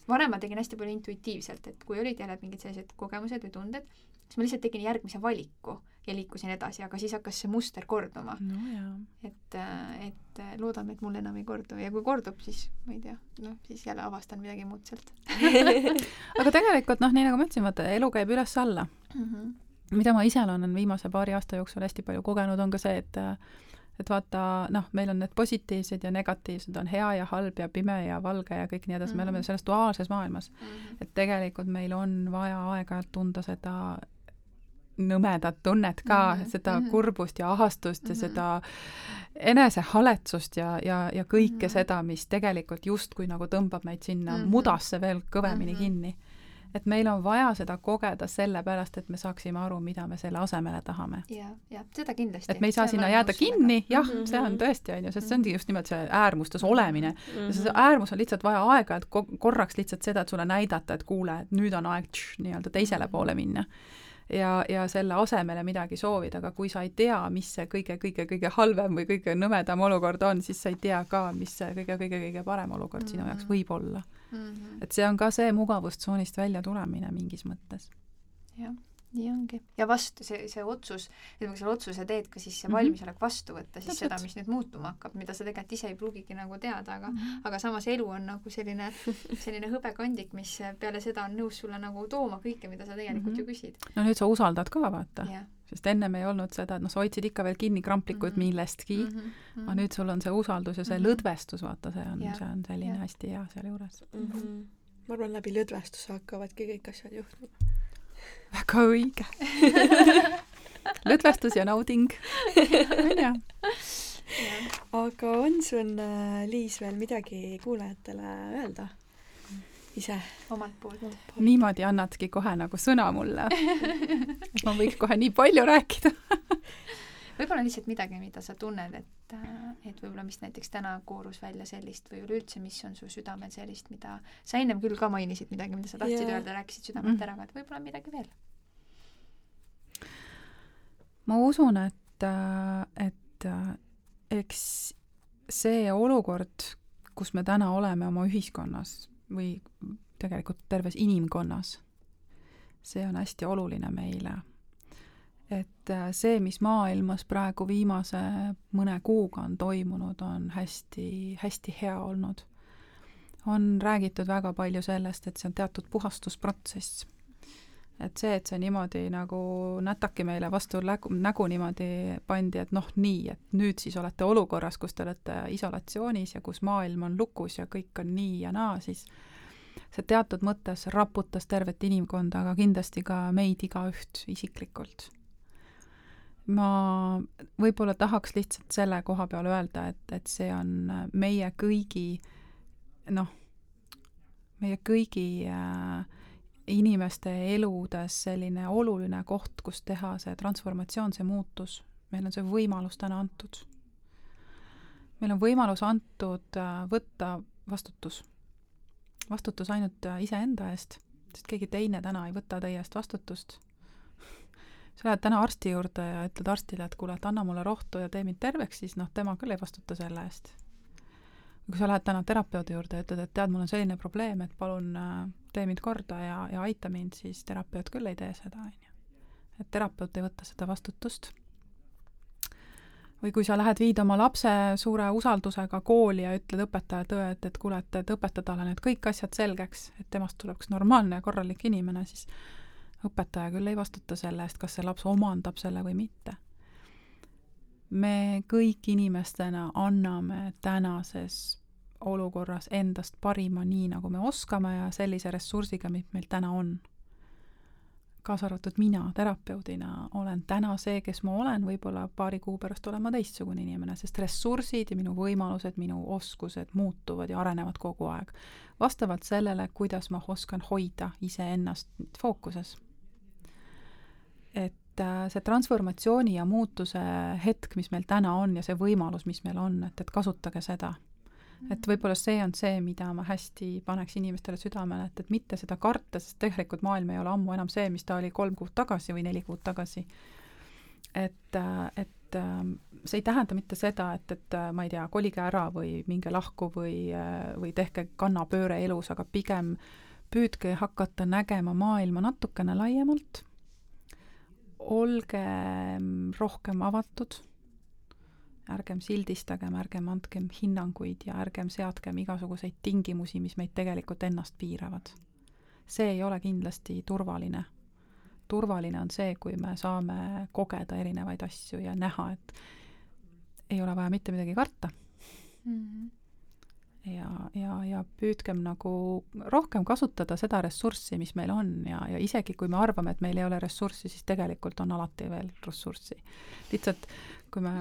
varem ma tegin hästi palju intuitiivselt, et kui olid jälle mingid sellised kogemused või tunded, siis ma lihtsalt tegin järgmise valiku ja liikusin edasi, aga siis hakkas see muster korduma. no et, et loodame, et mul enam ei kordu ja kui kordub, siis ma ei tea, noh, siis jälle avastan midagi muud sealt aga tegelikult noh, nii nagu ma ütlesin, vaata, elu käib üles-alla. mm. -hmm. Mida ma ise olen viimase paari aasta jooksul hästi palju kogenud, on ka see, et et vaata, noh, meil on need positiivsed ja negatiivsed, on hea ja halb ja pime ja valge ja kõik nii edasi mm, -hmm. me oleme Mhm. selles duaalses maailmas. Mm -hmm. et tegelikult meil on vaja aeg-ajalt tunda seda nõmedat tunnet ka mm, Mhm, -hmm. seda mm mhm. -hmm. kurbust ja ahastust mm Mhm. -hmm. ja seda enesehaletsust ja, ja, ja kõike mm Mhm. -hmm. seda, mis tegelikult justkui nagu tõmbab meid sinna mm Mhm. -hmm. mudasse veel kõvemini mm Mhm. -hmm. kinni. Et meil on vaja seda kogeda sellepärast, et me saaksime aru, mida me selle asemele tahame. ja, ja seda kindlasti. et me ei saa sinna jääda kinni, jah mm, Mhm. -hmm. see on tõesti, on ju, sest see ongi just nimelt see äärmustes olemine ja Mhm. see äärmus on lihtsalt vaja aeg-ajalt ko- korraks lihtsalt seda, et sulle näidata, et kuule, et nüüd on aeg nii-öelda teisele poole minna. ja, ja selle asemele midagi soovida, aga kui sa ei tea, mis see kõige-kõige-kõige halvem või kõige nõmedam olukord on, siis sa ei tea ka, mis see kõige-kõige-kõige parem olukord sinu jaoks Mhm. võib olla. Mm. -hmm. et see on ka see mugavustsoonist välja tulemine mingis mõttes. jah, nii ongi. ja vastu, see, see otsus, et kui sa otsuse teed ka, siis see Mhm. valmisolek vastu võtta siis Täpselt. seda, mis nüüd muutuma hakkab, mida sa tegelikult ise ei pruugigi nagu teada, aga mm -hmm. aga samas elu on nagu selline, selline hõbekandik, mis peale seda on nõus sulle nagu tooma kõike, mida sa tegelikult Mhm. ju küsid. no nüüd sa usaldad ka, vaata. jah. Sest ennem ei olnud seda, et noh, sa hoidsid ikka veel kinni kramplikult Mhm. millestki mm, -hmm. aga nüüd sul on see usaldus ja see Mhm. lõdvestus, vaata, see on, Jah, see on selline jah. hästi hea sealjuures. Mhm. ma arvan, läbi lõdvestuse hakkavadki kõik asjad juhtuma. väga õige lõdvestus ja nauding, on ju? aga on sul, äh, Liis, veel midagi kuulajatele öelda? Ise? omalt poolt. niimoodi annadki kohe nagu sõna mulle. et ma võiks kohe nii palju rääkida. võib-olla lihtsalt midagi, mida sa tunned, et, et võib-olla mis näiteks täna koorus välja sellist või üleüldse, mis on su südamel sellist, mida sa ennem küll ka mainisid midagi, mida sa tahtsid Jaa. öelda, rääkisid südamelt Mm. ära, aga et võib-olla on midagi veel. ma usun, et, et eks see olukord, kus me täna oleme oma ühiskonnas või tegelikult terves inimkonnas, see on hästi oluline meile. et see, mis maailmas praegu viimase mõne kuuga on toimunud, on hästi, hästi hea olnud. on räägitud väga palju sellest, et see on teatud puhastusprotsess et see, et see niimoodi nagu nätaki meile vastu nägu, nägu niimoodi pandi, et noh, nii, et nüüd siis olete olukorras, kus te olete isolatsioonis ja kus maailm on lukus ja kõik on nii ja naa, siis see teatud mõttes raputas tervet inimkonda, aga kindlasti ka meid igaüht isiklikult. ma võib-olla tahaks lihtsalt selle koha peal öelda, et, et see on meie kõigi noh, meie kõigi äh, inimeste eludes selline oluline koht, kus teha see transformatsioon, see muutus. meil on see võimalus täna antud. meil on võimalus antud äh, võtta vastutus. vastutus ainult äh, iseenda eest, sest keegi teine täna ei võta teie eest vastutust. sa lähed täna arsti juurde ja ütled arstile, et kuule, et anna mulle rohtu ja tee mind terveks, siis noh, tema küll ei vastuta selle eest kui sa lähed täna terapeudi juurde ja ütled, et tead, mul on selline probleem, et palun äh, tee mind korda ja, ja aita mind, siis terapeut küll ei tee seda, on ju. et terapeut ei võta seda vastutust. või kui sa lähed, viid oma lapse suure usaldusega kooli ja ütled õpetajale tõe, et, et kuule, et, et õpeta talle need kõik asjad selgeks, et temast tuleks normaalne ja korralik inimene, siis õpetaja küll ei vastuta selle eest, kas see laps omandab selle või mitte me kõik inimestena anname tänases olukorras endast parima nii, nagu me oskame ja sellise ressursiga, mis meil täna on. kaasa arvatud mina terapeudina olen täna see, kes ma olen, võib-olla paari kuu pärast olen ma teistsugune inimene, sest ressursid ja minu võimalused, minu oskused muutuvad ja arenevad kogu aeg. vastavalt sellele, kuidas ma oskan hoida iseennast fookuses. et äh, see transformatsiooni ja muutuse hetk, mis meil täna on ja see võimalus, mis meil on, et, et kasutage seda et võib-olla see on see, mida ma hästi paneks inimestele südamele, et, et mitte seda karta, sest tegelikult maailm ei ole ammu enam see, mis ta oli kolm kuud tagasi või neli kuud tagasi. et, et see ei tähenda mitte seda, et, et ma ei tea, kolige ära või minge lahku või, või tehke kannapööre elus, aga pigem püüdke hakata nägema maailma natukene laiemalt, olge rohkem avatud ärgem sildistagem, ärgem andkem hinnanguid ja ärgem seadkem igasuguseid tingimusi, mis meid tegelikult ennast piiravad. see ei ole kindlasti turvaline. turvaline on see, kui me saame kogeda erinevaid asju ja näha, et ei ole vaja mitte midagi karta mm. -hmm ja, ja, ja püüdkem nagu rohkem kasutada seda ressurssi, mis meil on ja, ja isegi kui me arvame, et meil ei ole ressurssi, siis tegelikult on alati veel ressurssi. lihtsalt kui me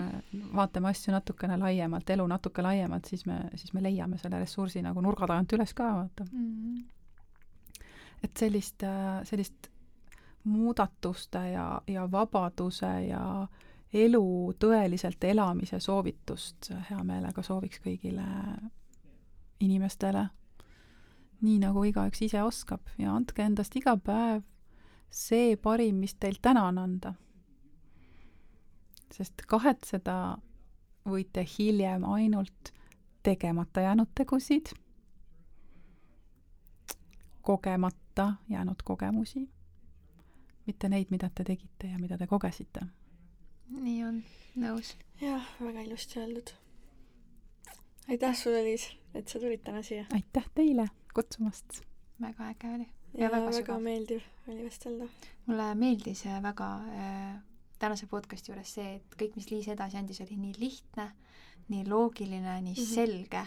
vaatame asju natukene laiemalt, elu natuke laiemalt, siis me, siis me leiame selle ressursi nagu nurga tagant üles ka, vaata mm. -hmm. et sellist, sellist muudatuste ja, ja vabaduse ja elu tõeliselt elamise soovitust hea meelega sooviks kõigile inimestele, nii nagu igaüks ise oskab ja andke endast iga päev see parim, mis teil täna on anda. Sest kahetseda võite hiljem ainult tegemata jäänud tegusid, kogemata jäänud kogemusi, mitte neid, mida te tegite ja mida te kogesite. nii on, nõus. jah, väga ilusti öeldud. aitäh sulle, Liis et sa tulid täna siia. aitäh teile kutsumast. väga äge oli. ja, ja väga, väga meeldiv oli vestelda. mulle meeldis väga äh, tänase podcasti juures see, et kõik, mis Liis edasi andis, oli nii lihtne, nii loogiline, nii mm -hmm. selge,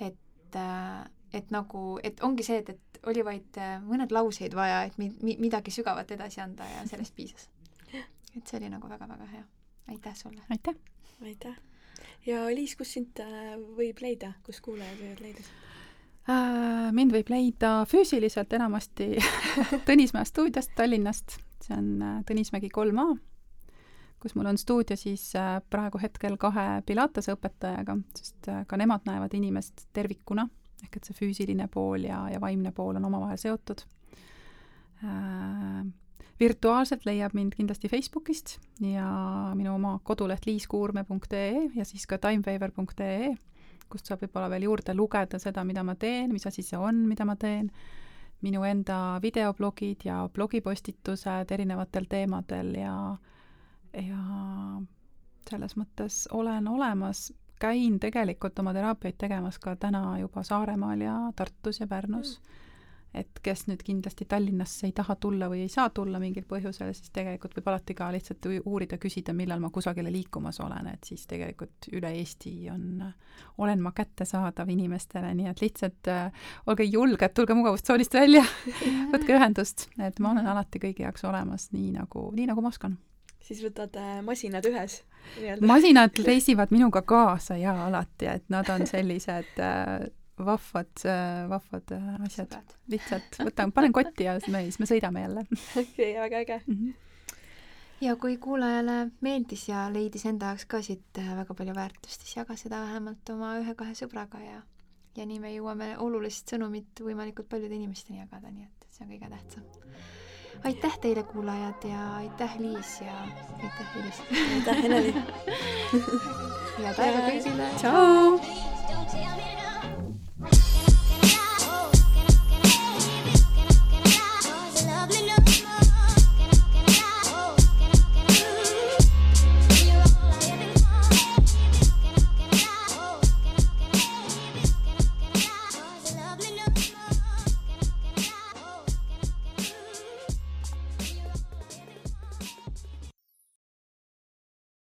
et äh, et nagu, et ongi see, et, et oli vaid äh, mõned lauseid vaja, et mi-, mi-, midagi sügavat edasi anda ja sellest piisas. et see oli nagu väga-väga hea. aitäh sulle! aitäh! aitäh! ja Liis, kus sind äh, võib leida, kus kuulajad võivad leida? Äh, mind võib leida füüsiliselt enamasti Tõnismäe stuudiost Tallinnast, see on Tõnismägi kolm A, kus mul on stuudio siis praegu hetkel kahe Pilatese õpetajaga, sest ka nemad näevad inimest tervikuna, ehk et see füüsiline pool ja, ja vaimne pool on omavahel seotud. Virtuaalselt leiab mind kindlasti Facebookist ja minu oma koduleht liiskuurme.ee ja siis ka timefavor.ee, kust saab võib-olla veel juurde lugeda seda, mida ma teen, mis asi see on, mida ma teen, minu enda videoblogid ja blogipostitused erinevatel teemadel ja, ja selles mõttes olen olemas, käin tegelikult oma teraapiaid tegemas ka täna juba Saaremaal ja Tartus ja Pärnus. Mm. Et kes nüüd kindlasti Tallinnasse ei taha tulla või ei saa tulla mingil põhjusel, siis tegelikult võib alati ka lihtsalt uurida, küsida, millal ma kusagile liikumas olen, et siis tegelikult üle Eesti on, olen ma kättesaadav inimestele, nii et lihtsalt äh, olge julged, tulge mugavustsoonist välja. Võtke ühendust, et ma olen alati kõigi jaoks olemas, nii nagu, nii nagu ma oskan siis võtad äh, masinad ühes? masinad reisivad minuga kaasa jaa, alati, et nad on sellised äh, vahvad, vahvad asjad. sõbrad. lihtsalt võtan, panen kotti ja siis me, siis me sõidame jälle. okei, väga äge mm. -hmm ja kui kuulajale meeldis ja leidis enda jaoks ka siit äh, väga palju väärtust, siis jaga seda vähemalt oma ühe-kahe sõbraga ja ja nii me jõuame olulist sõnumit võimalikult paljude inimesteni jagada, nii et see on kõige tähtsam aitäh teile, kuulajad ja aitäh, Liis ja aitäh, Elis. aitäh, Eneli. head aega kõigile. tšau. Lovely, lovely.